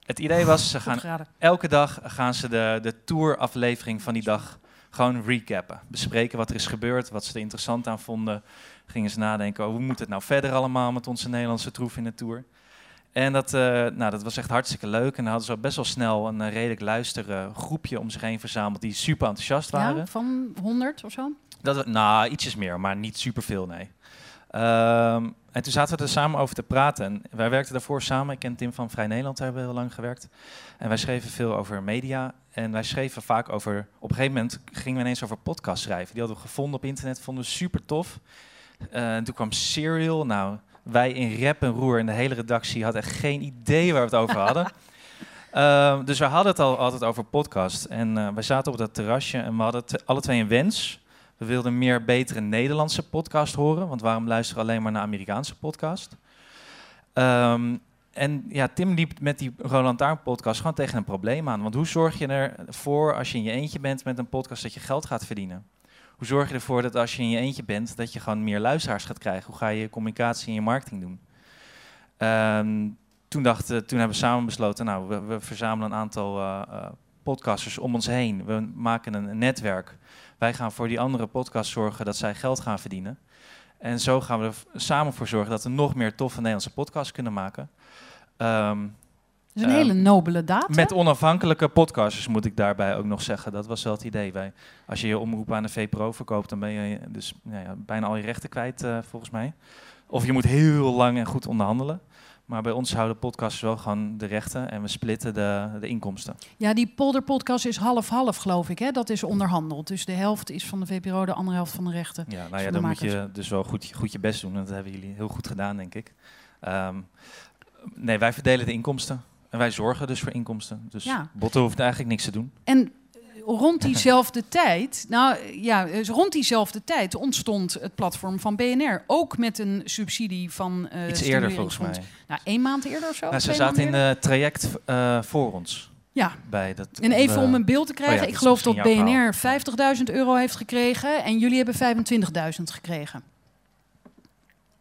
Het idee was, ze gaan elke dag gaan ze de, de touraflevering van die dag gewoon recappen. Bespreken wat er is gebeurd, wat ze er interessant aan vonden. Gingen ze nadenken, oh, hoe moet het nou verder allemaal met onze Nederlandse troef in de tour? En dat, eh, nou, dat was echt hartstikke leuk. En dan hadden ze best wel snel een eh, redelijk luisteren groepje om zich heen verzameld die super enthousiast waren. Ja, van 100 of zo? Dat nou, ietsjes meer, maar niet superveel, nee. Ehm, en toen zaten we er samen over te praten. En wij werkten daarvoor samen. Ik ken Tim van Vrij Nederland, daar hebben we heel lang gewerkt. En wij schreven veel over media. En wij schreven vaak over... Op een gegeven moment gingen we ineens over podcast schrijven. Die hadden we gevonden op internet, vonden we super tof. Eh, en toen kwam Serial. Nou, wij in rep en roer en de hele redactie had echt geen idee waar we het over hadden. Eh, dus we hadden het al altijd over podcast. En uh, wij zaten op dat terrasje en we hadden alle twee een wens. We wilden meer betere Nederlandse podcast horen. Want waarom luisteren we alleen maar naar Amerikaanse podcast? Ehm, en ja, Tim liep met die Roland Taarn podcast gewoon tegen een probleem aan. Want hoe zorg je ervoor als je in je eentje bent met een podcast dat je geld gaat verdienen? Hoe zorg je ervoor dat als je in je eentje bent, dat je gewoon meer luisteraars gaat krijgen? Hoe ga je communicatie en je marketing doen? Ehm, toen, dachten, toen hebben we samen besloten, nou, we, verzamelen een aantal uh, uh, podcasters om ons heen. We maken een, netwerk. Wij gaan voor die andere podcasts zorgen dat zij geld gaan verdienen. En zo gaan we er samen voor zorgen dat we nog meer toffe Nederlandse podcasts kunnen maken. Um, is een hele nobele daad. Met onafhankelijke podcasters moet ik daarbij ook nog zeggen. Dat was wel het idee. Wij, als je je omroep aan de VPRO verkoopt, dan ben je dus nou ja, bijna al je rechten kwijt, uh, volgens mij. Of je moet heel lang en goed onderhandelen. Maar bij ons houden podcasters wel gewoon de rechten en we splitten de, de inkomsten. Ja, die polderpodcast is half-half, geloof ik. Hè? Dat is onderhandeld. Dus de helft is van de VPRO, de andere helft van de rechten. Ja, nou ja, dan moet je dus wel goed, goed je best doen. En dat hebben jullie heel goed gedaan, denk ik. Um, nee, wij verdelen de inkomsten. En wij zorgen dus voor inkomsten. Dus ja. Botten hoeft eigenlijk niks te doen. En rond diezelfde tijd, nou ja, rond diezelfde tijd ontstond het platform van BNR. Ook met een subsidie van. Uh, Iets eerder volgens mij. Nou, één maand eerder of zo? Nou, ze zaten in het traject uh, voor ons. Ja. Bij dat, en even om een beeld te krijgen, oh ja, ik geloof dat BNR 50.000 euro heeft gekregen en jullie hebben 25.000 gekregen.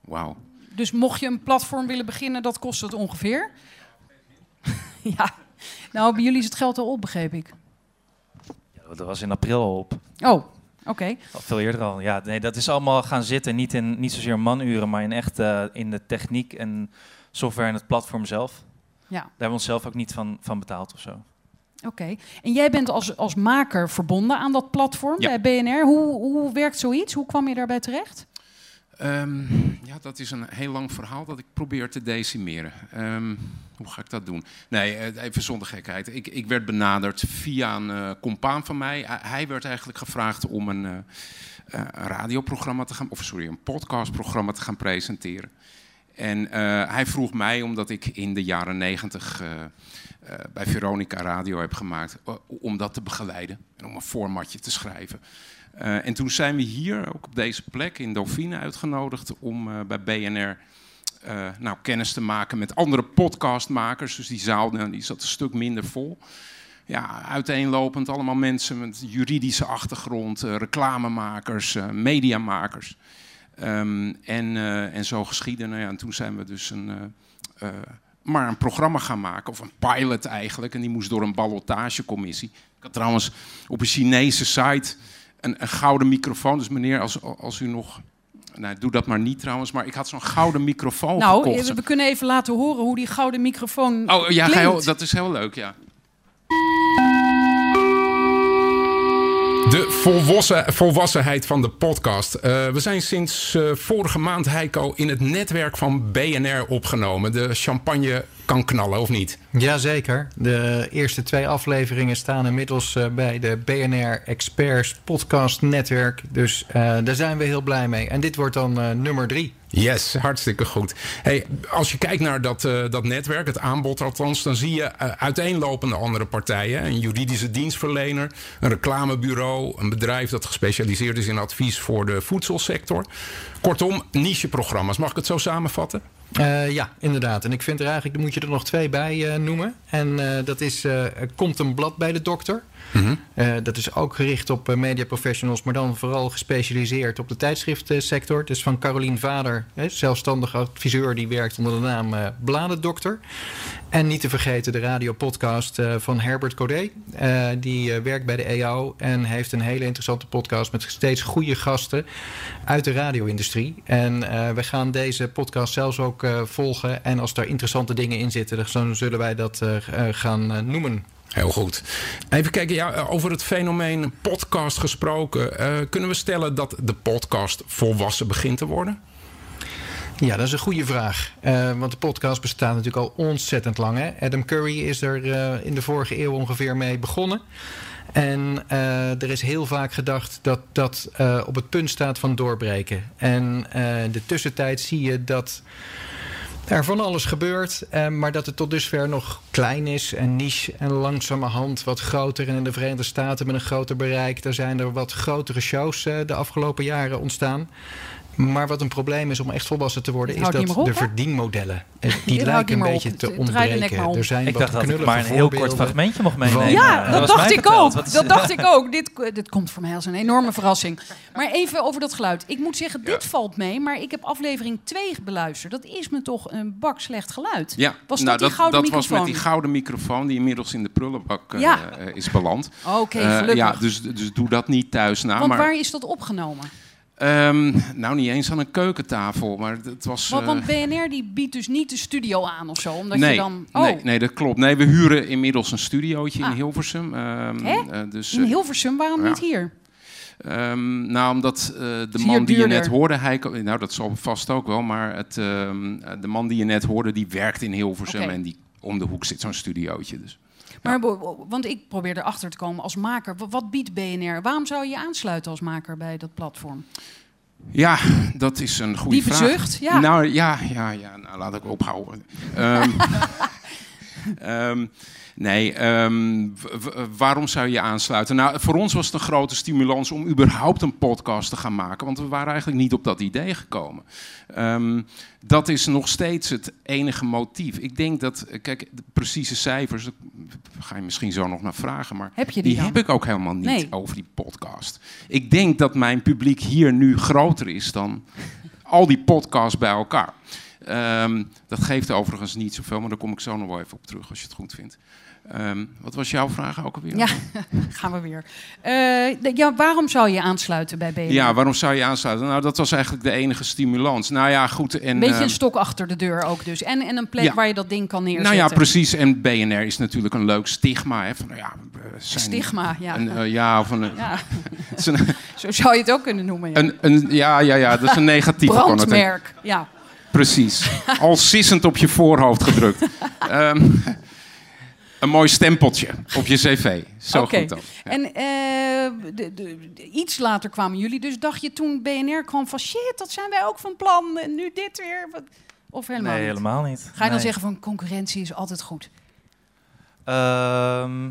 Wauw. Dus mocht je een platform willen beginnen, dat kost het ongeveer. ja, nou bij jullie is het geld al op, begreep ik. Ja, dat was in april al op. Oh, oké. Okay. Veel eerder al. Ja, nee, dat is allemaal gaan zitten, niet, in, niet zozeer manuren, maar in echt uh, in de techniek en software en het platform zelf. Ja. Daar hebben we onszelf ook niet van, van betaald of zo. Oké. Okay. En jij bent als, als maker verbonden aan dat platform ja. bij BNR. Hoe, hoe werkt zoiets? Hoe kwam je daarbij terecht? Um, ja, dat is een heel lang verhaal dat ik probeer te decimeren. Um, hoe ga ik dat doen? Nee, even zonder gekheid. Ik, ik werd benaderd via een uh, compaan van mij. Hij werd eigenlijk gevraagd om een, uh, een radioprogramma te gaan, of sorry, een podcastprogramma te gaan presenteren. En hij vroeg mij, omdat ik in de jaren negentig bij Veronica Radio heb gemaakt, om dat te begeleiden en om een formatje te schrijven. Uh, en toen zijn we hier, ook op deze plek in Dauphine, uitgenodigd om uh, bij BNR uh, nou, kennis te maken met andere podcastmakers. Dus die zaal nou, die zat een stuk minder vol. Ja, uiteenlopend allemaal mensen met juridische achtergrond, reclamemakers, mediamakers. Um, en, en zo geschieden. Nou ja, en toen zijn we dus een, maar een programma gaan maken, of een pilot eigenlijk. En die moest door een ballotagecommissie. Ik had trouwens op een Chinese site een, een, gouden microfoon. Dus meneer, als, als u nog... Nou, doe dat maar niet trouwens, maar ik had zo'n gouden microfoon nou, gekocht. we kunnen even laten horen hoe die gouden microfoon Oh ja, heel, dat is heel leuk, ja. De volwassen, volwassenheid van de podcast. Uh, we zijn sinds uh, vorige maand, Heiko, in het netwerk van BNR opgenomen. De champagne kan knallen, of niet? Jazeker. De eerste twee afleveringen staan inmiddels uh, bij de BNR Experts Podcast Netwerk. Dus daar zijn we heel blij mee. En dit wordt dan nummer drie. Yes, hartstikke goed. Hey, als je kijkt naar dat, uh, dat netwerk, het aanbod althans, dan zie je uiteenlopende andere partijen. Een juridische dienstverlener, een reclamebureau, een bedrijf dat gespecialiseerd is in advies voor de voedselsector. Kortom, nicheprogramma's. Mag ik het zo samenvatten? Uh, ja, inderdaad. En ik vind er eigenlijk, moet je er nog twee bij noemen. En dat is, komt een blad bij de dokter. Mm-hmm. Uh, dat is ook gericht op uh, mediaprofessionals, maar dan vooral gespecialiseerd op de tijdschriftsector. Dus van Carolien Vader, zelfstandig adviseur, die werkt onder de naam uh, Bladendokter. En niet te vergeten de radiopodcast van Herbert Codet. die werkt bij de EO en heeft een hele interessante podcast met steeds goede gasten uit de radio-industrie. En we gaan deze podcast zelfs ook volgen. En als daar interessante dingen in zitten, dan zullen wij dat gaan noemen. Heel goed. Even kijken, ja, over het fenomeen podcast gesproken. Uh, kunnen we stellen dat de podcast volwassen begint te worden? Ja, dat is een goede vraag. Uh, want de podcast bestaat natuurlijk al ontzettend lang. Hè? Adam Curry is er in de vorige eeuw ongeveer mee begonnen. En er is heel vaak gedacht dat dat op het punt staat van doorbreken. En de tussentijd zie je dat er van alles gebeurt, eh, maar dat het tot dusver nog klein is en niche en langzamerhand wat groter. En in de Verenigde Staten met een groter bereik, daar zijn er wat grotere shows eh, de afgelopen jaren ontstaan. Maar wat een probleem is om echt volwassen te worden, is dat op, de verdienmodellen, eh, die lijken een beetje op. te ontbreken. Er zijn Ik wat dacht dat ik maar een heel kort fragmentje mocht meenemen. Ja, Dat dat dacht ik verteld. ook. Dat dacht ik ook. Dit, dit komt voor mij als een enorme verrassing. Maar even over dat geluid. Ik moet zeggen, dit valt mee, maar ik heb aflevering 2 beluisterd. Dat is me toch een bak slecht geluid. Ja, Was nou, dat die gouden dat was met die gouden microfoon die inmiddels in de prullenbak eh, Ja. eh, is beland. Oké, Eh, gelukkig. ja, dus, dus doe dat niet thuis na. Want maar, waar is dat opgenomen? Ehm, nou, niet eens aan een keukentafel, maar het was... Want, eh, want BNR die biedt dus niet de studio aan of zo, omdat nee, je dan... Oh, nee, nee, dat klopt. Nee, we huren inmiddels een studiootje in Ah. Hilversum. eh, dus, in eh, Hilversum, waarom ja. niet hier? Ehm, nou, omdat eh, de man die je net hoorde, hij, nou dat zal vast ook wel, maar het, de man die je net hoorde, die werkt in Hilversum en die om de hoek zit zo'n studiootje. Dus. Maar, want ik probeer erachter te komen als maker. Wa- Wat biedt BNR? Waarom zou je je aansluiten als maker bij dat platform? Ja, dat is een goede Diepe vraag. zucht, ja. Nou ja, ja, ja nou, laat ik ophouden. Ehm, nee, ehm, waarom zou je aansluiten? Nou, voor ons was het een grote stimulans om überhaupt een podcast te gaan maken. Want we waren eigenlijk niet op dat idee gekomen. Ehm, dat is nog steeds het enige motief. Ik denk dat, eh, kijk, de precieze cijfers, daar ga je misschien zo nog naar vragen. Maar Heb je die dan? heb ik ook helemaal niet Nee. over die podcast. Ik denk dat mijn publiek hier nu groter is dan al die podcasts bij elkaar. Ehm, dat geeft overigens niet zoveel, maar daar kom ik zo nog wel even op terug als je het goed vindt. Ehm, wat was jouw vraag ook alweer? Ja, gaan we weer. Eh, ja, waarom zou je aansluiten bij BNR? Ja, waarom zou je aansluiten? Nou, dat was eigenlijk de enige stimulans. Nou ja, goed. En, Een beetje ehm, een stok achter de deur ook dus. En, en een plek Ja. waar je dat ding kan neerzetten. Nou ja, precies. En BNR is natuurlijk een leuk stigma. Hè, van, nou ja, zijn Stigma, ja. Een, eh, ja, of een, Ja. een, Zo zou je het ook kunnen noemen. Ja. een, een, ja, ja, ja, dat is een negatieve connotatie. Brandmerk, ja. Precies. Al sissend op je voorhoofd gedrukt. Ehm, een mooi stempeltje op je cv. Zo Oké. goed dan. Ja. En eh, de, de, de- iets later kwamen jullie. Dus dacht je toen BNR kwam van... shit, dat zijn wij ook van plan. En nu dit weer. Wat- Of helemaal Nee, niet? helemaal niet. Ga je dan zeggen van concurrentie is altijd goed? Ehm,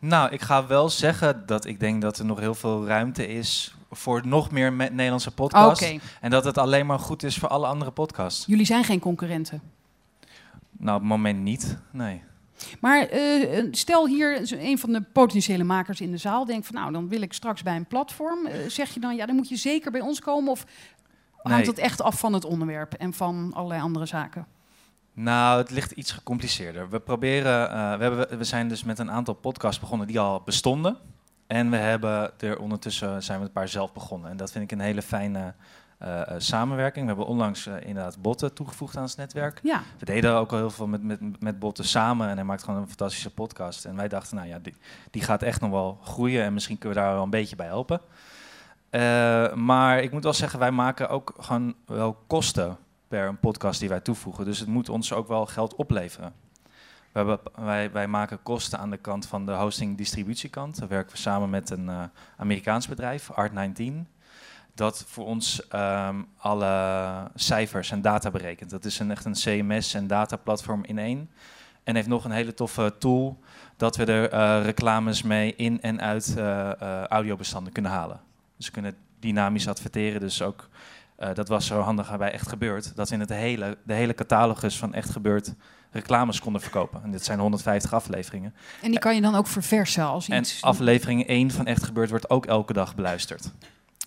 nou, ik ga wel zeggen dat ik denk dat er nog heel veel ruimte is voor nog meer me- Nederlandse podcasts. Oké. En dat het alleen maar goed is voor alle andere podcasts. Jullie zijn geen concurrenten. Nou, op het moment niet. Nee. Maar eh, stel hier een van de potentiële makers in de zaal denkt van... nou, dan wil ik straks bij een platform. Eh, zeg je dan, ja, dan moet je zeker bij ons komen? Of hangt Nee. het echt af van het onderwerp en van allerlei andere zaken? Nou, het ligt iets gecompliceerder. We proberen, eh, we, hebben, we zijn dus met een aantal podcasts begonnen die al bestonden. En we hebben er ondertussen zijn we een paar zelf begonnen. En dat vind ik een hele fijne eh, eh, samenwerking. We hebben onlangs eh, inderdaad Botten toegevoegd aan ons netwerk. Ja. We deden ook al heel veel met, met, met Botten samen. En hij maakt gewoon een fantastische podcast. En wij dachten, nou ja, die, die gaat echt nog wel groeien. En misschien kunnen we daar wel een beetje bij helpen. Maar ik moet wel zeggen, wij maken ook gewoon wel kosten per een podcast die wij toevoegen. Dus het moet ons ook wel geld opleveren. We hebben, wij, wij maken kosten aan de kant van de hosting-distributiekant. Daar werken we samen met een Amerikaans bedrijf, Art19. Dat voor ons ehm, alle cijfers en data berekent. Dat is een, echt een CMS en dataplatform in één. En heeft nog een hele toffe tool dat we er eh, reclames mee in en uit eh, eh, audiobestanden kunnen halen. Dus we kunnen dynamisch adverteren. Dus ook, dat was zo handig bij Echt Gebeurd, dat we in het hele, de hele catalogus van Echt Gebeurd reclames konden verkopen. En dit zijn 150 afleveringen. En die kan je dan ook verversen als En iets... aflevering 1 van Echt Gebeurd wordt ook elke dag beluisterd.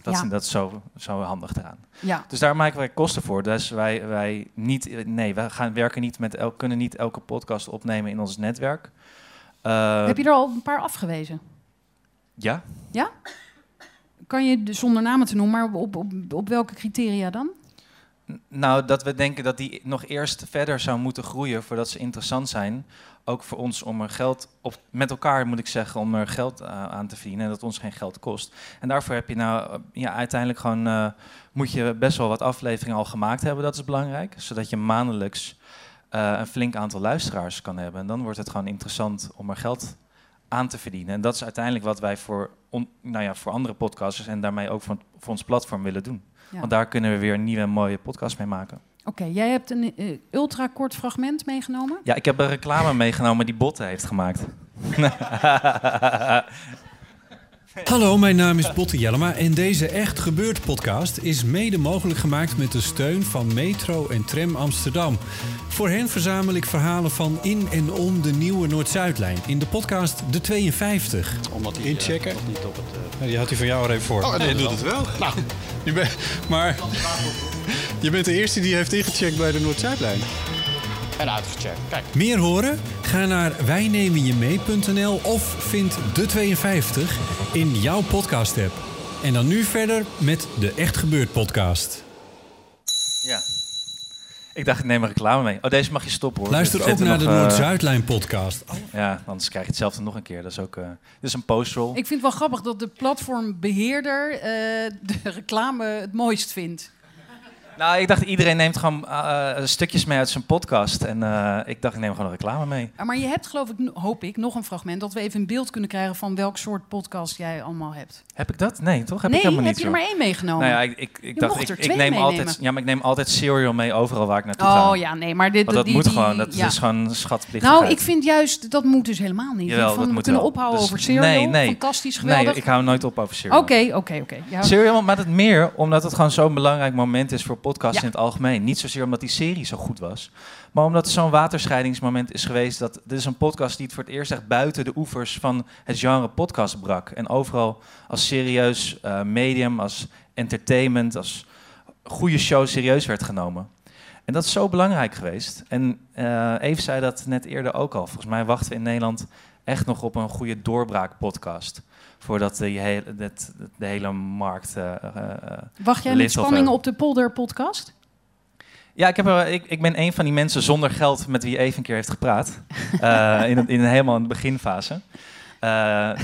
Dat, Ja. is, dat is zo, zo handig eraan. Ja. Dus daar maken wij kosten voor. Dus wij, wij niet, nee, wij gaan werken niet met el, kunnen niet elke podcast opnemen in ons netwerk. Eh, Heb je er al een paar afgewezen? Ja. Ja? Kan je de- zonder namen te noemen, maar op, op, op welke criteria dan? Nou, dat we denken dat die nog eerst verder zou moeten groeien voordat ze interessant zijn. Ook voor ons om er geld op, met elkaar moet ik zeggen, om er geld eh, aan te verdienen en dat ons geen geld kost. En daarvoor heb je nou eh, ja, uiteindelijk gewoon eh, moet je best wel wat afleveringen al gemaakt hebben. Dat is belangrijk, zodat je maandelijks een flink aantal luisteraars kan hebben. En dan wordt het gewoon interessant om er geld aan te verdienen. En dat is uiteindelijk wat wij voor, on- nou ja, voor andere podcasters en daarmee ook voor, voor ons platform willen doen. Ja. Want daar kunnen we weer een nieuwe mooie podcast mee maken. Oké, jij hebt een eh, ultra kort fragment meegenomen. Ja, ik heb een reclame meegenomen die Botte heeft gemaakt. Hallo, mijn naam is Botte Jellema en deze Echt Gebeurd podcast is mede mogelijk gemaakt met de steun van Metro en Tram Amsterdam. Voor hen verzamel ik verhalen van in en om de nieuwe Noord-Zuidlijn in de podcast De 52. Omdat hij, Inchecken. eh, niet op het... eh, die houdt hij van jou er even voor. Oh, nee, doet het wel. Nou, je bent, maar je bent de eerste die heeft ingecheckt bij de Noord-Zuidlijn. En uitgecheckt. Kijk. Meer horen? Ga naar wijnemenjemee.nl of vind de 52 in jouw podcast app. En dan nu verder met de Echt Gebeurd podcast. Ja. Ik dacht, ik neem een reclame mee. Oh, deze mag je stoppen hoor. Luister Er ook naar nog, de eh, Noord-Zuidlijn podcast. Ja, anders krijg je hetzelfde nog een keer. Dat is ook... eh, dit is een postroll. Ik vind het wel grappig dat de platformbeheerder eh, de reclame het mooist vindt. Nou, ik dacht, iedereen neemt gewoon eh, stukjes mee uit zijn podcast. En eh, ik dacht, ik neem gewoon een reclame mee. Ah, Maar je hebt geloof ik, hoop ik, nog een fragment... dat we even een beeld kunnen krijgen van welk soort podcast jij allemaal hebt. Heb ik dat? Nee, toch? Heb Nee, ik helemaal heb niet, je er maar één meegenomen? Nou ja, ik, ik, ik Je dacht, ik, neem meenemen. altijd, ja, maar ik neem altijd cereal mee overal waar ik naartoe ga. Oh ja, nee, maar dit, Want dat die, moet die- gewoon, dat ja. is gewoon schatplichtig. Nou, ik vind juist, dat moet dus helemaal niet. Jawel, van, dat we moet kunnen wel. ophouden Dus- over cereal. Nee, nee. Fantastisch, geweldig. Nee, ik hou nooit op over cereal. Oké, oké, oké. Serial, maar het meer omdat het gewoon zo'n belangrijk moment is voor podcasts Ja. in het algemeen. Niet zozeer omdat die serie zo goed was, maar omdat het zo'n waterscheidingsmoment is geweest. Dat dit is een podcast die het voor het eerst echt buiten de oevers van het genre podcast brak. En overal als serieus eh, medium, als entertainment, als goede show serieus werd genomen. En dat is zo belangrijk geweest. En eh Eve zei dat net eerder ook al. Volgens mij wachten we in Nederland echt nog op een goede doorbraak-podcast. Voordat de, hele, dat- de hele markt. eh, Wacht jij met spanning op de Polder podcast? Ja, ik, heb, ik, ik ben een van die mensen zonder geld met wie even een keer heeft gepraat. In, in helemaal in de beginfase.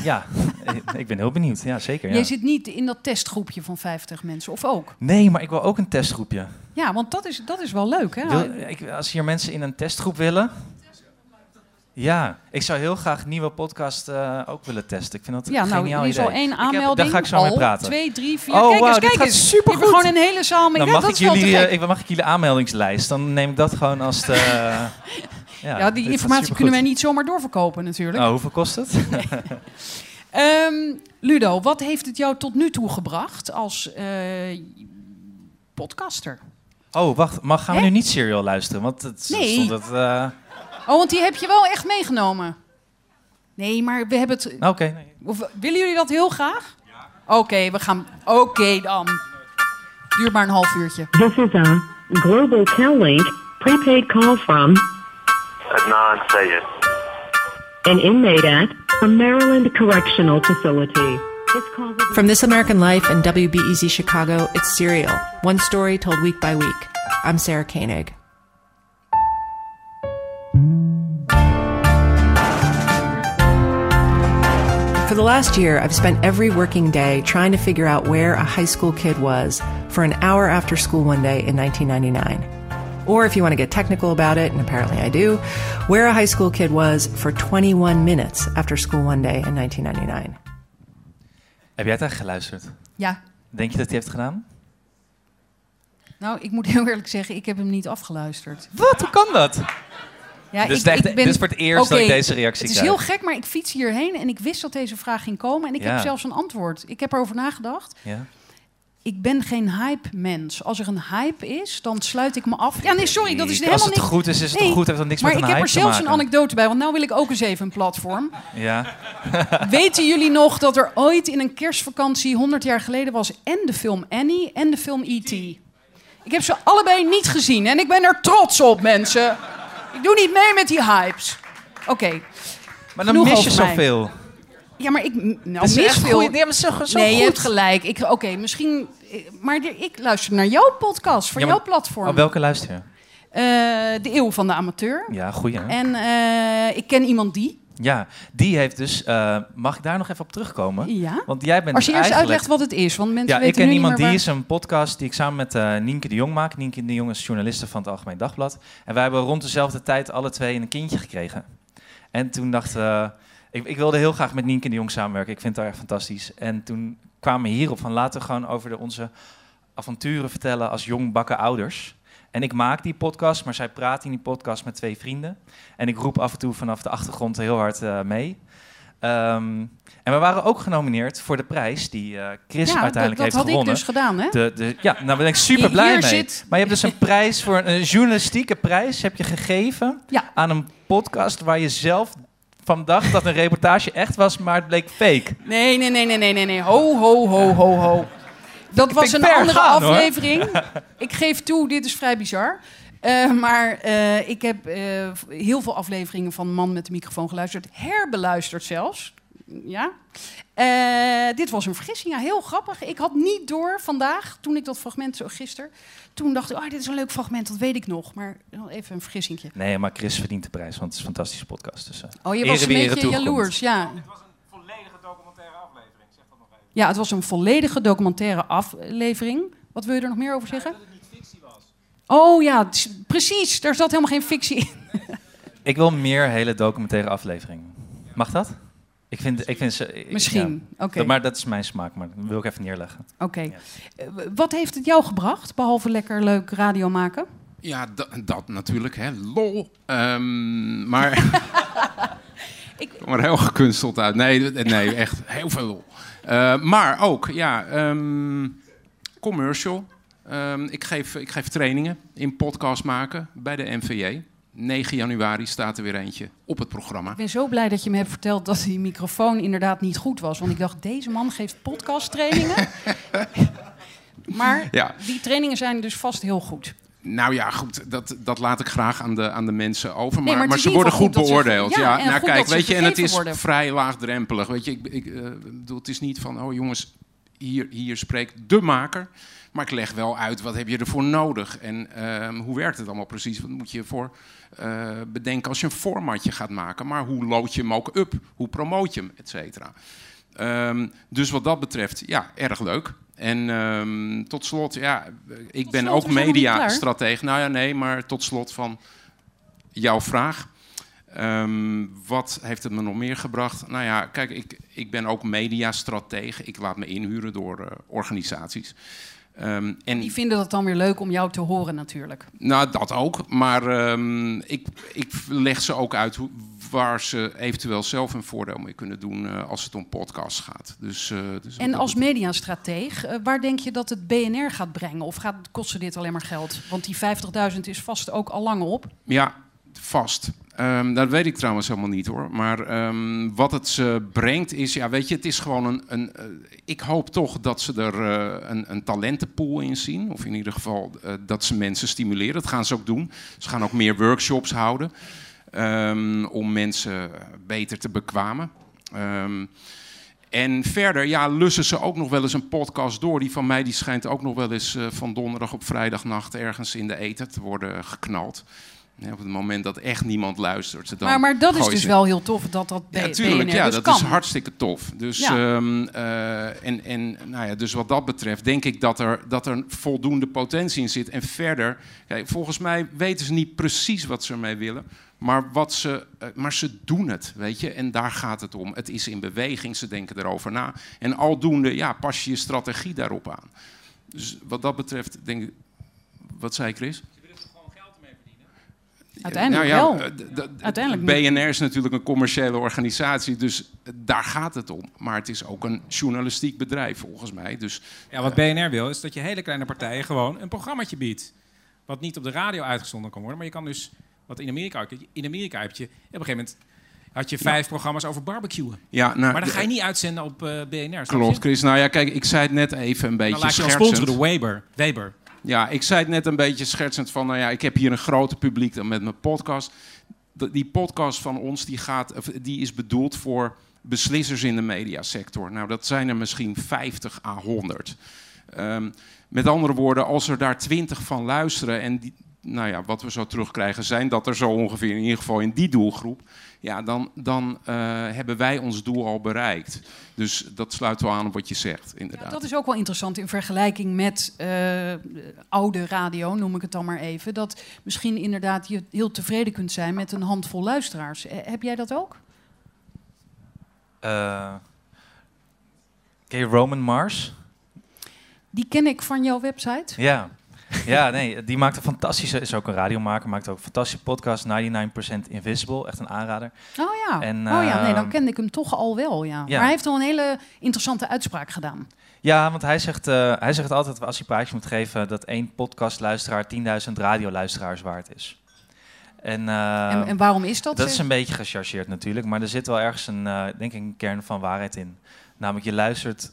Ja, ik- ben heel benieuwd. Ja, zeker. Ja. Jij zit niet in dat testgroepje van 50 mensen, of ook? Nee, maar ik wil ook een testgroepje. Ja, want dat is, dat is wel leuk, hè? Wil, ik, als hier mensen in een testgroep willen. Ja, ik zou heel graag nieuwe podcast eh, ook willen testen. Ik vind dat ja, een nou, geniaal er is idee. al één Ik heb- aanmelding. daar ga ik zo al, mee praten. Twee, drie, vier. Oh, kijk eens, kijk gaat eens. supergoed. Je hebt gewoon een hele zaal mee. Dan Ja, mag, dat ik jullie, ik, mag ik jullie aanmeldingslijst. Dan neem ik dat gewoon als de... ja, Ja, die informatie kunnen wij niet zomaar doorverkopen natuurlijk. Oh, hoeveel kost het? Ehm, Ludo, wat heeft het jou tot nu toe gebracht als eh, podcaster? Oh, wacht. Maar gaan we Hè? nu niet serial luisteren? Want het Nee. stond het... Oh, want die heb je wel echt meegenomen. Nee, maar we hebben het... Oké. nee. Of, willen jullie dat heel graag? Ja. Oké, we gaan... Oké dan. Duurt maar een half uurtje. This is a global Cal-Link prepaid call from Adnan Sayed. an inmate at a Maryland Correctional Facility. From This American Life and WBEZ Chicago, it's Serial, one story told week by week. I'm Sarah Koenig. For the last year, I've spent every working day trying to figure out where a high school kid was for an hour after school one day in 1999. Or if you want to get technical about it, and apparently I do, where a high school kid was for 21 minutes after school one day in 1999. Heb jij het echt geluisterd? Ja. Denk je dat hij heeft gedaan? Nou, ik moet heel eerlijk zeggen, ik heb hem niet afgeluisterd. Wat? Hoe kan dat? Ja, Dit is echt- dit is voor het eerst dat ik deze reactie Het is krijg. heel gek, maar ik fiets hierheen en ik wist dat deze vraag ging komen. En ik Ja. heb zelfs een antwoord. Ik heb erover nagedacht. Ja. Ik ben geen hype-mens. Als er een hype is, dan sluit ik me af. Ja, nee, sorry, dat is Als helemaal het niet... goed is, is het toch goed, heeft dat niks maar met een ik heb er hype zelfs een anekdote bij, want nou wil ik ook eens even een platform. Ja. Weten jullie nog dat er ooit in een kerstvakantie 100 jaar geleden was en de film Annie en de film E.T.? Ik heb ze allebei niet gezien en ik ben er trots op, mensen. Ik doe niet mee met die hypes. Oké. Maar dan Genoeg mis je zoveel. Ja, maar ik nou, mis echt veel. goeie- nee, maar zo- zo nee, je goed. hebt gelijk. Ik- Oké, misschien... Maar de- ik luister naar jouw podcast, van Ja, maar- jouw platform. Oh, welke luister je? Eh, de Eeuw van de Amateur. Ja, goeie. hè? En eh, ik ken iemand die. Ja, die heeft dus... eh, mag ik daar nog even op terugkomen? Ja. Want jij bent Als je dus eerst eigenlijk... uitlegt wat het is, want mensen Ja, weten ik ken nu iemand die is een podcast die ik samen met eh, Nienke de Jong maak. Nienke de Jong is journaliste van het Algemeen Dagblad. En wij hebben rond dezelfde tijd alle twee een kindje gekregen. En toen dachten we... Ik, ik wilde heel graag met Nienke de Jong samenwerken. Ik vind haar echt fantastisch. En toen kwamen we hierop van laten we gewoon over de, onze avonturen vertellen als jong bakken ouders. En ik maak die podcast, maar zij praat in die podcast met twee vrienden. En ik roep af en toe vanaf de achtergrond heel hard eh, mee. Ehm, en we waren ook genomineerd voor de prijs die eh, Chris Ja, uiteindelijk dat- dat heeft had ik gewonnen. dus gedaan, hè? De, de, ja, nou ben ik super Hier blij mee. zit- Maar je hebt dus een prijs voor een journalistieke prijs heb je gegeven aan een podcast waar je zelf van dacht dat een reportage echt was, maar het bleek fake. Nee, nee, nee, nee, nee, nee, nee. Ho, ho, ho, ho, ho. Dat was een andere gaan, hoor. aflevering. Ik geef toe, dit is vrij bizar. Eh, maar eh, ik heb eh, heel veel afleveringen van Man met de microfoon geluisterd. Herbeluisterd zelfs. Ja. Eh, dit was een vergissing. Ja, heel grappig. Ik had niet door vandaag, toen ik dat fragment zo gisteren... Toen dacht ik, oh, dit is een leuk fragment, dat weet ik nog. Maar even een vergissingje. Nee, maar Chris verdient de prijs, want het is een fantastische podcast. Dus, Oh, je was een beetje jaloers, ja. Ja, het was een volledige documentaire aflevering. Wat wil je er nog meer over zeggen? Oh ja, het is- precies. Daar zat helemaal geen fictie in. Ik wil meer hele documentaire afleveringen. Mag dat? Ik vind, ik vind ze... ik- Misschien, ja. oké. Dat- Maar dat is mijn smaak, maar dat wil ik even neerleggen. Oké. Eh, Wat heeft het jou gebracht, behalve lekker leuk radio maken? Ja, da- dat natuurlijk, hè. Lol. Ehm, maar... maar heel gekunsteld uit. Nee, nee echt heel veel lol. Eh, maar ook, ja, ehm, commercial. Ehm, ik, geef, ik geef trainingen in podcast maken bij de NVJ. 9 januari staat er weer eentje op het programma. Ik ben zo blij dat je me hebt verteld dat die microfoon inderdaad niet goed was. Want ik dacht, deze man geeft podcasttrainingen. maar Ja. die trainingen zijn dus vast heel goed. Nou ja, goed, dat, dat laat ik graag aan de, aan de mensen over. Nee, Maar, maar ze worden goed ze- beoordeeld. ja, nou kijk, weet je, en het is worden. vrij laagdrempelig. Weet je, ik, ik eh, bedoel, het is niet van, oh jongens, hier, hier spreekt de maker. Maar ik leg wel uit, wat heb je ervoor nodig? En ehm, hoe werkt het allemaal precies? Wat moet je voor eh, bedenken als je een formatje gaat maken? Maar hoe lood je hem ook up? Hoe promoot je hem, et cetera? Ehm, dus wat dat betreft, ja, erg leuk. En ehm, tot slot, ja, ik ben slot, ook mediastratege. Nou ja, nee, maar tot slot van jouw vraag. Ehm, wat heeft het me nog meer gebracht? Nou ja, kijk, ik, ik ben ook mediastratege. Ik laat me inhuren door eh, organisaties. Ehm, en Die vinden dat dan weer leuk om jou te horen natuurlijk. nou, dat ook. Maar ehm, ik, ik leg ze ook uit hoe, waar ze eventueel zelf een voordeel mee kunnen doen eh, als het om podcasts gaat. Dus, eh, dus En als mediastrateeg, eh, waar denk je dat het BNR gaat brengen? Of gaat, kostte dit alleen maar geld? Want die 50.000 is vast ook al lang op. Ja, vast. Ehm, dat weet ik trouwens helemaal niet hoor. Maar ehm, wat het ze brengt is, ja, weet je, het is gewoon een. een eh, ik hoop toch dat ze er eh, een, een talentenpool in zien. Of in ieder geval eh, dat ze mensen stimuleren. Dat gaan ze ook doen. Ze gaan ook meer workshops houden. ehm, om mensen beter te bekwamen. En verder, ja, lussen ze ook nog wel eens een podcast door. Die van mij die schijnt ook nog wel eens van donderdag op vrijdagnacht ergens in de eten te worden geknald. Ja, op het moment dat echt niemand luistert. Dan maar, maar dat is dus wel heel tof dat dat ja, tuurlijk, ja, dus dat kan. is hartstikke tof. Dus, Ja. ehm, eh, en, en, nou ja, dus wat dat betreft denk ik dat er, dat er voldoende potentie in zit. En verder, kijk, volgens mij weten ze niet precies wat ze ermee willen. Maar, wat ze, eh, maar ze doen het, weet je. En daar gaat het om. Het is in beweging, ze denken erover na. En aldoende ja, pas je je strategie daarop aan. Dus wat dat betreft denk ik... Wat zei Chris? Uiteindelijk Nou ja, wel. eh, Uiteindelijk BNR is natuurlijk een commerciële organisatie, dus daar gaat het om. Maar het is ook een journalistiek bedrijf, volgens mij. Dus, Ja, wat BNR wil, is dat je hele kleine partijen gewoon een programmaatje biedt. Wat niet op de radio uitgezonden kan worden. Maar je kan dus, wat in Amerika in Amerika heb je, op een gegeven moment had je vijf programma's over barbecuen. Ja, nou, maar dan ga je de- niet uitzenden op eh, BNR. Klopt? Chris. Nou ja, kijk, ik zei het net even een beetje Dan laat je wel schertsend. sponsoren door Weber. Weber. Ja, ik zei het net een beetje schertsend van, nou ja, ik heb hier een grote publiek dan met mijn podcast. Die podcast van ons, die, gaat, die is bedoeld voor beslissers in de mediasector. Nou, dat zijn er misschien 50 à 100. Ehm, met andere woorden, als er daar 20 van luisteren en nou ja, wat we zo terugkrijgen zijn dat er zo ongeveer in ieder geval in die doelgroep, ja, dan, dan eh, hebben wij ons doel al bereikt. Dus dat sluit wel aan op wat je zegt, inderdaad. Dat is ook wel interessant in vergelijking met eh, oude radio, noem ik het dan maar even. Dat misschien inderdaad je heel tevreden kunt zijn met een handvol luisteraars. Eh, heb jij dat ook? Eh, ken je Roman Mars? Die ken ik van jouw website. Ja. Ja, nee, die maakt een fantastische, is ook een radiomaker, maakt ook een fantastische podcast, 99% Invisible, echt een aanrader. Oh ja, En, oh, ja nee, dan ehm, kende ik hem toch al wel, ja. ja. Maar hij heeft al een hele interessante uitspraak gedaan. Ja, want hij zegt, eh, hij zegt altijd, als hij praatje moet geven, dat één podcastluisteraar 10.000 radioluisteraars waard is. En, eh, En- en waarom is dat, Dat is een beetje gechargeerd natuurlijk, maar er zit wel ergens een, eh, denk ik, een kern van waarheid in. Namelijk, je luistert,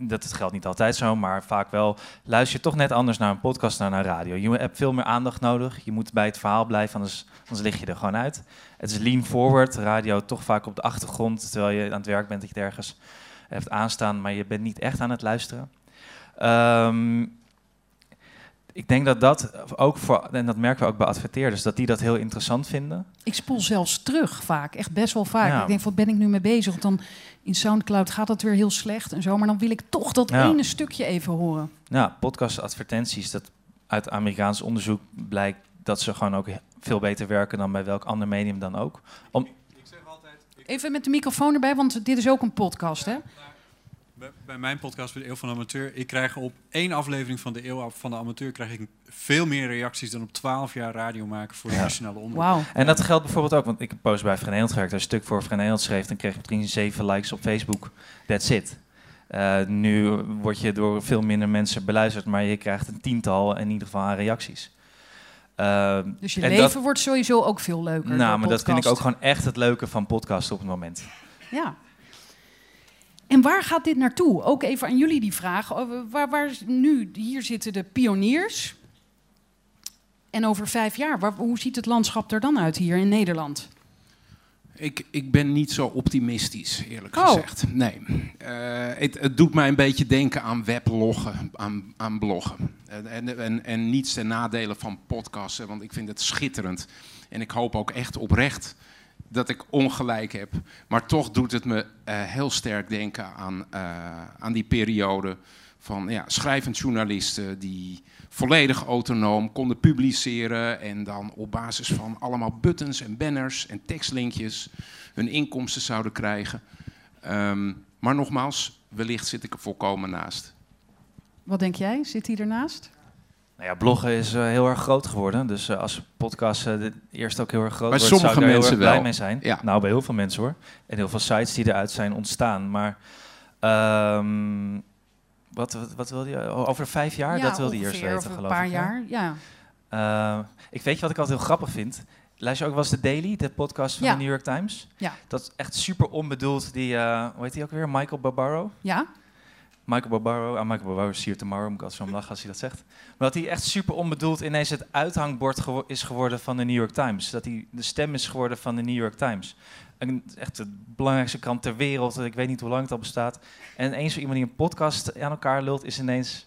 dat het geldt niet altijd zo, maar vaak wel, luister je toch net anders naar een podcast dan naar radio. Je hebt veel meer aandacht nodig, je moet bij het verhaal blijven, anders, anders lig je er gewoon uit. Het is lean forward, radio toch vaak op de achtergrond, terwijl je aan het werk bent, dat je ergens hebt aanstaan, maar je bent niet echt aan het luisteren. Ehm, ik denk dat dat ook voor, en dat merken we ook bij adverteerders, dat die dat heel interessant vinden. Ik spoel zelfs terug vaak, echt best wel vaak. Ja. Ik denk, wat ben ik nu mee bezig? Want dan in Soundcloud gaat dat weer heel slecht en zo. Maar dan wil ik toch dat Ja. ene stukje even horen. Ja, podcastadvertenties, dat uit Amerikaans onderzoek blijkt dat ze gewoon ook veel beter werken dan bij welk ander medium dan ook. Om, Even met de microfoon erbij, want dit is ook een podcast, hè? Bij, bij mijn podcast, bij de Eeuw van de Amateur, ik krijg op één aflevering van de Eeuw van de Amateur krijg ik veel meer reacties dan op 12 jaar radio maken voor de Ja. nationale omroep. En dat geldt bijvoorbeeld ook, want ik heb post bij Vrij Nederland gewerkt. Een stuk voor Vrij Nederland schreef, dan kreeg je misschien zeven likes op Facebook. That's it. Eh, nu word je door veel minder mensen beluisterd, maar je krijgt een tiental in ieder geval aan reacties. Eh, Dus je en leven dat- wordt sowieso ook veel leuker. Nou, door maar dat vind ik podcast. ook gewoon echt het leuke van podcasten op het moment. Ja. En waar gaat dit naartoe? Ook even aan jullie die vraag. Over Waar, waar nu, hier zitten de pioniers. En over vijf jaar, waar, hoe ziet het landschap er dan uit hier in Nederland? Ik, ik ben niet zo optimistisch, eerlijk Oh. gezegd. Nee. Eh, het, het doet mij een beetje denken aan webloggen, aan, aan bloggen. En, en, en, en niets ten nadele van podcasten, want ik vind het schitterend. En ik hoop ook echt oprecht dat ik ongelijk heb. Maar toch doet het me eh, heel sterk denken aan, eh, aan die periode van ja, schrijvend journalisten die volledig autonoom konden publiceren en dan op basis van allemaal buttons en banners en tekstlinkjes hun inkomsten zouden krijgen. Ehm, maar nogmaals, wellicht zit ik er volkomen naast. Wat denk jij? Zit hij ernaast? Nou ja, bloggen is eh, heel erg groot geworden. Dus eh, als podcast eh, de- eerst ook heel erg groot Bij wordt, zou ik sommige daar heel mensen erg blij wel. mee zijn. Ja. Nou, bij heel veel mensen hoor. En heel veel sites die eruit zijn ontstaan. Maar ehm, wat, wat, wat wil je? Over vijf jaar? Ja, dat wil hij eerst weten, over een geloof paar ik. jaar, ja. Eh, ik weet je wat ik altijd heel grappig vind? Luister je ook wel eens de Daily, de podcast van Ja. de New York Times? Ja. Dat is echt super onbedoeld. Die, eh, hoe heet die ook weer? Michael Barbaro? Ja? Michael Barbaro, ah, Michael Barbaro is hier tomorrow, moet ik altijd zo lachen als hij dat zegt. Maar dat hij echt super onbedoeld ineens het uithangbord is geworden van de New York Times. Dat hij de stem is geworden van de New York Times. Een, echt de belangrijkste krant ter wereld, ik weet niet hoe lang het al bestaat. En eens zo iemand die een podcast aan elkaar lult, is ineens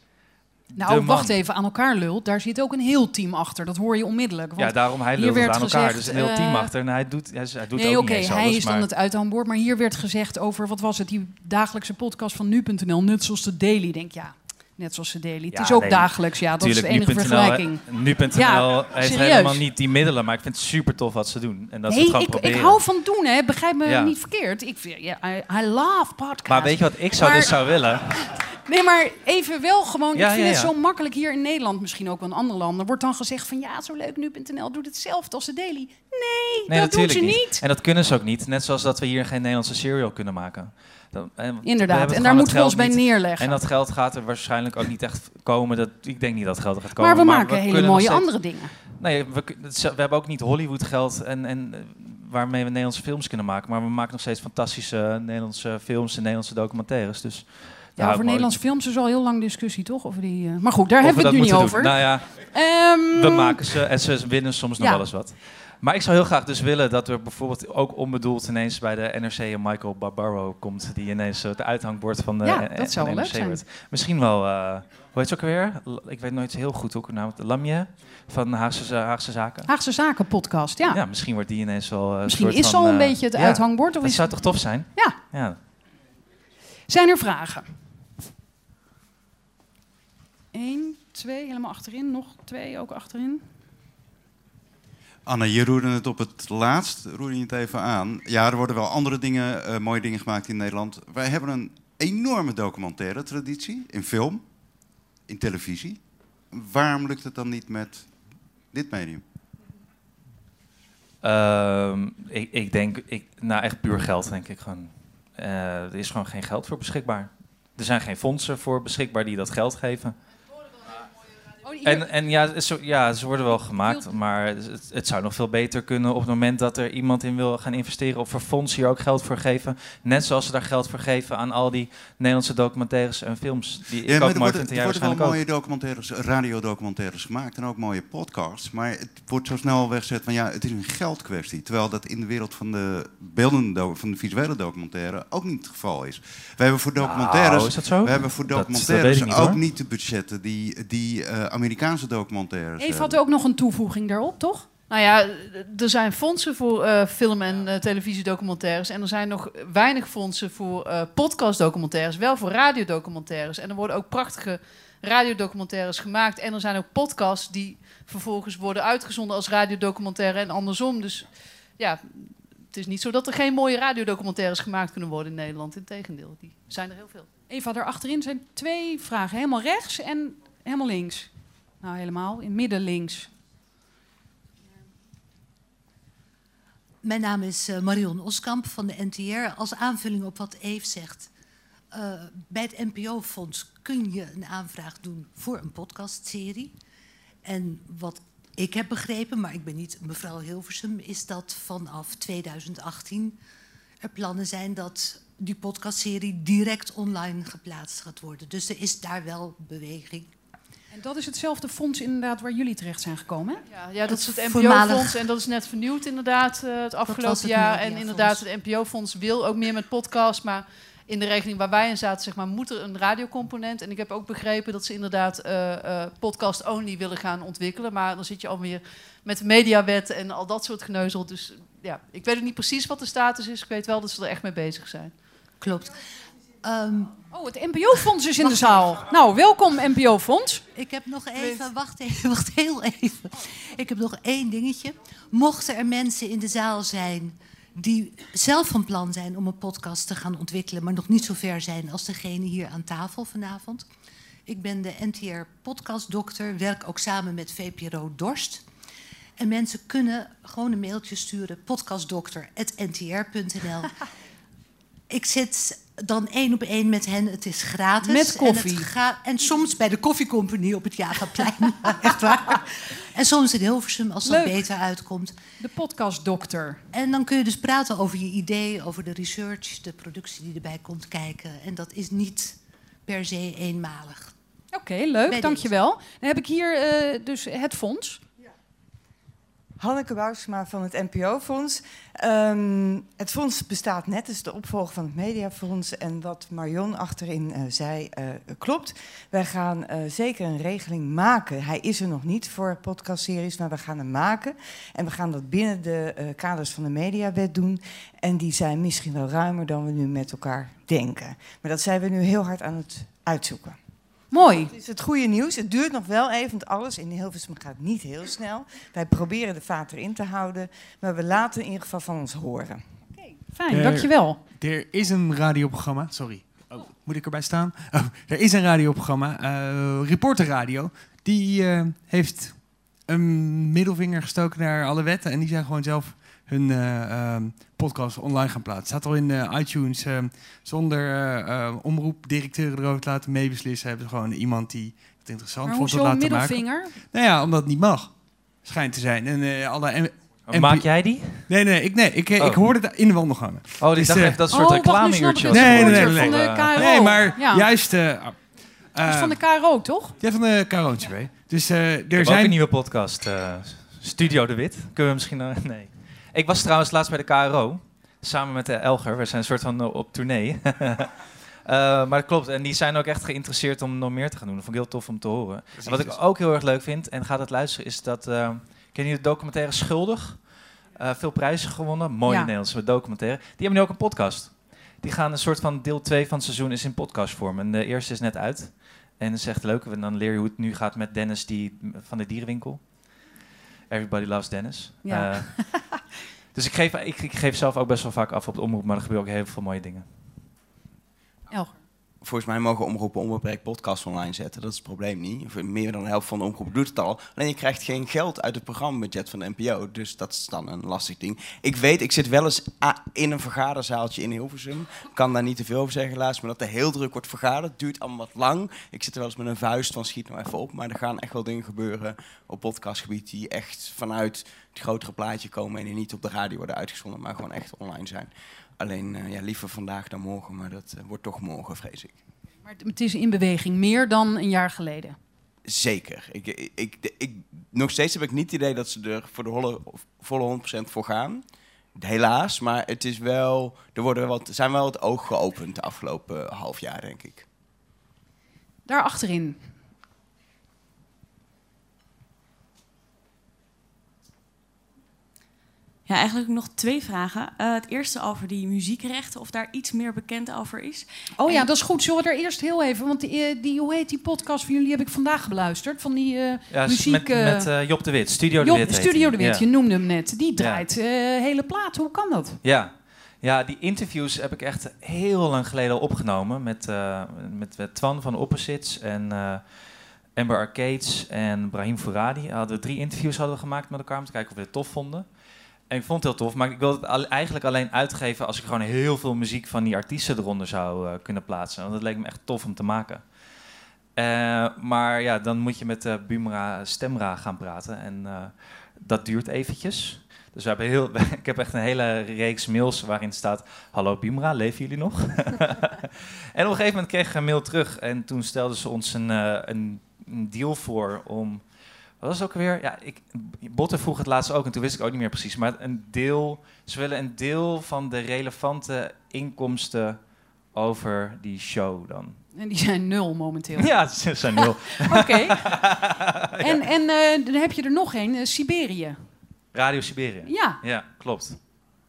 Nou, wacht even, aan elkaar lult. Daar zit ook een heel team achter. Dat hoor je onmiddellijk. Want Ja, daarom, hij lult het aan elkaar. dus een heel team eh, achter. En hij doet, hij, hij doet nee, ook oké, niet eens hij alles, is dan het uithangbord. Maar hier werd gezegd over, wat was het, die dagelijkse podcast van nu.nl, net zoals de Daily. Ik Denk ja, net zoals de Daily. het is ook nee, dagelijks, ja, dat is de enige nu.nl, vergelijking. Nu.nl Ja, heeft serieus. helemaal niet die middelen, maar ik vind het super tof wat ze doen. En dat ze nee, het gewoon ik, proberen. ik hou van doen, hè. begrijp me Ja. niet verkeerd. Ik, vind- ja, I, I love podcasts. Maar weet je wat ik zou Maar- dus zou willen? Nee, maar even wel gewoon. Ja, ik vind ja, het zo makkelijk hier in Nederland, misschien ook wel in andere landen. Wordt dan gezegd van ja, zo leuk nu.nl doet hetzelfde als de Daily. Nee, Nee, dat doen ze niet. niet. En dat kunnen ze ook niet. Net zoals dat we hier geen Nederlandse serial kunnen maken. Dan, Inderdaad, en daar moeten we ons bij niet. neerleggen. En dat geld gaat er waarschijnlijk ook niet echt komen. Dat, ik denk niet dat geld er gaat komen. Maar we maken hele mooie steeds- andere dingen. Nee, we, we hebben ook niet Hollywood geld en, en, eh, waarmee we Nederlandse films kunnen maken. Maar we maken nog steeds fantastische Nederlandse films en Nederlandse documentaires. Dus, Ja, over Nederlandse films is al heel lang discussie, toch? Over die, eh, Maar goed, daar Of hebben we het nu niet over. Nou ja, Ehm, we maken ze en ze winnen soms nog wel eens wat. Maar ik zou heel graag dus willen dat er bijvoorbeeld ook onbedoeld ineens bij de NRC een Michael Barbaro komt. Die ineens het uithangbord van de, Ja, eh, dat zou wel de leuk NRC zijn. wordt. Misschien wel, eh, hoe heet ze ook alweer? L- Ik weet nooit heel goed hoe ik nou Lamje van Haagse, Haagse Zaken. Haagse Zaken podcast, ja. Ja, misschien wordt die ineens wel. eh, Misschien soort is al een eh, beetje het ja, uithangbord, of dat is- zou toch tof zijn? Ja. ja. Zijn er vragen? Eén, twee, helemaal achterin. Nog twee, ook achterin. Anne, je roerde het op het laatst, roerde je het even aan. Ja, er worden wel andere dingen, eh, mooie dingen gemaakt in Nederland. Wij hebben een enorme documentaire traditie in film, in televisie. waarom lukt het dan niet met dit medium? Ehm, ik, ik denk, ik, nou echt puur geld denk ik gewoon. Eh, er is gewoon geen geld voor beschikbaar. Er zijn geen fondsen voor beschikbaar die dat geld geven. En, en ja, zo, ja, ze worden wel gemaakt, maar het, het zou nog veel beter kunnen op het moment dat er iemand in wil gaan investeren of voor fonds hier ook geld voor geven. Net zoals ze daar geld voor geven aan al die Nederlandse documentaires en films. Die Ja, ik maar ook er mooi vind er worden wel mooie documentaires, radiodocumentaires gemaakt en ook mooie podcasts. Maar het wordt zo snel weggezet van ja, het is een geldkwestie. Terwijl dat in de wereld van de beeldende, van de visuele documentaire ook niet het geval is. We hebben voor documentaires, Nou, is dat zo? We hebben voor Dat- dat documentaires niet, ook hoor. niet de budgetten die, die eh, Amerikaanse documentaires Eve had ook nog een toevoeging daarop, toch? Nou ja, er zijn fondsen voor eh, film- en eh, televisiedocumentaires. En er zijn nog weinig fondsen voor eh, podcastdocumentaires. Wel voor radiodocumentaires. En er worden ook prachtige radiodocumentaires gemaakt. En er zijn ook podcasts die vervolgens worden uitgezonden als radiodocumentaire en andersom. Dus ja, het is niet zo dat er geen mooie radiodocumentaires gemaakt kunnen worden in Nederland. Integendeel, die zijn er heel veel. Eva, daar achterin zijn twee vragen. Helemaal rechts en helemaal links. Nou, helemaal. In midden links. Mijn naam is eh, Marion Oskamp van de NTR. Als aanvulling op wat Eve zegt. eh, bij het NPO-fonds kun je een aanvraag doen voor een podcastserie. En wat ik heb begrepen, maar ik ben niet mevrouw Hilversum, is dat vanaf 2018 er plannen zijn dat die podcastserie direct online geplaatst gaat worden. Dus er is daar wel beweging. En dat is hetzelfde fonds inderdaad waar jullie terecht zijn gekomen, hè? Ja, ja dat is het NPO-fonds en dat is net vernieuwd inderdaad eh, het afgelopen het jaar. En inderdaad, het NPO-fonds wil ook meer met podcast, maar in de regeling waar wij in zaten, zeg maar, moet er een radiocomponent. En ik heb ook begrepen dat ze inderdaad eh, eh, podcast-only willen gaan ontwikkelen, maar dan zit je alweer met de mediawet en al dat soort geneuzel. Dus ja, ik weet ook niet precies wat de status is. Ik weet wel dat ze er echt mee bezig zijn. Klopt. Ehm, Oh, het NPO-fonds is in de zaal. Nou, welkom NPO-fonds. Ik heb nog even, wacht even, wacht heel even. Ik heb nog één dingetje. Mochten er mensen in de zaal zijn die zelf van plan zijn om een podcast te gaan ontwikkelen, maar nog niet zo ver zijn als degene hier aan tafel vanavond. Ik ben de NTR podcastdokter, werk ook samen met VPRO Dorst. En mensen kunnen gewoon een mailtje sturen, podcastdokter.ntr.nl. Ik zit dan één op één met hen. Het is gratis. Met koffie. En, het ga- en soms bij de koffiecompagnie op het Javaplein. Echt waar. En soms in Hilversum als dat Leuk. beter uitkomt. De podcastdokter. En dan kun je dus praten over je idee, over de research, de productie die erbij komt kijken. En dat is niet per se eenmalig. Oké, leuk, Bij dankjewel. Dan heb ik hier eh, dus het fonds. Hanneke Bousma van het NPO-fonds. Ehm, het fonds bestaat net, is de opvolger van het Mediafonds. En wat Marion achterin eh, zei, eh, klopt. Wij gaan eh, zeker een regeling maken. Hij is er nog niet voor podcastseries, maar we gaan hem maken. En we gaan dat binnen de kaders van de mediawet doen. En die zijn misschien wel ruimer dan we nu met elkaar denken. Maar dat zijn we nu heel hard aan het uitzoeken. Mooi. Het is het goede nieuws. Het duurt nog wel even, want alles in Hilversum gaat niet heel snel. Wij proberen de vaat erin te houden, maar we laten in ieder geval van ons horen. Fijn, Er- dankjewel. Er is een radioprogramma, sorry. Oh, moet ik erbij staan? Oh, er is een radioprogramma, eh Reporter Radio. Die eh, heeft een middelvinger gestoken naar alle wetten. En die zijn gewoon zelf hun eh, ehm, podcast online gaan plaatsen. staat al in eh, iTunes. eh, zonder eh, eh, omroepdirecteuren erover te laten meebeslissen. Hebben ze gewoon iemand die het interessant Maar vond te laten middelvinger? maken. Nou ja, omdat het niet mag. Schijnt te zijn. En eh, alle... Oh, maak jij die? Nee, nee, ik, nee, ik, eh, Oh. ik hoorde het in de wandelgangen. Oh, ik dacht eh, even dat soort Oh, ik. Nee, nee, nee. Nee, van de. KRO. Nee, maar Ja. juist... eh, Dat is eh, van de KRO, toch? Ja, van de KRO TV. Dus eh, Ik er heb zijn... ook een nieuwe podcast. eh, Studio de Wit. Kunnen we misschien... nee. Ik was trouwens laatst bij de KRO. Samen met de Elger. We zijn een soort van eh, op tournee. Eh, maar dat klopt. En die zijn ook echt geïnteresseerd om nog meer te gaan doen. Dat vond ik heel tof om te horen. En wat ik ook heel erg leuk vind, en gaat het luisteren, is dat... eh ken je de documentaire Schuldig? Eh, veel prijzen gewonnen. Mooie Ja. Nederlandse documentaire. Die hebben nu ook een podcast. Die gaan een soort van deel 2 van het seizoen is in podcastvorm. En de eerste is net uit. En dat is echt leuk. En dan leer je hoe het nu gaat met Dennis die, van de dierenwinkel. Everybody loves Dennis. Ja. Eh, dus ik geef, ik, ik geef zelf ook best wel vaak af op de omroep, maar er gebeuren ook heel veel mooie dingen. Elger. Volgens mij mogen omroepen onbeperkt podcast online zetten. Dat is het probleem niet. Meer dan de helft van de omroepen doet het al. Alleen je krijgt geen geld uit het programmabudget van de NPO. Dus dat is dan een lastig ding. Ik weet, ik zit wel eens a- in een vergaderzaaltje in Hilversum. Kan daar niet te veel over zeggen helaas. Maar dat er heel druk wordt vergaderd. Duurt allemaal wat lang. Ik zit er wel eens met een vuist van schiet nou even op. Maar er gaan echt wel dingen gebeuren op podcastgebied. Die echt vanuit het grotere plaatje komen. En die niet op de radio worden uitgezonden. Maar gewoon echt online zijn. Alleen eh, ja, liever vandaag dan morgen. Maar dat eh, wordt toch morgen vrees ik. Maar het- het is in beweging, meer dan een jaar geleden. Zeker. Ik, ik, ik, ik- nog steeds heb ik niet het idee dat ze er voor de holle, volle 100% voor gaan. Helaas, maar het is wel, er worden wat, zijn wel het oog geopend de afgelopen half jaar, denk ik. Daar achterin. Ja, eigenlijk nog twee vragen. Eh, het eerste over die muziekrechten, of daar iets meer bekend over is. Oh ja, dat is goed. Zullen we er eerst heel even... Want die, eh, die, hoe heet die podcast van jullie? heb ik vandaag beluisterd. Van die eh, Ja, muziek... met, eh, met Job de Wit, Studio de Wit. Studio de Wit, Ja. je noemde hem net. Die draait eh hele plaat. Hoe kan dat? Ja. ja, die interviews heb ik echt heel lang geleden al opgenomen met, eh, met, met Twan van Opposites en eh, Amber Arcades en Brahim Fouradi. Hadden we drie interviews hadden we gemaakt met elkaar om te kijken of we het tof vonden. En ik vond het heel tof, maar ik wilde het eigenlijk alleen uitgeven als ik gewoon heel veel muziek van die artiesten eronder zou eh, kunnen plaatsen. Want dat leek me echt tof om te maken. Eh, maar ja, dan moet je met eh Bumra Stemra gaan praten. En dat duurt eventjes. Dus we hebben heel, ik heb echt een hele reeks mails waarin staat... Hallo Bumra, leven jullie nog? en op een gegeven moment kreeg ik een mail terug. En toen stelden ze ons een, een deal voor om... Wat was het ook weer? Ja, ik, Botte vroeg het laatst ook en toen wist ik ook niet meer precies. Maar een deel, ze willen een deel van de relevante inkomsten over die show dan. En die zijn nul momenteel. Ja, ze zijn nul. Oké. En, en eh, dan heb je er nog één, eh, Siberië. Radio Siberië. Ja. Ja, klopt.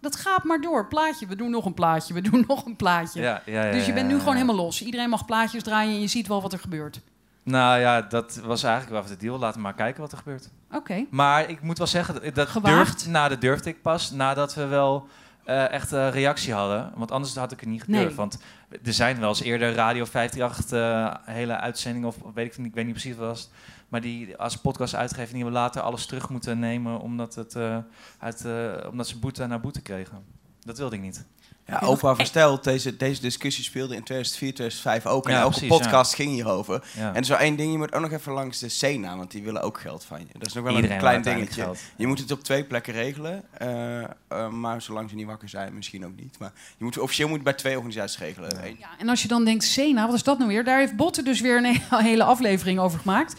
Dat gaat maar door. Plaatje, we doen nog een plaatje, we doen nog een plaatje. Ja, ja, ja, dus je bent nu gewoon helemaal los. Iedereen mag plaatjes draaien en je ziet wel wat er gebeurt. Nou ja, dat was eigenlijk wel even de deal. Laten we maar kijken wat er gebeurt. Oké. Maar ik moet wel zeggen, dat- Gewaagd. durfde, nou, dat durfde ik pas nadat we wel eh, echt eh, reactie hadden. Want anders had ik het niet gedurfd. Nee. Want er zijn wel eens eerder Radio 538 eh hele uitzendingen, of weet ik, niet, ik weet niet precies wat het was. Maar die als podcast uitgeven, die we later alles terug moeten nemen omdat, het, eh, uit, omdat ze boete na boete kregen. Dat wilde ik niet. Ja, opa versteld, deze, deze discussie speelde in 2004, 2005 ook. En Ja, elke precies, podcast ja. ging hierover. Ja. En zo één ding, je moet ook nog even langs de Sena, want die willen ook geld van je. Dat is nog wel Iedereen een klein dingetje. geld. Je moet het op twee plekken regelen, eh, eh, maar zolang ze niet wakker zijn, misschien ook niet. Maar je moet, officieel moet je bij twee organisaties regelen. Ja, en als je dan denkt, Sena, wat is dat nou weer? Daar heeft Botte dus weer een he- hele aflevering over gemaakt.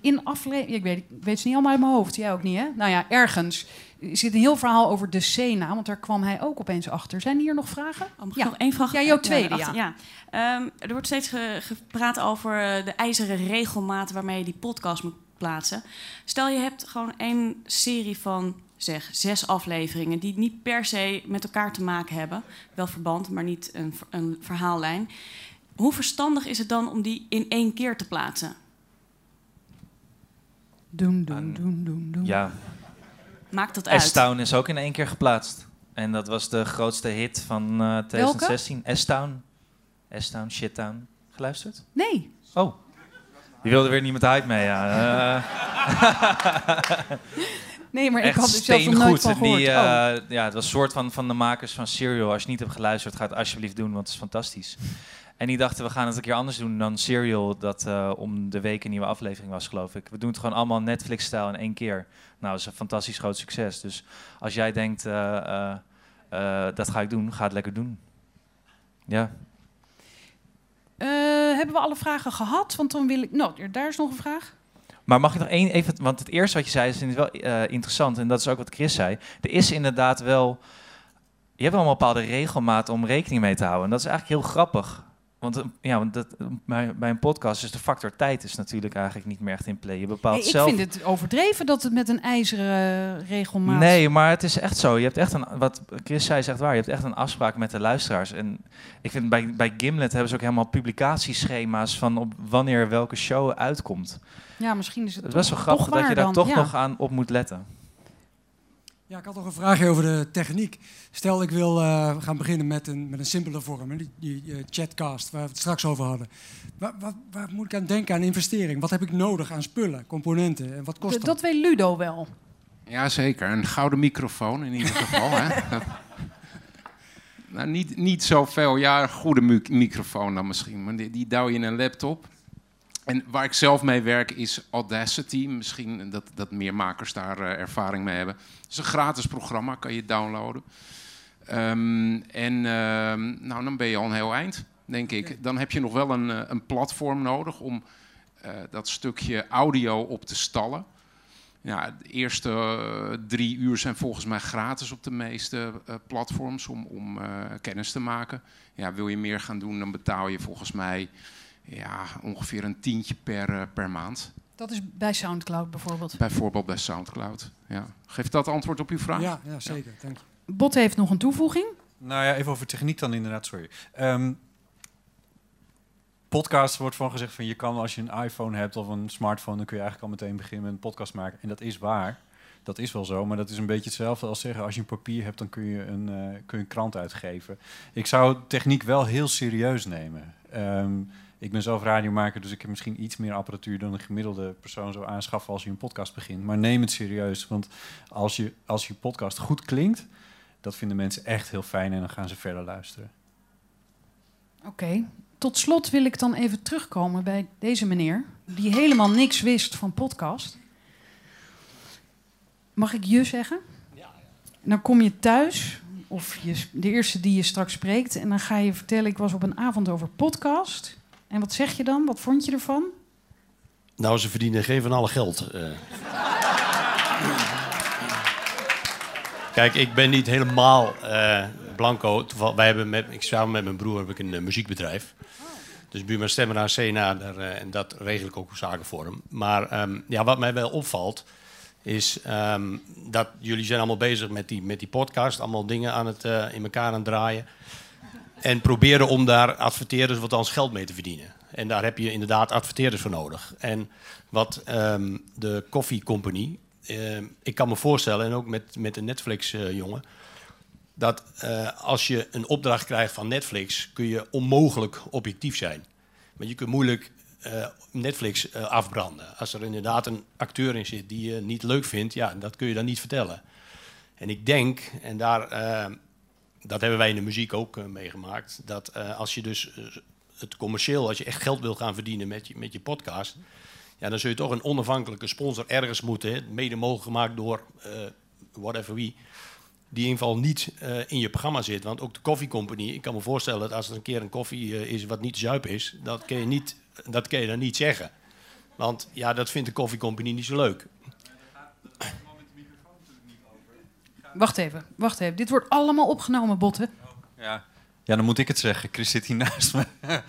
In aflevering, ik weet, ik weet het niet allemaal uit mijn hoofd, jij ook niet hè? Nou ja, ergens zit een heel verhaal over de Sena, want daar kwam hij ook opeens achter. Zijn hier nog vragen? Oh, mag ik nog één vraag? Ja, jouw tweede, ja. ja. Ehm, er wordt steeds ge- gepraat over eh, de ijzeren regelmaat waarmee je die podcast moet plaatsen. Stel je hebt gewoon één serie van zeg zes afleveringen die niet per se met elkaar te maken hebben, wel verband, maar niet een, een verhaallijn. Hoe verstandig is het dan om die in één keer te plaatsen? Doen, doen, doen, doen, doen. Ja, Maakt dat uit? S-Town is ook in één keer geplaatst. En dat was de grootste hit van eh 2016. S-Town. S-Town, Shittown. Geluisterd? Nee. Oh. Die wilde weer niet met de hype mee, ja. Eh. Nee, maar ik had er zelfs nog nooit van En die, gehoord. Oh. eh, ja, het was een soort van, van de makers van Serial. Als je het niet hebt geluisterd, ga het alsjeblieft doen, want het is fantastisch. En die dachten, we gaan het een keer anders doen dan Serial, dat eh, om de week een nieuwe aflevering was, geloof ik. We doen het gewoon allemaal Netflix-stijl in één keer. Nou, dat is een fantastisch groot succes. Dus als jij denkt, eh, eh, dat ga ik doen, ga het lekker doen. Ja. Hebben we alle vragen gehad? Want dan wil ik... Nou, daar is nog een vraag. Maar mag ik nog één even, want het eerste wat je zei is wel interessant en dat is ook wat Chris zei. Er is inderdaad wel, je hebt wel een bepaalde regelmaat om rekening mee te houden. En dat is eigenlijk heel grappig. Want, eh, ja, want dat, bij, bij een podcast is de factor tijd is natuurlijk eigenlijk niet meer echt in play. Je bepaalt Nee, ik zelf. vind het overdreven dat het met een ijzeren regelmaat... Nee, maar het is echt zo. Je hebt echt een, wat Chris zei is echt waar. Je hebt echt een afspraak met de luisteraars. En ik vind bij, bij Gimlet hebben ze ook helemaal publicatieschema's van op wanneer welke show uitkomt. Ja, misschien is het Het is best wel grappig dat je daar dan, toch ja. nog aan op moet letten. Ja, ik had nog een vraagje over de techniek. Stel, ik wil eh, gaan beginnen met een, met een simpele vorm, die, die eh, chatcast waar we het straks over hadden. Waar, wat, waar moet ik aan denken aan investering? Wat heb ik nodig aan spullen, componenten en wat kost Dat, dat? weet Ludo wel. Jazeker, een gouden microfoon in ieder geval. hè. Nou, niet, niet zoveel. Ja, een goede microfoon dan misschien. Maar die, die douw je in een laptop. En waar ik zelf mee werk is Audacity. Misschien dat, dat meer makers daar eh, ervaring mee hebben. Het is een gratis programma, kan je downloaden. Ehm, en ehm, nou, dan ben je al een heel eind, denk ik. Dan heb je nog wel een, eh, een platform nodig om eh, dat stukje audio op te stallen. Ja, de eerste drie uur zijn volgens mij gratis op de meeste platforms om, om kennis te maken. Ja, wil je meer gaan doen, dan betaal je volgens mij ja, ongeveer een tientje per, eh, per maand. Dat is bij Soundcloud bijvoorbeeld. Bijvoorbeeld bij Soundcloud. Ja. Geeft dat antwoord op uw vraag? Ja, ja zeker. Dank je. Bot heeft nog een toevoeging. Nou ja, even over techniek dan inderdaad, sorry. Ehm, podcast wordt van gezegd van je kan als je een iPhone hebt of een smartphone, dan kun je eigenlijk al meteen beginnen met een podcast maken. En dat is waar. Dat is wel zo, maar dat is een beetje hetzelfde als zeggen als je een papier hebt, dan kun je een, eh, kun je een krant uitgeven. Ik zou techniek wel heel serieus nemen. Ehm, ik ben zelf radiomaker, dus ik heb misschien iets meer apparatuur dan een gemiddelde persoon zou aanschaffen als je een podcast begint. Maar neem het serieus, want als je, als je podcast goed klinkt, dat vinden mensen echt heel fijn en dan gaan ze verder luisteren. Oké. Tot slot wil ik dan even terugkomen bij deze meneer, die helemaal niks wist van podcast. Mag ik je zeggen? Ja. Dan kom je thuis, of je, de eerste die je straks spreekt, en dan ga je vertellen: Ik was op een avond over podcast. En wat zeg je dan? Wat vond je ervan? Nou, ze verdienen geen van alle geld. eh. Kijk, ik ben niet helemaal eh, blanco. Wij hebben met, ik samen met mijn broer heb ik een eh, muziekbedrijf. Dus Buma Stemmen CNA, daar, en dat regel ik ook zaken voor hem. Maar ehm, ja, wat mij wel opvalt, is ehm, dat jullie zijn allemaal bezig met die, met die podcast. Allemaal dingen aan het, in elkaar aan het draaien. En proberen om daar adverteerders wat als geld mee te verdienen. En daar heb je inderdaad adverteerders voor nodig. En wat ehm, de Coffee Company, ehm, ik kan me voorstellen, en ook met, met de Netflix-jongen, dat eh, als je een opdracht krijgt van Netflix, kun je onmogelijk objectief zijn. Want je kunt moeilijk eh, Netflix eh, afbranden. Als er inderdaad een acteur in zit die je niet leuk vindt, ja, dat kun je dan niet vertellen. En ik denk, en daar, eh, dat hebben wij in de muziek ook eh, meegemaakt, dat eh, als je dus eh, het commercieel, als je echt geld wil gaan verdienen met je, met je podcast, ja, dan zul je toch een onafhankelijke sponsor ergens moeten, hè, mede mogelijk gemaakt door whatever wie, die in ieder geval niet in je programma zit. Want ook de Coffee Company, ik kan me voorstellen dat als er een keer een koffie is wat niet zuip is, dat kun je, niet, dat kun je dan niet zeggen. Want ja, dat vindt de Coffee Company niet zo leuk. Wacht even, wacht even. Dit wordt allemaal opgenomen, Botten. Ja. ja, dan moet ik het zeggen. Chris zit hier naast me.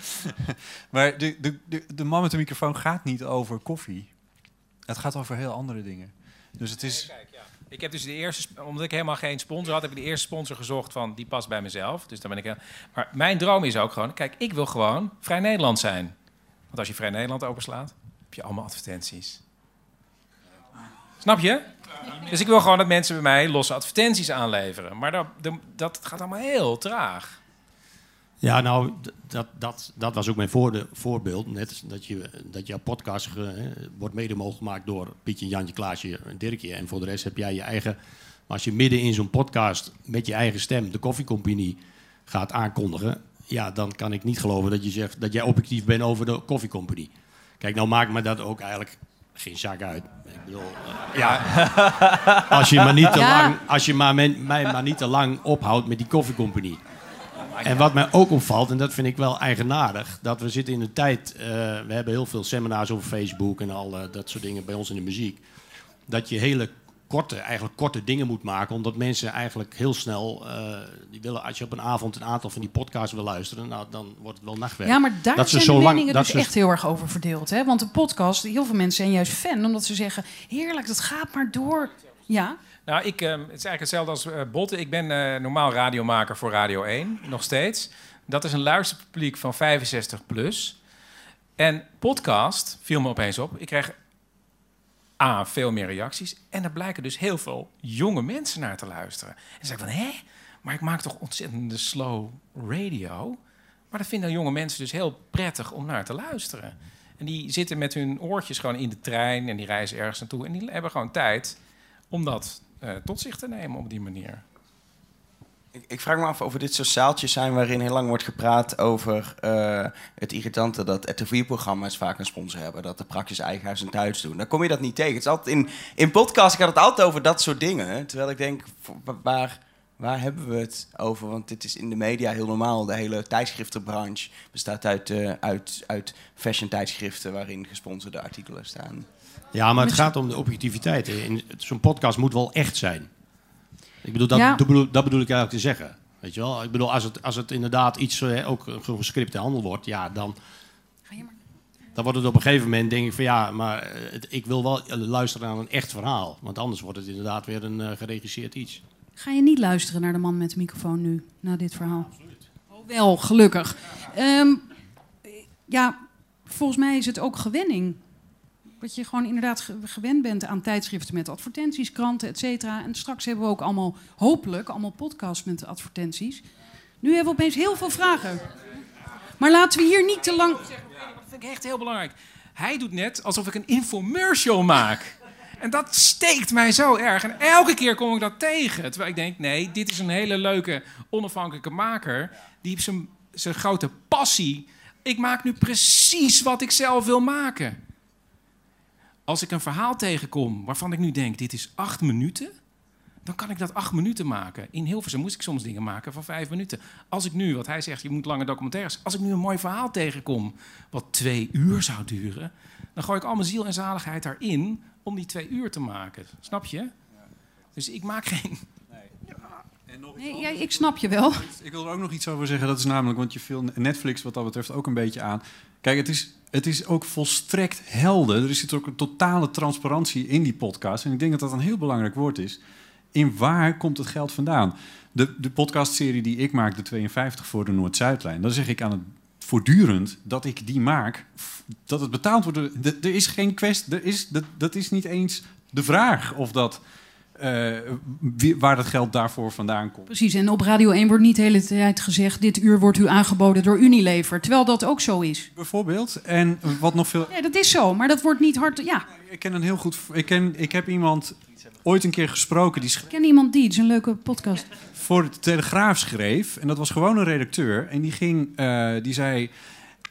maar de, de, de, de man met de microfoon gaat niet over koffie. Het gaat over heel andere dingen. Dus het is... Ik heb dus de eerste, omdat ik helemaal geen sponsor had, heb ik de eerste sponsor gezocht van die past bij mezelf. Dus dan ben ik. heel- Maar mijn droom is ook gewoon, kijk, ik wil gewoon Vrij Nederland zijn. Want als je Vrij Nederland openslaat, heb je allemaal advertenties. Snap je? Dus ik wil gewoon dat mensen bij mij losse advertenties aanleveren. Maar dat, dat- gaat allemaal heel traag. Ja, nou, dat, dat, dat was ook mijn voorbeeld. Net dat, je, dat jouw podcast hè, wordt mede mogelijk gemaakt door Pietje, Jantje, Klaasje en Dirkje. En voor de rest heb jij je eigen... Maar als je midden in zo'n podcast met je eigen stem de koffiecompagnie gaat aankondigen... Ja, dan kan ik niet geloven dat je zegt dat jij objectief bent over de koffiecompagnie. Kijk, nou maakt me dat ook eigenlijk geen zak uit. Bedoel, ja, als je maar niet te Ja. lang, als je maar men- mij maar niet te lang ophoudt met die koffiecompagnie. En wat mij ook opvalt, en dat vind ik wel eigenaardig, dat we zitten in een tijd, eh, we hebben heel veel seminars over Facebook en al eh, dat soort dingen bij ons in de muziek, dat je hele korte, eigenlijk korte dingen moet maken, omdat mensen eigenlijk heel snel, eh, die willen, als je op een avond een aantal van die podcasts wil luisteren, nou, dan wordt het wel nachtwerk. Ja, maar daar Dat ze zijn zo de lang- meningen dat dus ze- echt heel erg over verdeeld. Hè? Want de podcast, heel veel mensen zijn juist fan, omdat ze zeggen... heerlijk, dat gaat maar door. Ja, Nou, ik, ehm, het is eigenlijk hetzelfde als eh, Botte. Ik ben eh, normaal radiomaker voor Radio 1, nog steeds. Dat is een luisterpubliek van 65 plus. En podcast viel me opeens op. Ik kreeg A, veel meer reacties. En er blijken dus heel veel jonge mensen naar te luisteren. En dan zeg ik van, hé, maar ik maak toch ontzettende slow radio? Maar dat vinden jonge mensen dus heel prettig om naar te luisteren. En die zitten met hun oortjes gewoon in de trein en die reizen ergens naartoe. En die hebben gewoon tijd om dat eh, tot zich te nemen op die manier. Ik, ik vraag me af of er dit soort zaaltjes zijn waarin heel lang wordt gepraat over eh, het irritante dat RTV-programma's vaak een sponsor hebben. Dat de praktisch eigen huis en thuis doen. Dan kom je dat niet tegen. Het is altijd in, in podcasts gaat het altijd over dat soort dingen. Terwijl ik denk, waar, waar hebben we het over? Want dit is in de media heel normaal. De hele tijdschriftenbranche bestaat uit, eh, uit, uit fashion tijdschriften waarin gesponsorde artikelen staan. Ja, maar het gaat om de objectiviteit. In- Zo'n podcast moet wel echt zijn. Ik bedoel, dat, Ja. bedoel, dat bedoel ik eigenlijk te zeggen. Weet je wel? Ik bedoel, als het, als het inderdaad iets eh, ook een gescripte handel wordt, ja, dan. Dan wordt het op een gegeven moment, denk ik van ja, maar eh, het- ik wil wel luisteren naar een echt verhaal. Want anders wordt het inderdaad weer een eh, geregisseerd iets. Ga je niet luisteren naar de man met de microfoon nu, na dit verhaal? Oh, wel, gelukkig. Ehm, ja, volgens mij is het ook gewenning. Dat je gewoon inderdaad ge- gewend bent aan tijdschriften met advertenties, kranten, et cetera. En straks hebben we ook allemaal, hopelijk, allemaal podcasts met advertenties. Nu hebben we opeens heel veel vragen. Maar laten we hier niet te lang... Dat vind ik echt heel belangrijk. Hij doet net alsof ik een infomercial maak. En dat steekt mij zo erg. En elke keer kom ik dat tegen. Terwijl ik denk, nee, dit is een hele leuke onafhankelijke maker. Die heeft zijn, zijn grote passie. Ik maak nu precies wat ik zelf wil maken. Als ik een verhaal tegenkom waarvan ik nu denk, dit is acht minuten... dan kan ik dat acht minuten maken. In Hilversum moest ik soms dingen maken van vijf minuten. Als ik nu, wat hij zegt, je moet lange documentaires... als ik nu een mooi verhaal tegenkom wat twee uur zou duren... dan gooi ik al mijn ziel en zaligheid daarin om die twee uur te maken. Snap je? Dus ik maak geen... Nee, ja, ik snap je wel. Ik wil er ook nog iets over zeggen. Dat is namelijk, want je viel Netflix wat dat betreft ook een beetje aan. Kijk, het is, het is ook volstrekt helder. Er zit ook een totale transparantie in die podcast. En ik denk dat dat een heel belangrijk woord is. In waar komt het geld vandaan? De, de podcastserie die ik maak, de 52 voor de Noord-Zuidlijn... dan zeg ik aan het voortdurend dat ik die maak, dat het betaald wordt. Er is geen kwestie, er is, dat, dat is niet eens de vraag of dat... eh, wie- waar dat geld daarvoor vandaan komt. Precies, en op Radio 1 wordt niet de hele tijd gezegd... dit uur wordt u aangeboden door Unilever, terwijl dat ook zo is. Bijvoorbeeld. En wat nog veel. Ja, dat is zo, maar dat wordt niet hard... Ja, Ik ken een heel goed. Ik, ken, ik heb iemand ooit een keer gesproken die ik ken iemand die, het is een leuke podcast. voor de Telegraaf schreef. En dat was gewoon een redacteur. En die ging, eh, die zei.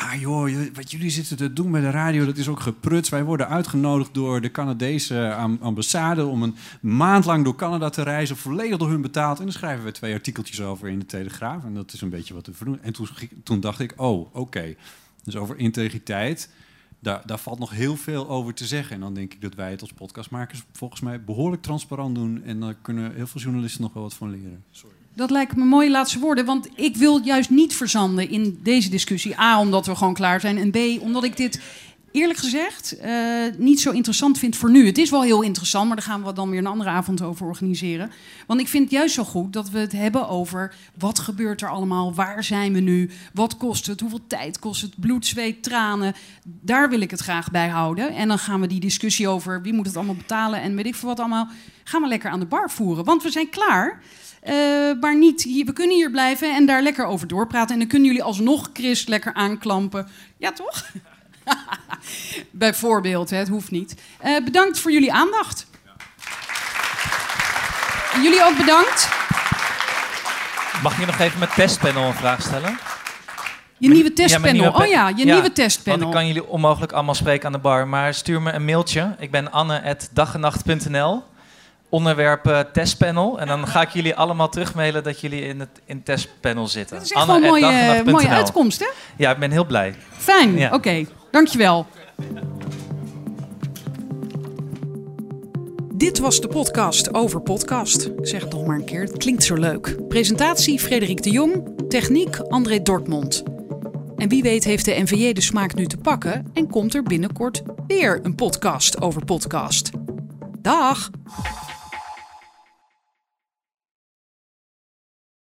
Ah joh, wat jullie zitten te doen met de radio, dat is ook gepruts. Wij worden uitgenodigd door de Canadese am- ambassade om een maand lang door Canada te reizen, volledig door hun betaald. En dan schrijven we twee artikeltjes over in de Telegraaf. En dat is een beetje wat we doen. En toen, toen dacht ik, oh, oké. Dus over integriteit, daar, daar valt nog heel veel over te zeggen. En dan denk ik dat wij het als podcastmakers volgens mij behoorlijk transparant doen. En daar kunnen heel veel journalisten nog wel wat van leren. Sorry. Dat lijken me mooie laatste woorden, want ik wil juist niet verzanden in deze discussie. A, omdat we gewoon klaar zijn. En B, omdat ik dit eerlijk gezegd eh, niet zo interessant vind voor nu. Het is wel heel interessant, maar daar gaan we dan weer een andere avond over organiseren. Want ik vind het juist zo goed dat we het hebben over wat gebeurt er allemaal, waar zijn we nu, wat kost het, hoeveel tijd kost het, bloed, zweet, tranen. Daar wil ik het graag bij houden. En dan gaan we die discussie over wie moet het allemaal betalen en weet ik veel wat allemaal, gaan we lekker aan de bar voeren. Want we zijn klaar. Eh, maar niet, we kunnen hier blijven en daar lekker over doorpraten. En dan kunnen jullie alsnog Chris lekker aanklampen. Ja, toch? Bijvoorbeeld, hè, het hoeft niet. Eh, bedankt voor jullie aandacht. Jullie ook bedankt. Mag je nog even met testpanel een vraag stellen? Je nieuwe Ja, testpanel. nieuwe oh ja, je nieuwe testpanel. Want ik kan jullie onmogelijk allemaal spreken aan de bar. Maar stuur me een mailtje. Ik ben anne.dagenacht.nl. Onderwerp testpanel. En dan ga ik jullie allemaal terugmailen dat jullie in het in testpanel zitten. Dat is echt wel een mooie, mooie uitkomst, hè? Ja, ik ben heel blij. Fijn, Ja. oké. Dankjewel. Dit was de podcast over podcast. Ik zeg het nog maar een keer, het klinkt zo leuk. Presentatie Frederik de Jong, techniek André Dortmund. En wie weet heeft de NVJ de smaak nu te pakken en komt er binnenkort weer een podcast over podcast. Dag!